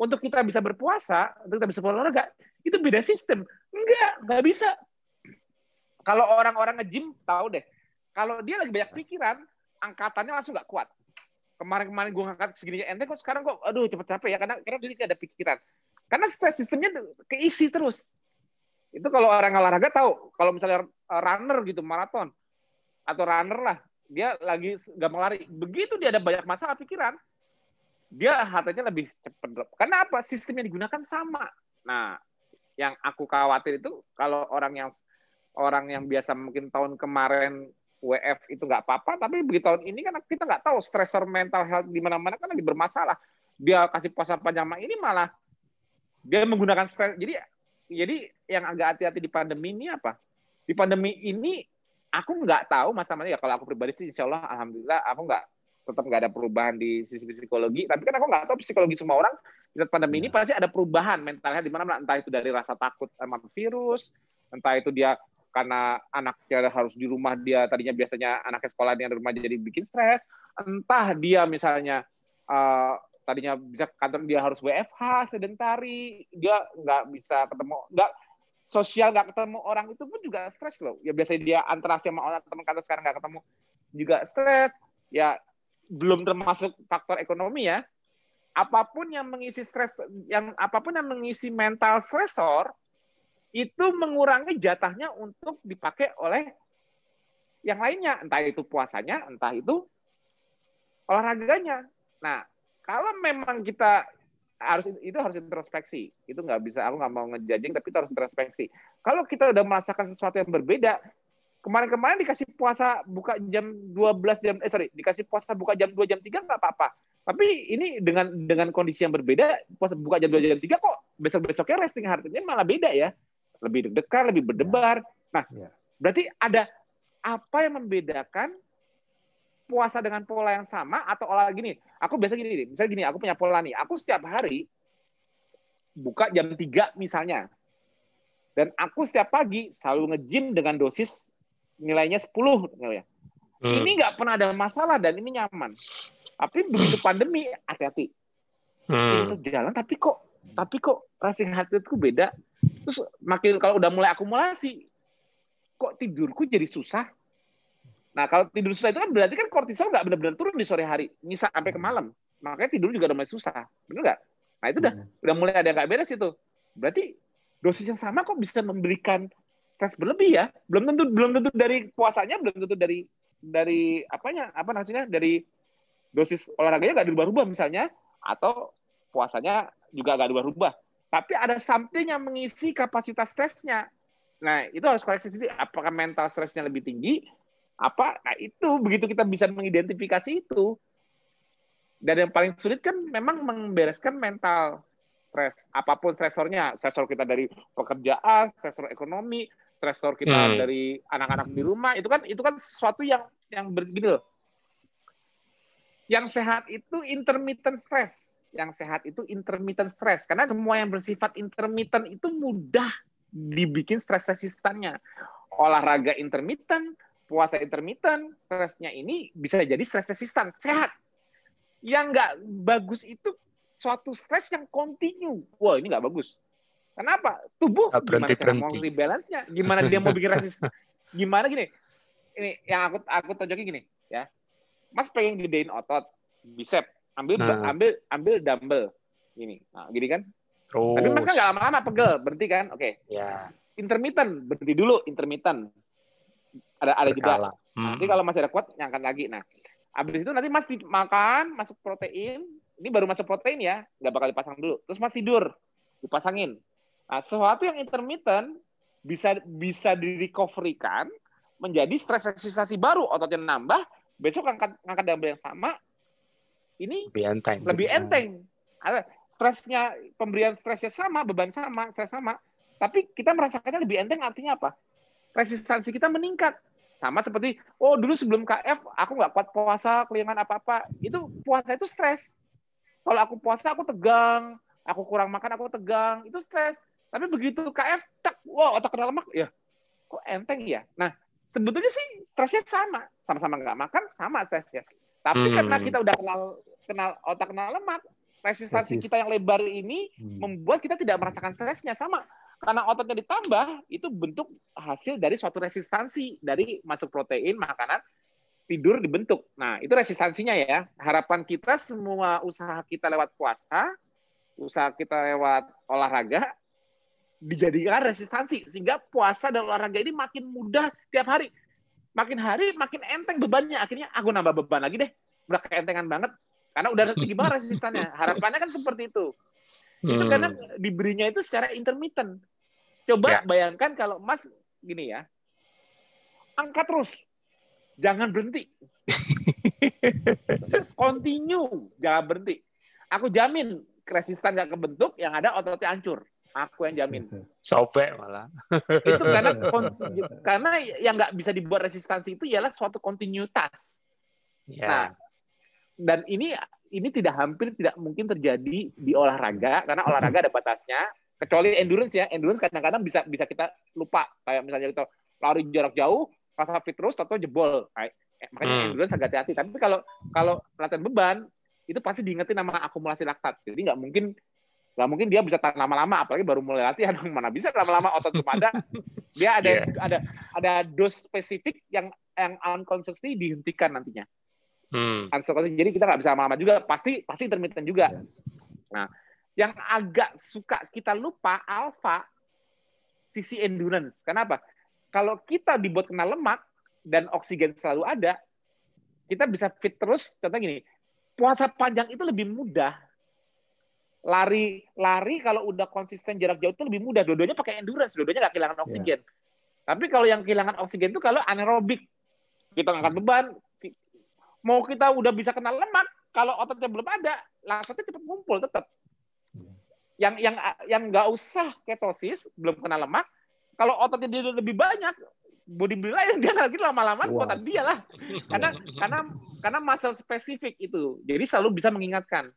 untuk kita bisa berpuasa, untuk kita bisa olahraga, itu beda sistem. Enggak, enggak bisa. Kalau orang-orang nge-gym, tahu deh. Kalau dia lagi banyak pikiran, angkatannya langsung nggak kuat. Kemarin-kemarin gue ngangkat segini ente kok sekarang kok aduh cepet capek ya karena karena dia ada pikiran. Karena sistemnya keisi terus. Itu kalau orang olahraga tahu, kalau misalnya runner gitu maraton atau runner lah, dia lagi mau lari. Begitu dia ada banyak masalah pikiran, dia hatanya lebih cepat drop. Karena apa? Sistem yang digunakan sama. Nah, yang aku khawatir itu kalau orang yang orang yang biasa mungkin tahun kemarin WF itu nggak apa-apa, tapi begitu tahun ini kan kita nggak tahu stressor mental health di mana-mana kan lagi bermasalah. Dia kasih puasa panjang ini malah dia menggunakan stres. Jadi jadi yang agak hati-hati di pandemi ini apa? Di pandemi ini aku nggak tahu masalahnya ya kalau aku pribadi sih insya Allah alhamdulillah aku nggak tetap nggak ada perubahan di sisi psikologi. Tapi kan aku nggak tahu psikologi semua orang di saat pandemi ini iya. pasti ada perubahan mentalnya di mana entah itu dari rasa takut sama virus, entah itu dia karena anaknya harus di rumah dia tadinya biasanya anaknya sekolah di rumah jadi bikin stres, entah dia misalnya uh, tadinya bisa kantor dia harus WFH sedentari, dia nggak bisa ketemu nggak sosial nggak ketemu orang itu pun juga stres loh. Ya biasanya dia antara sama orang teman kantor sekarang nggak ketemu juga stres. Ya belum termasuk faktor ekonomi ya. Apa pun yang mengisi stres, yang apa pun yang mengisi mental stresor itu mengurangi jatahnya untuk dipakai oleh yang lainnya, entah itu puasanya, entah itu olahraganya. Nah, kalau memang kita harus itu harus introspeksi, itu nggak bisa aku nggak mau ngejajing tapi itu harus introspeksi. Kalau kita udah merasakan sesuatu yang berbeda, Kemarin-kemarin dikasih puasa buka jam 12 jam eh sorry, dikasih puasa buka jam 2 jam 3 nggak apa-apa. Tapi ini dengan dengan kondisi yang berbeda, puasa buka jam 2 jam 3 kok besok-besoknya resting heart-nya malah beda ya. Lebih deg-degan, lebih berdebar. Nah, ya. berarti ada apa yang membedakan puasa dengan pola yang sama atau olah gini. Aku biasa gini, misalnya gini, aku punya pola nih. Aku setiap hari buka jam 3 misalnya. Dan aku setiap pagi selalu nge-gym dengan dosis nilainya 10 ya. Hmm. Ini nggak pernah ada masalah dan ini nyaman. Tapi begitu pandemi hati-hati. Hmm. Itu jalan tapi kok tapi kok racing heart rate beda. Terus makin kalau udah mulai akumulasi kok tidurku jadi susah. Nah, kalau tidur susah itu kan berarti kan kortisol nggak benar-benar turun di sore hari, bisa sampai ke malam. Makanya tidur juga udah mulai susah. Benar nggak? Nah, itu udah hmm. udah mulai ada yang nggak beres itu. Berarti dosis yang sama kok bisa memberikan stres berlebih ya belum tentu belum tentu dari puasanya belum tentu dari dari apanya apa namanya dari dosis olahraganya nggak dirubah-rubah misalnya atau puasanya juga nggak dirubah-rubah tapi ada something yang mengisi kapasitas stresnya nah itu harus koreksi sendiri apakah mental stresnya lebih tinggi apa nah itu begitu kita bisa mengidentifikasi itu dan yang paling sulit kan memang membereskan mental stres apa pun stresornya stresor kita dari pekerjaan stresor ekonomi stresor kita hmm. dari anak-anak di rumah itu kan itu kan sesuatu yang yang begini loh. Yang sehat itu intermittent stress. Yang sehat itu intermittent stress karena semua yang bersifat intermittent itu mudah dibikin stress resistannya. Olahraga intermittent, puasa intermittent, stresnya ini bisa jadi stress resistan, sehat. Yang nggak bagus itu suatu stres yang kontinu. Wah, ini nggak bagus. Kenapa? Tubuh gak berhenti, gimana cara mau rebalance-nya? Gimana dia mau bikin resisten? Gimana gini? Ini yang aku aku tunjukin gini, ya. Mas pengen gedein otot, bicep, ambil nah. ambil ambil dumbbell ini. Nah, gini kan? Terus. tapi mas kan nggak lama-lama pegel berhenti kan? Oke. Okay. ya. Intermittent berhenti dulu intermittent. Ada ada juga hmm. nanti kalau masih ada kuat nyangkat lagi. Nah abis itu nanti mas makan masuk protein. Ini baru masuk protein ya nggak bakal dipasang dulu. Terus mas tidur dipasangin. Nah sesuatu yang intermittent bisa bisa direcoverykan menjadi stres resistansi baru. Ototnya nambah besok angkat angkat dumbbell yang sama ini lebih enteng. Lebih enteng. Stresnya pemberian stresnya sama, beban sama, stres sama, tapi kita merasakannya lebih enteng artinya apa? Resistansi kita meningkat. Sama seperti, oh dulu sebelum KF aku nggak kuat puasa, kelingan apa-apa. Itu puasa itu stres. Kalau aku puasa aku tegang, aku kurang makan aku tegang, itu stres. Tapi begitu KF, tak, wow otak kena lemak, ya kok enteng ya. Nah sebetulnya sih stresnya sama, sama-sama nggak makan, sama stresnya. Tapi hmm. karena kita udah kenal kenal otak kenal lemak, resistansi Resis. kita yang lebar ini hmm. membuat kita tidak merasakan stresnya sama. Karena ototnya ditambah, itu bentuk hasil dari suatu resistansi dari masuk protein, makanan, tidur dibentuk. Nah, itu resistansinya ya. Harapan kita semua usaha kita lewat puasa, usaha kita lewat olahraga, dijadikan resistansi. Sehingga puasa dan olahraga ini makin mudah tiap hari. Makin hari makin enteng bebannya. Akhirnya aku nambah beban lagi deh. Udah keentengan banget. Karena udah tinggi banget resistannya. Harapannya kan seperti itu. Hmm. Itu karena diberinya itu secara intermittent. Coba ya. bayangkan kalau Mas gini ya. Angkat terus. Jangan berhenti. terus continue. Jangan berhenti. Aku jamin resistan nggak kebentuk, yang ada ototnya hancur. Aku yang jamin. Sobek malah. itu karena karena yang nggak bisa dibuat resistansi itu ialah suatu kontinuitas. Ya. Nah, dan ini ini tidak hampir tidak mungkin terjadi di olahraga karena olahraga ada batasnya. Kecuali endurance ya endurance kadang-kadang bisa bisa kita lupa. Kayak misalnya kita lari jarak jauh rasa fit terus atau jebol. Kayak eh, makanya hmm. endurance agak hati-hati. Tapi kalau kalau latihan beban itu pasti diingetin nama akumulasi laktat. Jadi nggak mungkin nggak mungkin dia bisa tahan lama-lama apalagi baru mulai latihan. Mana bisa lama-lama otot belum ada dia ada yeah. ada ada dos spesifik yang yang unconsciously dihentikan nantinya Hmm. Jadi kita nggak bisa lama-lama juga. Pasti pasti intermittent juga. Yes. Nah, yang agak suka kita lupa alpha sisi endurance. Kenapa? Kalau kita dibuat kena lemak dan oksigen selalu ada, kita bisa fit terus. Contoh gini, puasa panjang itu lebih mudah. Lari lari kalau udah konsisten jarak jauh itu lebih mudah. Dua-duanya pakai endurance, dua-duanya nggak kehilangan iya. oksigen. Yeah. Tapi kalau yang kehilangan oksigen itu kalau anaerobik, kita ngangkat beban, mau kita udah bisa kenal lemak, kalau ototnya belum ada, laktatnya cepat ngumpul tetap. Yang yang yang nggak usah ketosis, belum kena lemak, kalau ototnya dia lebih banyak, bodybuilder yang dia lagi lama-lama wow. kuatan dia lah. Karena karena karena muscle spesifik itu. Jadi selalu bisa mengingatkan.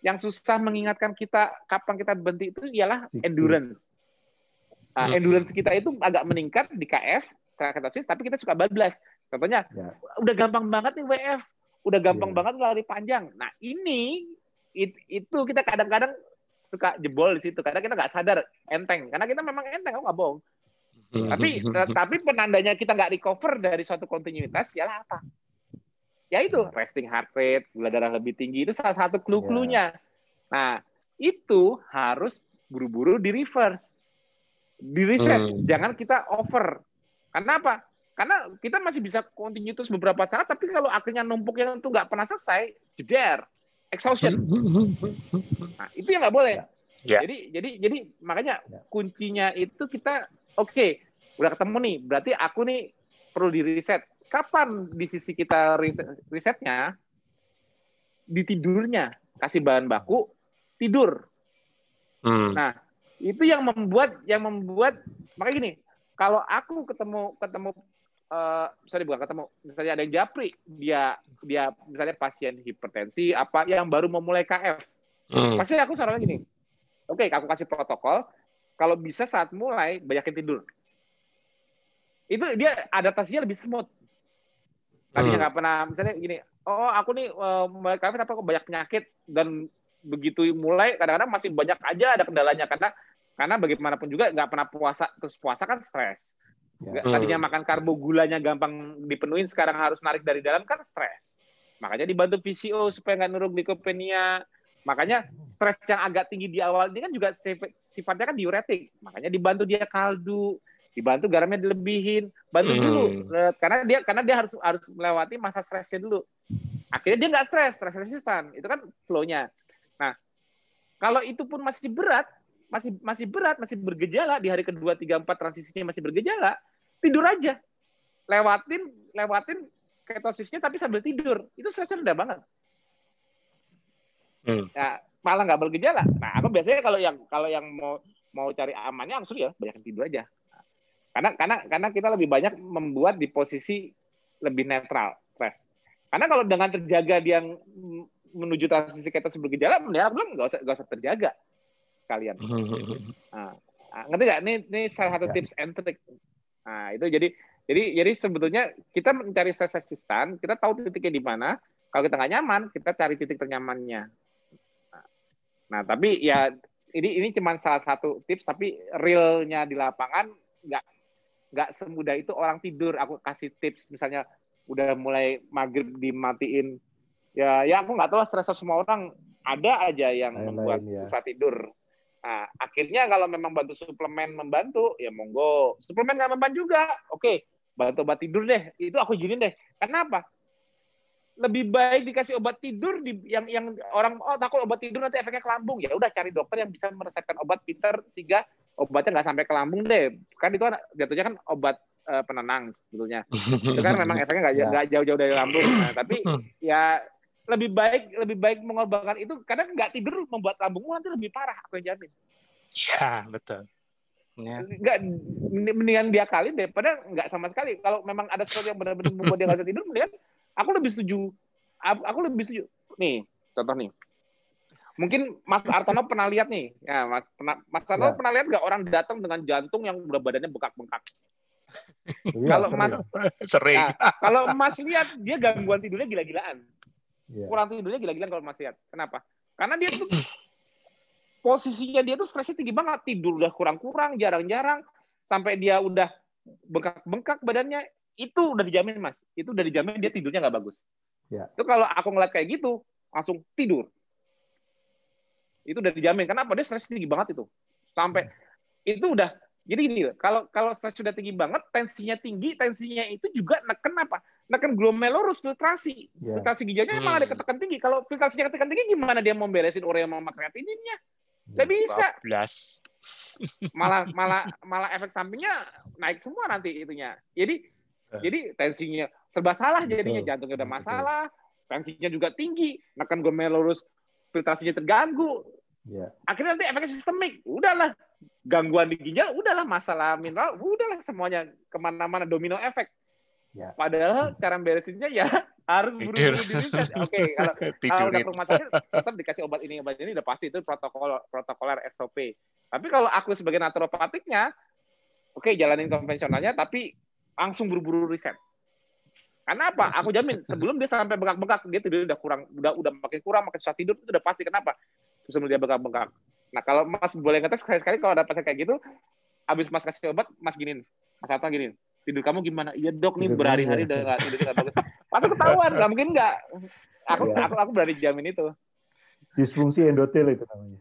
Yang susah mengingatkan kita kapan kita berhenti itu ialah endurance. Nah, endurance kita itu agak meningkat di KF, ketosis, tapi kita suka bablas. Contohnya, ya. udah gampang banget nih WF, udah gampang ya. banget lari panjang. Nah ini it, itu kita kadang-kadang suka jebol di situ karena kita nggak sadar enteng. Karena kita memang enteng aku nggak bohong. Tapi tapi penandanya kita nggak recover dari suatu kontinuitas ya apa? Ya itu resting heart rate gula darah lebih tinggi itu salah satu clue-cluenya. Nah itu harus buru-buru di reverse di reset. Hmm. jangan kita over. Karena apa karena kita masih bisa continue terus beberapa saat, tapi kalau akhirnya numpuk yang itu nggak pernah selesai, jeder, exhaustion. Nah, itu yang nggak boleh. Yeah. Jadi, jadi, jadi makanya ya. kuncinya itu kita, oke, okay, udah ketemu nih, berarti aku nih perlu di reset. Kapan di sisi kita risetnya? Di tidurnya, kasih bahan baku, tidur. Hmm. Nah, itu yang membuat, yang membuat, makanya gini, kalau aku ketemu ketemu uh, misalnya bukan ketemu misalnya ada yang japri dia dia misalnya pasien hipertensi apa yang baru memulai KF Hmm. Pasti aku sarannya gini. Oke, okay, aku kasih protokol. Kalau bisa saat mulai banyakin tidur. Itu dia adaptasinya lebih smooth. Tadinya hmm. nggak pernah misalnya gini. Oh, aku nih uh, mulai kafe tapi aku banyak penyakit dan begitu mulai kadang-kadang masih banyak aja ada kendalanya karena karena bagaimanapun juga nggak pernah puasa terus puasa kan stres. Ya. Tadinya makan karbo gulanya gampang dipenuhin sekarang harus narik dari dalam kan stres. Makanya dibantu VCO supaya nggak nuruk likopenia. Makanya stres yang agak tinggi di awal ini kan juga sifatnya kan diuretik. Makanya dibantu dia kaldu, dibantu garamnya dilebihin, bantu hmm. dulu karena dia karena dia harus harus melewati masa stresnya dulu. Akhirnya dia nggak stres, stres resistan. Itu kan flow-nya. Nah, kalau itu pun masih berat, masih masih berat, masih bergejala di hari kedua, tiga, empat transisinya masih bergejala, tidur aja. Lewatin lewatin ketosisnya tapi sambil tidur. Itu stresnya rendah banget. Hmm. Nah, malah nggak bergejala. Nah, aku biasanya kalau yang kalau yang mau mau cari amannya langsung ya banyak tidur aja. Karena karena karena kita lebih banyak membuat di posisi lebih netral, stres. Karena kalau dengan terjaga dia menuju transisi ketos bergejala, ya belum nggak usah nggak usah terjaga kalian. Nah, nah, ngerti nggak? Ini ini salah satu ya. tips and trick. Nah itu jadi jadi jadi sebetulnya kita mencari stress resistan, kita tahu titiknya di mana. Kalau kita nggak nyaman, kita cari titik ternyamannya. Nah, nah tapi ya ini ini cuma salah satu tips, tapi realnya di lapangan nggak nggak semudah itu orang tidur. Aku kasih tips misalnya udah mulai maghrib dimatiin ya ya aku nggak tahu stres semua orang ada aja yang lain, membuat ya. susah tidur nah akhirnya kalau memang bantu suplemen membantu ya monggo. Suplemen nggak membantu juga. Oke bantu obat tidur deh. Itu aku izinin deh. Kenapa? Lebih baik dikasih obat tidur di yang yang orang oh takut obat tidur nanti efeknya ke lambung. Ya udah cari dokter yang bisa meresepkan obat pinter sehingga obatnya nggak sampai ke lambung deh. Kan itu kan jatuhnya kan obat uh, penenang sebetulnya. Itu kan memang efeknya nggak ya. jauh-jauh dari lambung. Nah, tapi ya lebih baik lebih baik mengorbankan itu karena nggak tidur membuat lambungmu nanti lebih parah aku yang jamin. Ya betul. Ya. nggak mendingan dia kali daripada nggak sama sekali. Kalau memang ada sesuatu yang benar-benar membuat dia nggak bisa tidur mendingan aku lebih setuju aku lebih setuju. Nih contoh nih. Mungkin Mas Artono pernah lihat nih. Ya Mas pernah Mas Artono ya. pernah lihat nggak orang datang dengan jantung yang udah badannya bengkak-bengkak? Iya, kalau Mas sering. Nah, kalau Mas lihat dia gangguan tidurnya gila-gilaan Yeah. Kurang tidurnya gila-gilaan kalau masih lihat. Kenapa? Karena dia tuh posisinya dia tuh stresnya tinggi banget. Tidur udah kurang-kurang, jarang-jarang. Sampai dia udah bengkak-bengkak badannya. Itu udah dijamin, Mas. Itu udah dijamin dia tidurnya nggak bagus. Yeah. Itu kalau aku ngeliat kayak gitu, langsung tidur. Itu udah dijamin. Kenapa? Dia stres tinggi banget itu. Sampai itu udah jadi gini, kalau kalau stres sudah tinggi banget, tensinya tinggi, tensinya itu juga neken apa? Neken glomerulus filtrasi. Yeah. Filtrasi ginjalnya hmm. emang ada ketekan tinggi. Kalau filtrasinya ketekan tinggi, gimana dia mau beresin urea sama kreatininnya? Gak hmm, bisa. malah malah malah efek sampingnya naik semua nanti itunya. Jadi uh. jadi tensinya serba salah jadinya jantungnya udah masalah, tensinya juga tinggi, neken glomerulus filtrasinya terganggu. Yeah. Akhirnya nanti efeknya sistemik. Udahlah, gangguan di ginjal, udahlah masalah mineral, udahlah semuanya ke mana-mana domino efek. Ya. Padahal cara beresinnya ya harus buru-buru. Oke, okay, kalau kalau udah rumah sakit tetap dikasih obat ini obat ini udah pasti itu protokol protokoler SOP. Tapi kalau aku sebagai naturopatiknya, oke okay, jalanin konvensionalnya, tapi langsung buru-buru riset. Karena apa? Aku jamin sebelum dia sampai bengkak-bengkak dia tidur udah kurang, udah udah makin kurang, makin susah tidur itu udah pasti. Kenapa? Sebelum dia bengkak-bengkak. Nah kalau Mas boleh ngetes sekali-sekali kalau ada pasien kayak gitu, abis Mas kasih obat, Mas giniin, Mas Atta giniin, tidur kamu gimana? Iya dok nih berhari-hari udah nggak tidur nggak bagus. Pasti ketahuan, nggak mungkin nggak. Aku, ya. aku aku berani jamin itu. Disfungsi endotel itu namanya.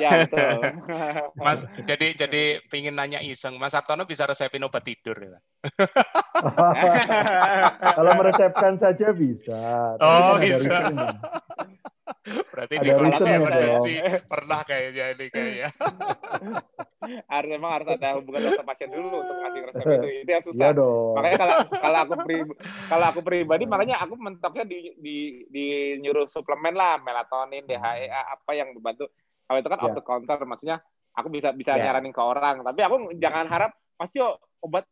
Ya betul. Mas, jadi jadi pingin nanya iseng, Mas Artono bisa resepin obat tidur ya? Kalau meresepkan saja bisa. Oh kan bisa. Berarti di kelas emergency pernah kayaknya ini kayaknya. harus memang harus ada hubungan dokter pasien dulu untuk ngasih resep itu. Itu yang susah. Ya makanya kalau kalau aku pribadi, kalau aku pribadi makanya aku mentoknya di di di nyuruh suplemen lah, melatonin, DHEA apa yang membantu. Kalau itu kan ya. off the counter maksudnya aku bisa bisa ya. nyaranin ke orang, tapi aku jangan harap pasti obat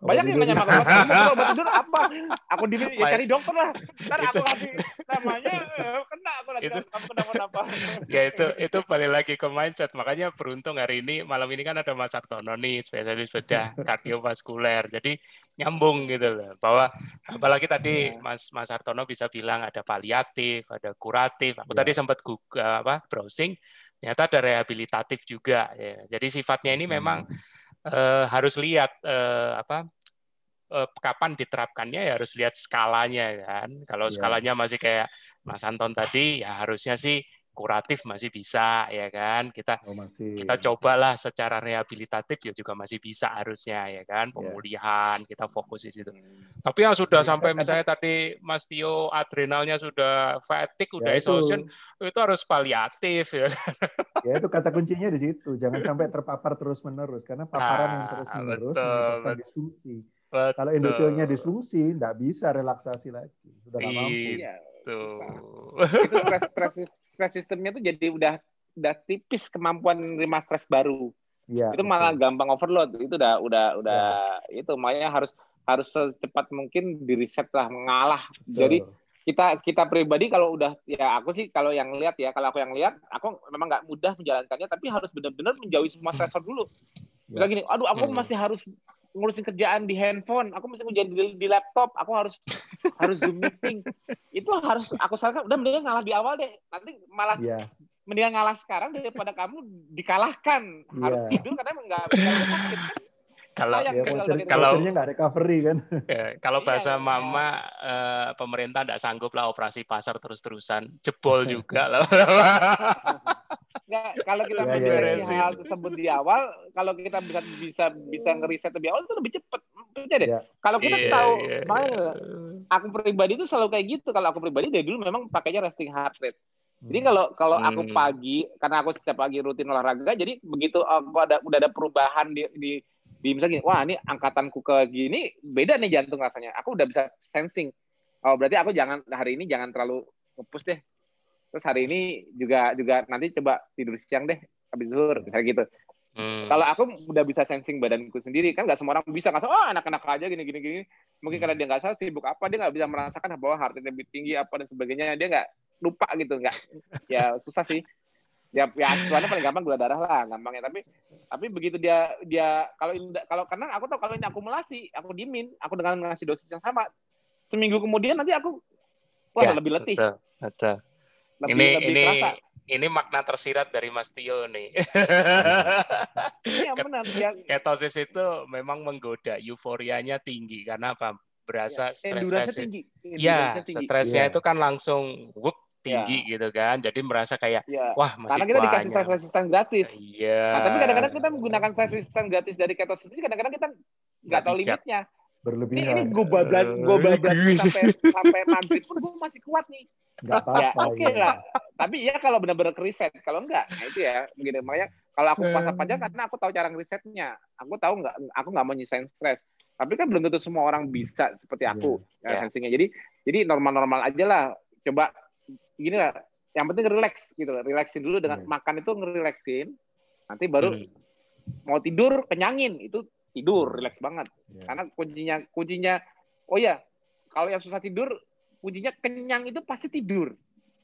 banyak yang nanya sama mas kamu obat tidur apa aku di ya cari dokter lah ntar aku kasih namanya eh, kena aku lagi itu, kamu kenapa-napa. ya itu itu balik lagi ke mindset. Makanya beruntung hari ini malam ini kan ada Mas Artono nih spesialis bedah kardiovaskuler. Jadi nyambung gitu loh. Bahwa apalagi tadi ya. Mas Mas Artono bisa bilang ada paliatif, ada kuratif. Aku ya. tadi sempat Google apa browsing ternyata ada rehabilitatif juga ya. Jadi sifatnya ini memang hmm. uh, harus lihat uh, apa uh, kapan diterapkannya ya harus lihat skalanya kan. Kalau yeah. skalanya masih kayak Mas Anton tadi ya harusnya sih kuratif masih bisa ya kan kita oh, masih. kita cobalah secara rehabilitatif ya juga masih bisa harusnya ya kan iya. pemulihan yeah. kita fokus di situ hmm. tapi yang sudah yeah. sampai misalnya tadi Mas Tio adrenalnya sudah fatigue udah ya, exhaustion itu. itu harus paliatif ya ya itu kata kuncinya di situ jangan sampai terpapar terus menerus karena paparan nah, yang terus menerus menyebabkan disfungsi kalau endothelnya disfungsi nggak bisa relaksasi lagi sudah nggak mampu iya, itu stres stres stress sistemnya tuh jadi udah udah tipis kemampuan menerima stres baru. Ya, itu malah betul. gampang overload. Itu udah udah udah ya. itu makanya harus harus secepat mungkin di reset lah mengalah. Betul. Jadi kita kita pribadi kalau udah ya aku sih kalau yang lihat ya kalau aku yang lihat aku memang nggak mudah menjalankannya tapi harus benar-benar menjauhi semua stresor dulu. Ya. Misalnya gini, aduh aku hmm. masih harus ngurusin kerjaan di handphone, aku masih kerjaan di, di laptop, aku harus harus zoom meeting. Itu harus aku sarankan udah mendingan ngalah di awal deh. Nanti malah yeah. mendingan ngalah sekarang daripada kamu dikalahkan. Yeah. Harus tidur karena enggak sakit kan. Kalau ya, kalau nggak recovery kan. Ya, kalau iya, bahasa iya, mama eh, pemerintah nggak sanggup lah operasi pasar terus-terusan, jebol juga lah. Nggak, kalau kita ya, ya, ya. hal tersebut di awal, kalau kita bisa bisa bisa ngeriset lebih awal itu lebih cepat. Deh. Ya. Kalau kita yeah, tahu, yeah, yeah. aku pribadi itu selalu kayak gitu. Kalau aku pribadi dari dulu memang pakainya resting heart rate. Jadi hmm. kalau kalau aku hmm. pagi, karena aku setiap pagi rutin olahraga, jadi begitu aku ada udah ada perubahan di, di di misalnya gini, wah ini angkatanku ke gini beda nih jantung rasanya. Aku udah bisa sensing. Oh berarti aku jangan hari ini jangan terlalu ngepus deh terus hari ini juga juga nanti coba tidur siang deh habis zuhur misalnya gitu hmm. kalau aku udah bisa sensing badanku sendiri kan nggak semua orang bisa nggak oh anak-anak aja gini gini gini mungkin karena dia nggak salah sibuk apa dia nggak bisa merasakan bahwa heart rate lebih tinggi apa dan sebagainya dia nggak lupa gitu nggak ya susah sih ya ya soalnya paling gampang gula darah lah gampangnya tapi tapi begitu dia dia kalau kalau karena aku tahu kalau ini akumulasi aku dimin aku dengan ngasih dosis yang sama seminggu kemudian nanti aku wah ya, lebih letih betul, betul lebih, ini lebih ini kerasa. ini makna tersirat dari Mas Tio nih. Iya benar. Ya. Ketosis itu memang menggoda, euforianya tinggi karena apa? Berasa ya, stres tinggi. Iya, stresnya ya. itu kan langsung wuk tinggi ya. gitu kan. Jadi merasa kayak ya. wah masih Karena kita banyak. dikasih stres resistan gratis. Iya. Nah, tapi kadang-kadang kita menggunakan stres resistan gratis dari ketosis ini kadang-kadang kita nggak tahu limitnya berlebihan. Ini, ini gue bablas, gue bablas sampai sampai maghrib pun gue masih kuat nih. Gak apa-apa. Ya, Oke okay ya. lah. Tapi ya kalau benar-benar riset, kalau enggak, nah itu ya. Begini makanya kalau aku pas apa aja karena aku tahu cara ngerisetnya. Aku tahu nggak, aku nggak mau nyisain stres. Tapi kan belum tentu semua orang bisa seperti aku yeah. ya, yeah. Jadi jadi normal-normal aja lah. Coba gini lah. Yang penting relax gitu, relaxin dulu dengan yeah. makan itu ngerileksin. Nanti baru hmm. mau tidur kenyangin itu tidur relax banget yeah. karena kuncinya kuncinya oh ya kalau yang susah tidur kuncinya kenyang itu pasti tidur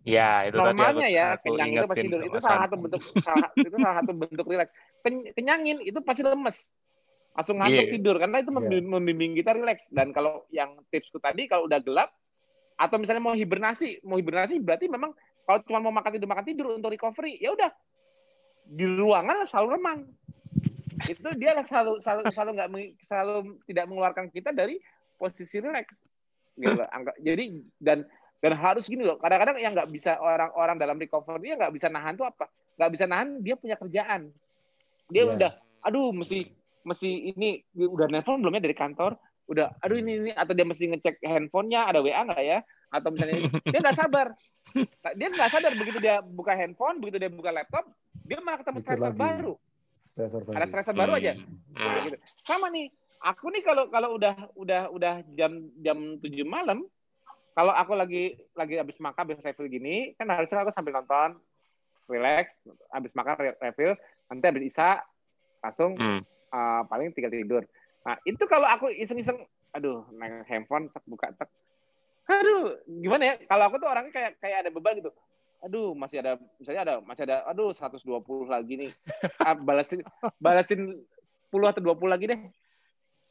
Ya, itu normalnya tadi ya kenyang itu pasti tidur. Itu salah satu bentuk salah, itu salah satu bentuk rileks. Kenyangin itu pasti lemes. Langsung ngantuk yeah. tidur karena itu yeah. membimbing kita rileks. Dan kalau yang tipsku tadi kalau udah gelap atau misalnya mau hibernasi, mau hibernasi berarti memang kalau cuma mau makan tidur makan tidur untuk recovery, ya udah. Di ruangan selalu remang. Itu dia selalu selalu selalu nggak selalu tidak mengeluarkan kita dari posisi relax. Gitu jadi dan dan harus gini loh. Kadang-kadang yang nggak bisa orang-orang dalam recovery dia nggak bisa nahan tuh apa? Nggak bisa nahan dia punya kerjaan. Dia yeah. udah aduh mesti mesti ini udah nelfon belum ya dari kantor udah aduh ini ini atau dia mesti ngecek handphonenya ada wa nggak ya atau misalnya dia nggak sabar dia nggak sadar begitu dia buka handphone begitu dia buka laptop dia malah ketemu stressor baru Stressor ada stressor baru aja. Hmm. Gitu. Sama nih, aku nih kalau kalau udah udah udah jam jam tujuh malam, kalau aku lagi lagi habis makan habis refill gini, kan harusnya aku sambil nonton, relax, habis makan refill, nanti habis isa langsung hmm. uh, paling tinggal tidur. Nah itu kalau aku iseng-iseng, aduh, naik handphone, buka tek, aduh, gimana ya? Kalau aku tuh orangnya kayak kayak ada beban gitu. aduh masih ada misalnya ada masih ada aduh 120 lagi nih. Ah, balasin balasin 10 atau 20 lagi deh.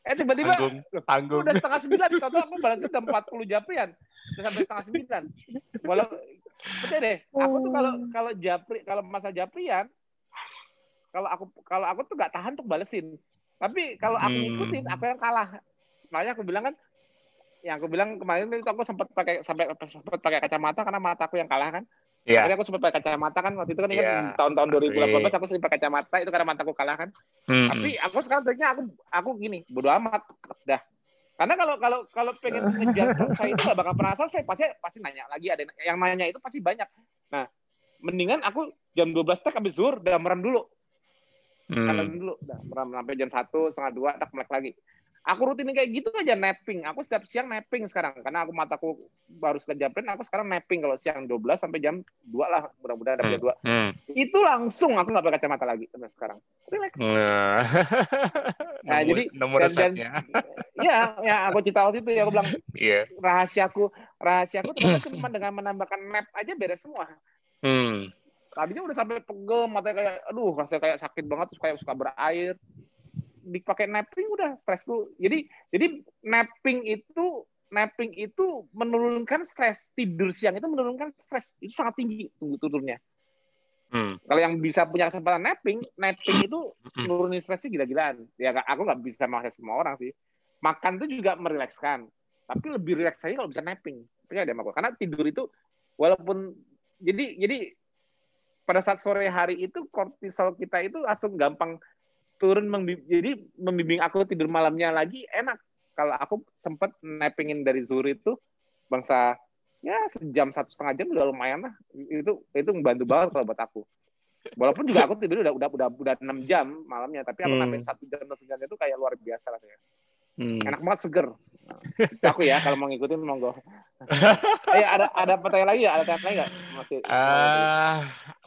Eh tiba-tiba tanggung, tanggung. udah setengah sembilan. Atau aku balasin udah 40 japrian. Udah sampai setengah sembilan. Walau percaya deh. Aku tuh kalau kalau japri kalau masa japrian kalau aku kalau aku tuh gak tahan untuk balesin tapi kalau aku hmm. ngikutin aku yang kalah makanya aku bilang kan yang aku bilang kemarin itu aku sempat pakai sampai sempat pakai kacamata karena mataku yang kalah kan Iya. Akhirnya aku sempat pakai kacamata kan waktu itu kan yeah. tahun-tahun 2018 aku sering pakai kacamata itu karena mataku kalah kan. Hmm. Tapi aku sekarang triknya aku aku gini, bodo amat dah. Karena kalau kalau kalau pengen ngejar selesai itu gak bakal pernah selesai, pasti pasti nanya lagi ada yang nanya itu pasti banyak. Nah, mendingan aku jam 12 tak habis zuhur udah merem dulu. Hmm. Dulu, udah sampai jam satu setengah dua tak melek lagi aku rutin kayak gitu aja napping. Aku setiap siang napping sekarang karena aku mataku baru sekejapin. Aku sekarang napping kalau siang 12 sampai jam 2 lah, mudah-mudahan ada hmm. dua. Hmm. Itu langsung aku nggak pakai kacamata lagi sampai sekarang. Relax. Nah, nah jadi nomor dan, dan, ya, ya aku cerita waktu itu ya aku bilang yeah. rahasiaku rahasiaku ternyata cuma dengan menambahkan nap aja beres semua. Hmm. Tadinya udah sampai pegel, matanya kayak, aduh, rasanya kayak sakit banget, terus kayak suka berair dipakai napping udah stresku. Jadi jadi napping itu napping itu menurunkan stres. Tidur siang itu menurunkan stres. Itu sangat tinggi turunnya. Hmm. Kalau yang bisa punya kesempatan napping, napping itu nurunin stresnya gila-gilaan. Ya aku nggak bisa maksa semua orang sih. Makan itu juga merilekskan. Tapi lebih rileks aja kalau bisa napping. Tapi ada aku. Karena tidur itu walaupun jadi jadi pada saat sore hari itu kortisol kita itu langsung gampang turun membimbing, jadi membimbing aku tidur malamnya lagi enak. Kalau aku sempat nappingin dari zuhur itu bangsa ya sejam satu setengah jam udah lumayan lah. Itu itu membantu banget kalau buat aku. Walaupun juga aku tidur udah udah udah udah enam jam malamnya, tapi aku hmm. satu jam satu jam itu kayak luar biasa lah ya. Hmm. Enak banget seger. Aku ya kalau mau ngikutin monggo. eh ada ada pertanyaan lagi ya? Ada pertanyaan lagi nggak? Masih. Uh,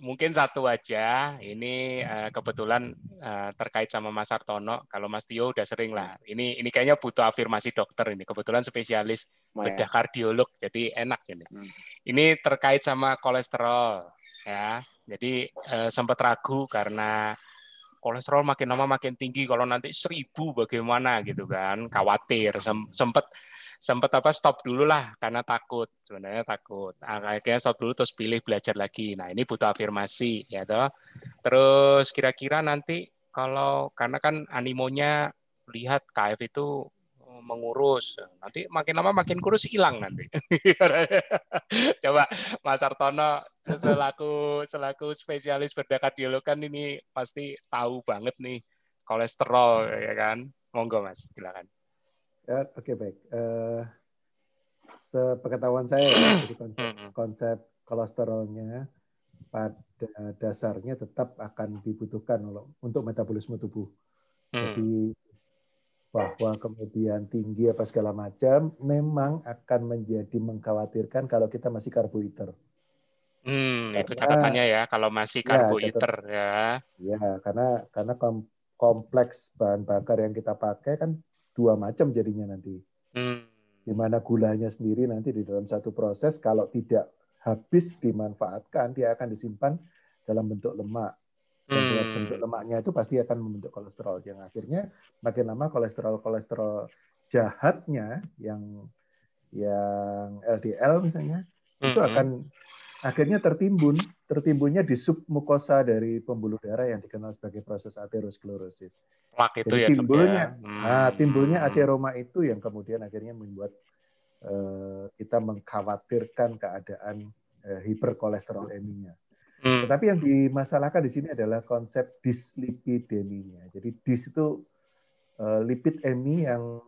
mungkin satu aja. Ini uh, kebetulan uh, terkait sama Mas Artono. Kalau Mas Tio udah sering lah. Ini ini kayaknya butuh afirmasi dokter ini. Kebetulan spesialis bedah kardiolog, jadi enak ini. Hmm. Ini terkait sama kolesterol ya. Jadi uh, sempat ragu karena kolesterol makin lama makin tinggi kalau nanti seribu bagaimana gitu kan khawatir sempet sempet apa stop dulu lah karena takut sebenarnya takut. Nah, akhirnya stop dulu terus pilih belajar lagi. Nah ini butuh afirmasi ya toh. Terus kira-kira nanti kalau karena kan animonya lihat KF itu mengurus. Nanti makin lama makin kurus hilang nanti. Coba Mas Artono selaku selaku spesialis bedah kardiolog kan ini pasti tahu banget nih kolesterol ya kan. Monggo Mas, silakan. Ya, oke okay, baik. Uh, sepengetahuan saya ya, konsep, konsep kolesterolnya pada dasarnya tetap akan dibutuhkan untuk metabolisme tubuh. Hmm. Jadi bahwa kemudian tinggi apa segala macam memang akan menjadi mengkhawatirkan kalau kita masih karbohidrat. Hmm, karena, itu catatannya ya kalau masih ya, karbohidrat ya. Ya, karena karena kompleks bahan bakar yang kita pakai kan dua macam jadinya nanti. Hmm. Di mana gulanya sendiri nanti di dalam satu proses kalau tidak habis dimanfaatkan dia akan disimpan dalam bentuk lemak dan hmm. bentuk lemaknya itu pasti akan membentuk kolesterol yang akhirnya makin lama kolesterol kolesterol jahatnya yang yang LDL misalnya hmm. itu akan akhirnya tertimbun tertimbunnya di submukosa dari pembuluh darah yang dikenal sebagai proses aterosklerosis. Plak itu Jadi ya, timbulnya, ya. Hmm. nah, timbulnya ateroma itu yang kemudian akhirnya membuat uh, kita mengkhawatirkan keadaan uh, hiperkolesteroleminya. Hmm. Tetapi yang dimasalahkan di sini adalah konsep dislipideminya. Jadi dis itu uh, lipid emi yang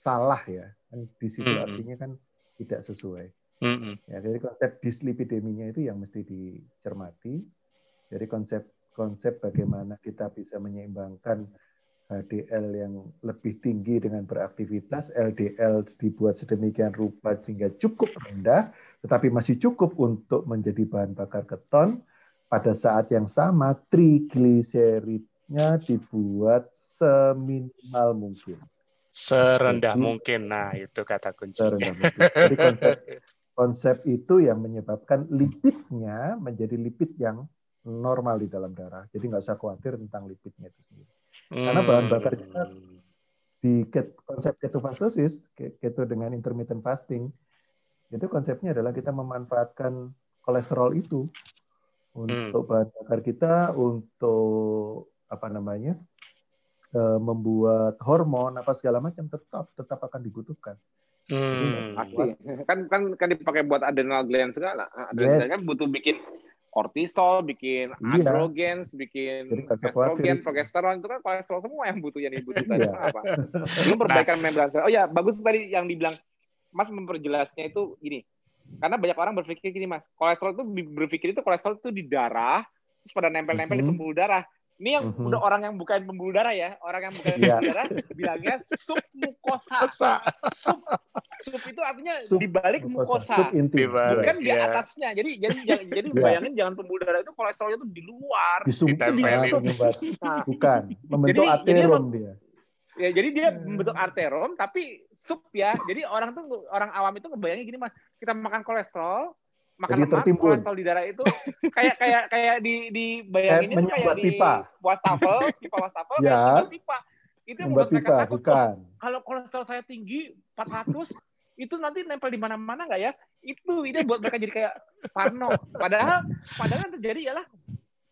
salah ya. Kan dis itu hmm. artinya kan tidak sesuai. Hmm. Ya, jadi konsep dislipideminya itu yang mesti dicermati. Jadi konsep konsep bagaimana kita bisa menyeimbangkan HDL yang lebih tinggi dengan beraktivitas, LDL dibuat sedemikian rupa sehingga cukup rendah, tetapi masih cukup untuk menjadi bahan bakar keton. Pada saat yang sama, trigliseridnya dibuat seminimal mungkin. Serendah Jadi, mungkin, nah itu kata kunci. Serendah mungkin. Jadi konsep, konsep itu yang menyebabkan lipidnya menjadi lipid yang normal di dalam darah. Jadi nggak usah khawatir tentang lipidnya itu sendiri. Karena bahan bakar kita di konsep ketofastosis, keto dengan intermittent fasting, itu konsepnya adalah kita memanfaatkan kolesterol itu untuk hmm. bahan bakar kita, untuk apa namanya, eh, membuat hormon apa segala macam tetap tetap akan dibutuhkan. Hmm. Pasti. Kan kan kan dipakai buat adrenal gland segala. Adrenal yes. kan butuh bikin kortisol, bikin iya. androgens, bikin estrogen, progesteron itu kan kolesterol semua yang butuh yang dibutuhkan iya. apa? Belum perbaikan membran sel. Oh ya, bagus tadi yang dibilang Mas memperjelasnya itu gini. Karena banyak orang berpikir gini, Mas. Kolesterol itu berpikir itu kolesterol itu di darah, terus pada nempel-nempel mm -hmm. di pembuluh darah. Ini yang mm-hmm. udah orang yang bukan pembuluh darah ya, orang yang bukan yeah. pembuluh darah bilangnya submukosa. Sub, sub itu artinya sub, di balik mukosa, sub inti. bukan yeah. di iya. atasnya. Jadi jadi jadi yeah. bayangin jangan pembuluh darah itu kolesterolnya itu di luar. Di sub, di sub. Nah, bukan membentuk jadi, aterom jadi, dia. Ya, jadi dia hmm. membentuk arterom tapi sub ya. Jadi orang tuh orang awam itu ngebayangin gini Mas, kita makan kolesterol, makan Jadi lemak kolesterol di darah itu kayak kayak kayak di di bayangin itu kayak di wastafel pipa wastafel ya. pipa. Itu yang membuat mereka takut bukan. kalau kolesterol saya tinggi 400 itu nanti nempel di mana-mana nggak ya? Itu ini buat mereka jadi kayak parno. Padahal padahal yang terjadi ialah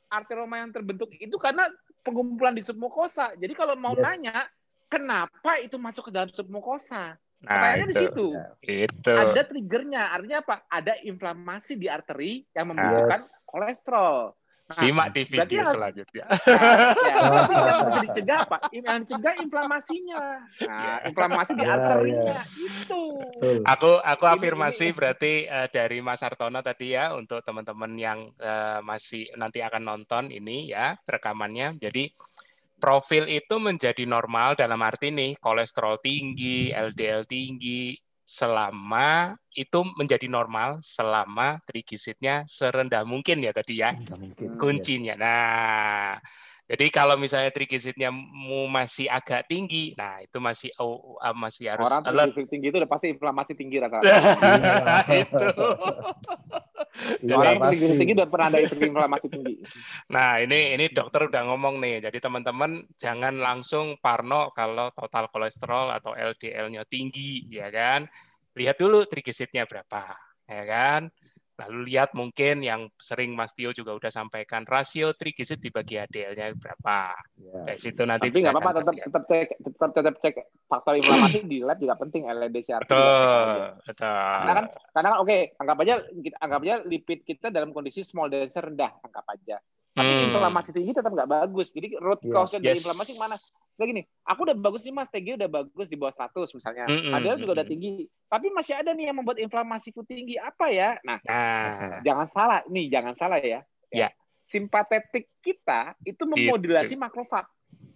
arteroma yang terbentuk itu karena pengumpulan di submukosa. Jadi kalau mau yes. nanya kenapa itu masuk ke dalam submukosa Nah, Pertanyaannya di situ. Itu. Ada triggernya. Artinya apa? Ada inflamasi di arteri yang membutuhkan yes. kolesterol. Nah, Simak di video harus, selanjutnya. Nah, ya, yang dicegah apa? Yang dicegah inflamasinya. Nah, yeah. inflamasi di arterinya yeah, yeah. itu. Aku aku afirmasi ini. berarti uh, dari Mas Artono tadi ya untuk teman-teman yang uh, masih nanti akan nonton ini ya rekamannya. Jadi profil itu menjadi normal dalam arti nih kolesterol tinggi, LDL tinggi selama itu menjadi normal selama trigliseridnya serendah mungkin ya tadi ya mungkin, kuncinya. Yes. Nah, jadi kalau misalnya trigliseridnya masih agak tinggi, nah itu masih oh, uh, masih harus Orang trigliserid tinggi itu udah pasti inflamasi tinggi rata-rata. itu. Orang trigliserid tinggi udah pernah ada inflamasi tinggi. Nah, ini ini dokter udah ngomong nih. Jadi teman-teman jangan langsung parno kalau total kolesterol atau LDL-nya tinggi, ya kan? Lihat dulu trigliseridnya berapa, ya kan? Lalu lihat mungkin yang sering Mas Tio juga udah sampaikan rasio trigliserid dibagi HDL-nya berapa. Ya. Dari situ nanti Tapi nggak apa-apa tetap tetap cek tetap tetap cek faktor inflamasi di lab juga penting LDC CRP. Betul, betul. Karena kan karena kan oke, okay, anggap aja anggap aja lipid kita dalam kondisi small denser rendah, anggap aja. Tapi hmm. inflamasi tinggi tetap nggak bagus. Jadi root iya. cause yeah. dari yes. inflamasi mana? Kayak gini, aku udah bagus nih mas, TG udah bagus di bawah 100 misalnya. Mm -hmm. Padahal juga udah tinggi. Tapi masih ada nih yang membuat inflamasiku tinggi. Apa ya? Nah, nah. jangan salah. Nih, jangan salah ya. Ya. Simpatetik kita itu memodulasi itu. makrofag.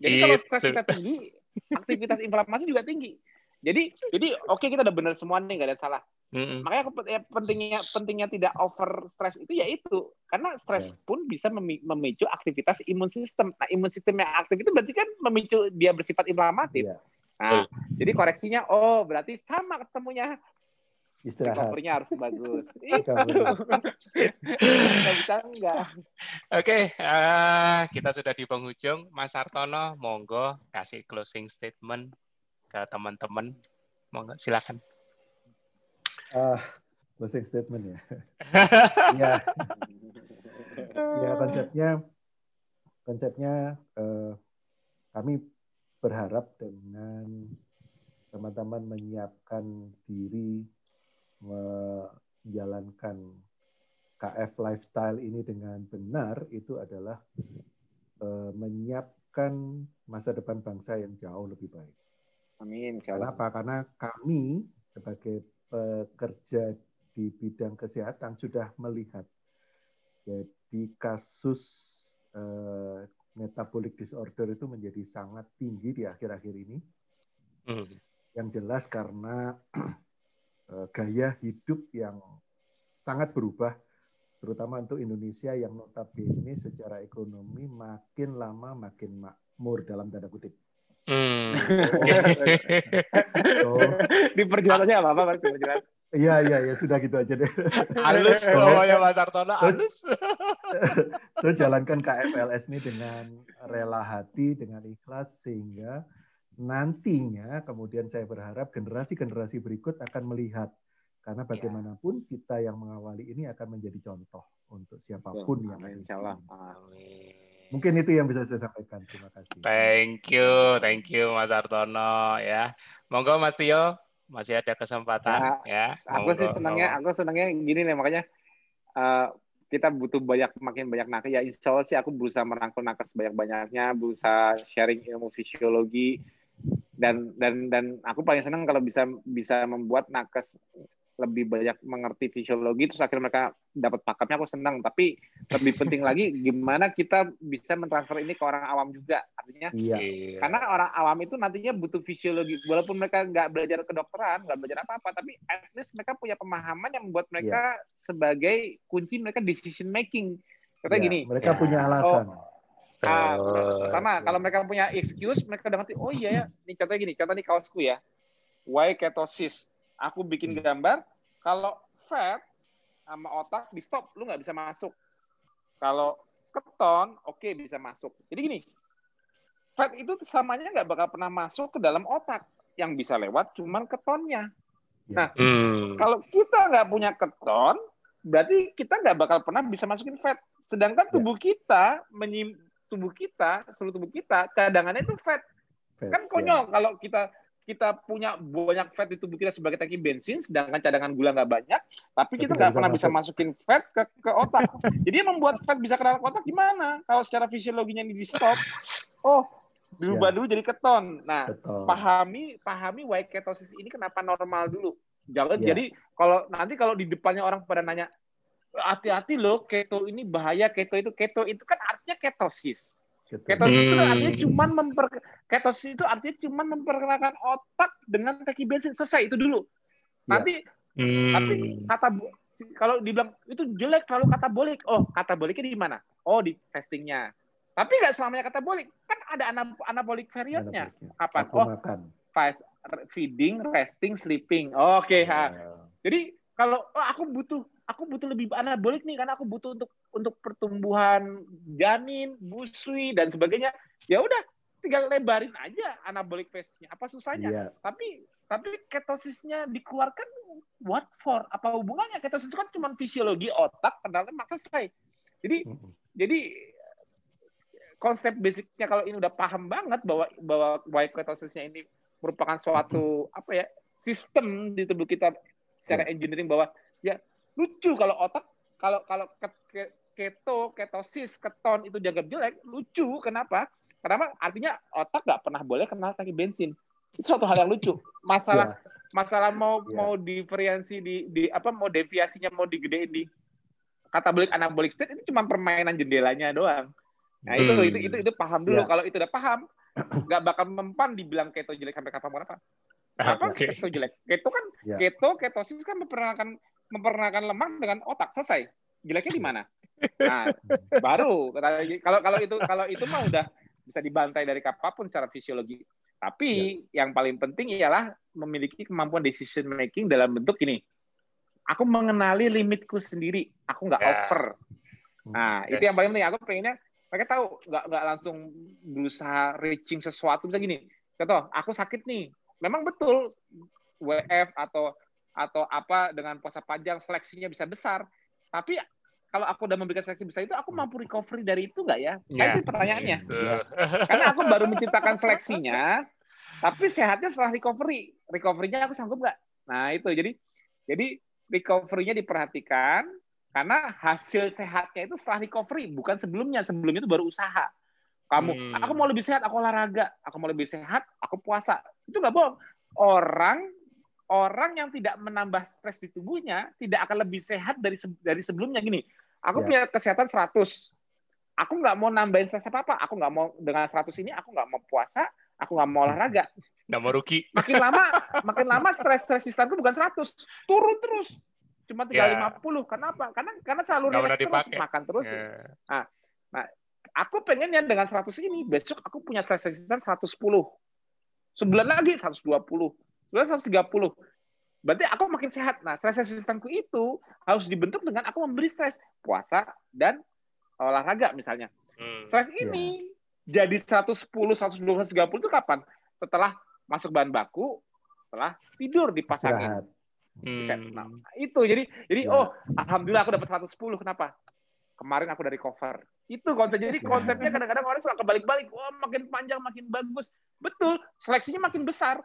Jadi itu. kalau stres kita tinggi, aktivitas inflamasi juga tinggi. Jadi jadi oke okay, kita udah benar semua nih nggak ada salah. Mm-hmm. Makanya ya, pentingnya pentingnya tidak over stress itu ya itu karena stres yeah. pun bisa memicu aktivitas imun sistem. Nah imun sistem yang aktif itu berarti kan memicu dia bersifat inflamatif. Yeah. Nah, oh. jadi koreksinya oh berarti sama ketemunya istirahat. Recovery-nya harus bagus. itu. bisa enggak. Oke, okay, uh, eh, kita sudah di penghujung. Mas Artono, monggo kasih closing statement ke teman-teman. Monggo silakan uh, closing statement ya. ya. ya konsepnya konsepnya uh, kami berharap dengan teman-teman menyiapkan diri menjalankan KF lifestyle ini dengan benar itu adalah uh, menyiapkan masa depan bangsa yang jauh lebih baik. Amin. Karena apa? Karena kami sebagai pekerja di bidang kesehatan sudah melihat jadi kasus uh, metabolic disorder itu menjadi sangat tinggi di akhir-akhir ini. Mm. Yang jelas karena uh, gaya hidup yang sangat berubah, terutama untuk Indonesia yang notabene secara ekonomi makin lama makin makmur dalam tanda kutip. Hmm. di perjalanannya apa apa Mas? Iya iya ya sudah gitu aja deh. Halus ya Mas Artono, halus. Terus jalankan KFLS ini dengan rela hati, dengan ikhlas sehingga nantinya kemudian saya berharap generasi-generasi berikut akan melihat karena iya. bagaimanapun kita yang mengawali ini akan menjadi contoh untuk siapa pun yang insya Allah. Mungkin itu yang bisa saya sampaikan. Terima kasih. Thank you, thank you Mas Artono ya. Monggo Mas Tio masih ada kesempatan nah, ya. Aku sih senangnya, aku senangnya gini nih makanya uh, kita butuh banyak makin banyak nakes ya insya Allah sih aku berusaha merangkul nakes banyak banyaknya berusaha sharing ilmu fisiologi dan dan dan aku paling senang kalau bisa bisa membuat nakes lebih banyak mengerti fisiologi terus akhirnya mereka dapat pakatnya aku senang. Tapi lebih penting lagi gimana kita bisa mentransfer ini ke orang awam juga. Artinya iya. karena orang awam itu nantinya butuh fisiologi. Walaupun mereka nggak belajar kedokteran nggak belajar apa apa tapi at least mereka punya pemahaman yang membuat mereka iya. sebagai kunci mereka decision making. Kata iya, gini mereka ya. punya alasan. oh, Ah, pertama kalau mereka punya excuse mereka udah ngerti oh iya ya ini contohnya gini contoh nih kaosku ya. Why ketosis aku bikin hmm. gambar kalau fat sama otak di stop lu nggak bisa masuk kalau keton oke okay, bisa masuk jadi gini fat itu samanya nggak bakal pernah masuk ke dalam otak yang bisa lewat cuman ketonnya ya. nah hmm. kalau kita nggak punya keton berarti kita nggak bakal pernah bisa masukin fat sedangkan ya. tubuh kita menyim tubuh kita seluruh tubuh kita cadangannya itu fat, fat kan konyol ya. kalau kita kita punya banyak fat di tubuh kita sebagai tangki bensin, sedangkan cadangan gula nggak banyak, tapi kita nggak pernah bisa masukin fat ke, ke otak. Jadi yang membuat fat bisa ke dalam otak gimana? Kalau secara fisiologinya ini di stop, oh berubah ya. dulu jadi keton. Nah, Betul. pahami pahami why ketosis ini kenapa normal dulu. Jangan ya. jadi kalau nanti kalau di depannya orang pada nanya hati-hati loh keto ini bahaya keto itu keto itu kan artinya ketosis Ketosis hmm. itu artinya cuma memper ketosis itu artinya cuma memperkenalkan otak dengan teki bensin selesai itu dulu. Ya. Nanti ya. hmm. tapi kata kalau dibilang itu jelek terlalu katabolik. Oh, kataboliknya di mana? Oh, di testingnya. Tapi nggak selamanya katabolik. Kan ada anabolic periodnya. Kapan? oh, makan. Fast, feeding, resting, sleeping. Oke, okay, ya. Jadi kalau oh, aku butuh aku butuh lebih anabolik nih karena aku butuh untuk untuk pertumbuhan janin, busui dan sebagainya. Ya udah, tinggal lebarin aja anabolik phase-nya. Apa susahnya? Yeah. Tapi tapi ketosisnya dikeluarkan what for? Apa hubungannya? Ketosis itu kan cuma fisiologi otak, kendalanya maka selesai. Jadi mm -hmm. jadi konsep basicnya kalau ini udah paham banget bahwa bahwa why ketosisnya ini merupakan suatu apa ya sistem di tubuh kita secara iya. engineering bahwa ya lucu kalau otak kalau kalau keto ketosis keton itu dianggap jelek lucu kenapa kenapa artinya otak nggak pernah boleh kenal kaki bensin itu suatu hal yang lucu masalah yeah. masalah mau yeah. mau diferensi di di apa mau deviasinya mau digedein di katabolik anabolik state itu cuma permainan jendelanya doang nah itu hmm. itu itu itu paham dulu yeah. kalau itu udah paham nggak bakal mempan dibilang keto jelek sampai kapan apa apa okay. keto jelek? Keto kan yeah. keto ketosis kan memperkenalkan memperkenalkan lemak dengan otak selesai. Jeleknya di mana? Nah, baru kalau kalau itu kalau itu mah udah bisa dibantai dari kapan pun secara fisiologi. Tapi yeah. yang paling penting ialah memiliki kemampuan decision making dalam bentuk ini. Aku mengenali limitku sendiri. Aku nggak yeah. over. Nah, yes. itu yang paling penting. Aku pengennya mereka tahu nggak nggak langsung berusaha reaching sesuatu bisa gini. Contoh, aku sakit nih, memang betul WF atau atau apa dengan puasa panjang seleksinya bisa besar. Tapi kalau aku udah memberikan seleksi besar itu, aku mampu recovery dari itu nggak ya? Ya, itu pertanyaannya. Gitu. Ya. Karena aku baru menciptakan seleksinya, tapi sehatnya setelah recovery. Recovery-nya aku sanggup nggak? Nah itu jadi jadi recovery-nya diperhatikan karena hasil sehatnya itu setelah recovery, bukan sebelumnya. Sebelumnya itu baru usaha. Kamu, hmm. aku mau lebih sehat, aku olahraga. Aku mau lebih sehat, aku puasa. Itu nggak bohong. Orang orang yang tidak menambah stres di tubuhnya tidak akan lebih sehat dari dari sebelumnya gini. Aku ya. punya kesehatan 100. Aku nggak mau nambahin stres apa-apa. Aku nggak mau dengan 100 ini aku nggak mau puasa, aku nggak mau olahraga. Nggak mau rugi. Makin lama, makin lama stres stres itu bukan 100, turun terus. Cuma tinggal yeah. 50. Kenapa? Karena karena selalu relax terus, makan terus. Yeah. Nah, nah, aku pengen yang dengan 100 ini besok aku punya stress resistance 110. Sebulan lagi 120. Sebulan 130. berarti aku makin sehat. Nah, stress resistanku itu harus dibentuk dengan aku memberi stres, puasa dan olahraga misalnya. Hmm. Stres ini yeah. jadi 110, 120, 130 itu kapan? Setelah masuk bahan baku, setelah tidur dipasangin. Hmm. Nah, itu jadi jadi yeah. oh alhamdulillah aku dapat 110 kenapa? Kemarin aku dari cover. Itu konsep. Jadi iya. konsepnya kadang-kadang orang suka kebalik-balik. Wah, makin panjang makin bagus. Betul, seleksinya makin besar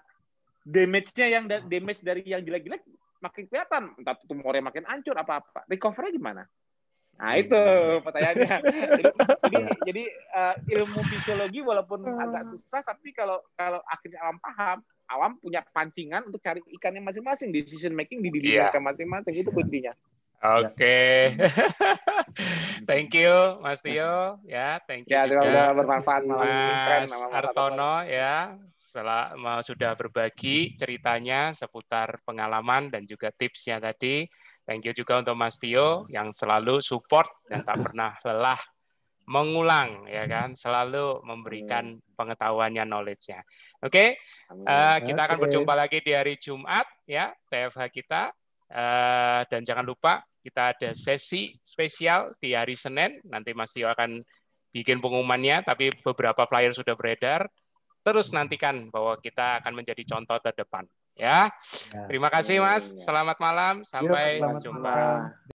damage-nya yang damage dari yang jelek-jelek makin kelihatan. Entah tumornya makin hancur apa-apa. Recovery gimana? Nah hmm. itu pertanyaannya. jadi jadi, jadi uh, ilmu fisiologi walaupun agak susah, tapi kalau kalau akhirnya awam paham, awam punya pancingan untuk cari ikannya masing-masing, decision making di diri yeah. mereka masing-masing itu kuncinya. Oke. Okay. thank you Mas Tio ya, thank you ya, juga bermanfaat Mas Artono ya. Setelah sudah berbagi ceritanya seputar pengalaman dan juga tipsnya tadi. Thank you juga untuk Mas Tio yang selalu support dan tak pernah lelah mengulang ya kan selalu memberikan pengetahuannya knowledge-nya. Oke, okay? uh, eh, kita akan berjumpa lagi di hari Jumat ya TFH kita uh, dan jangan lupa kita ada sesi spesial di hari Senin. Nanti Mas Tio akan bikin pengumumannya, tapi beberapa flyer sudah beredar. Terus nantikan bahwa kita akan menjadi contoh terdepan. Ya. ya. Terima kasih Mas. Selamat malam. Sampai Yuk, jumpa. Malam.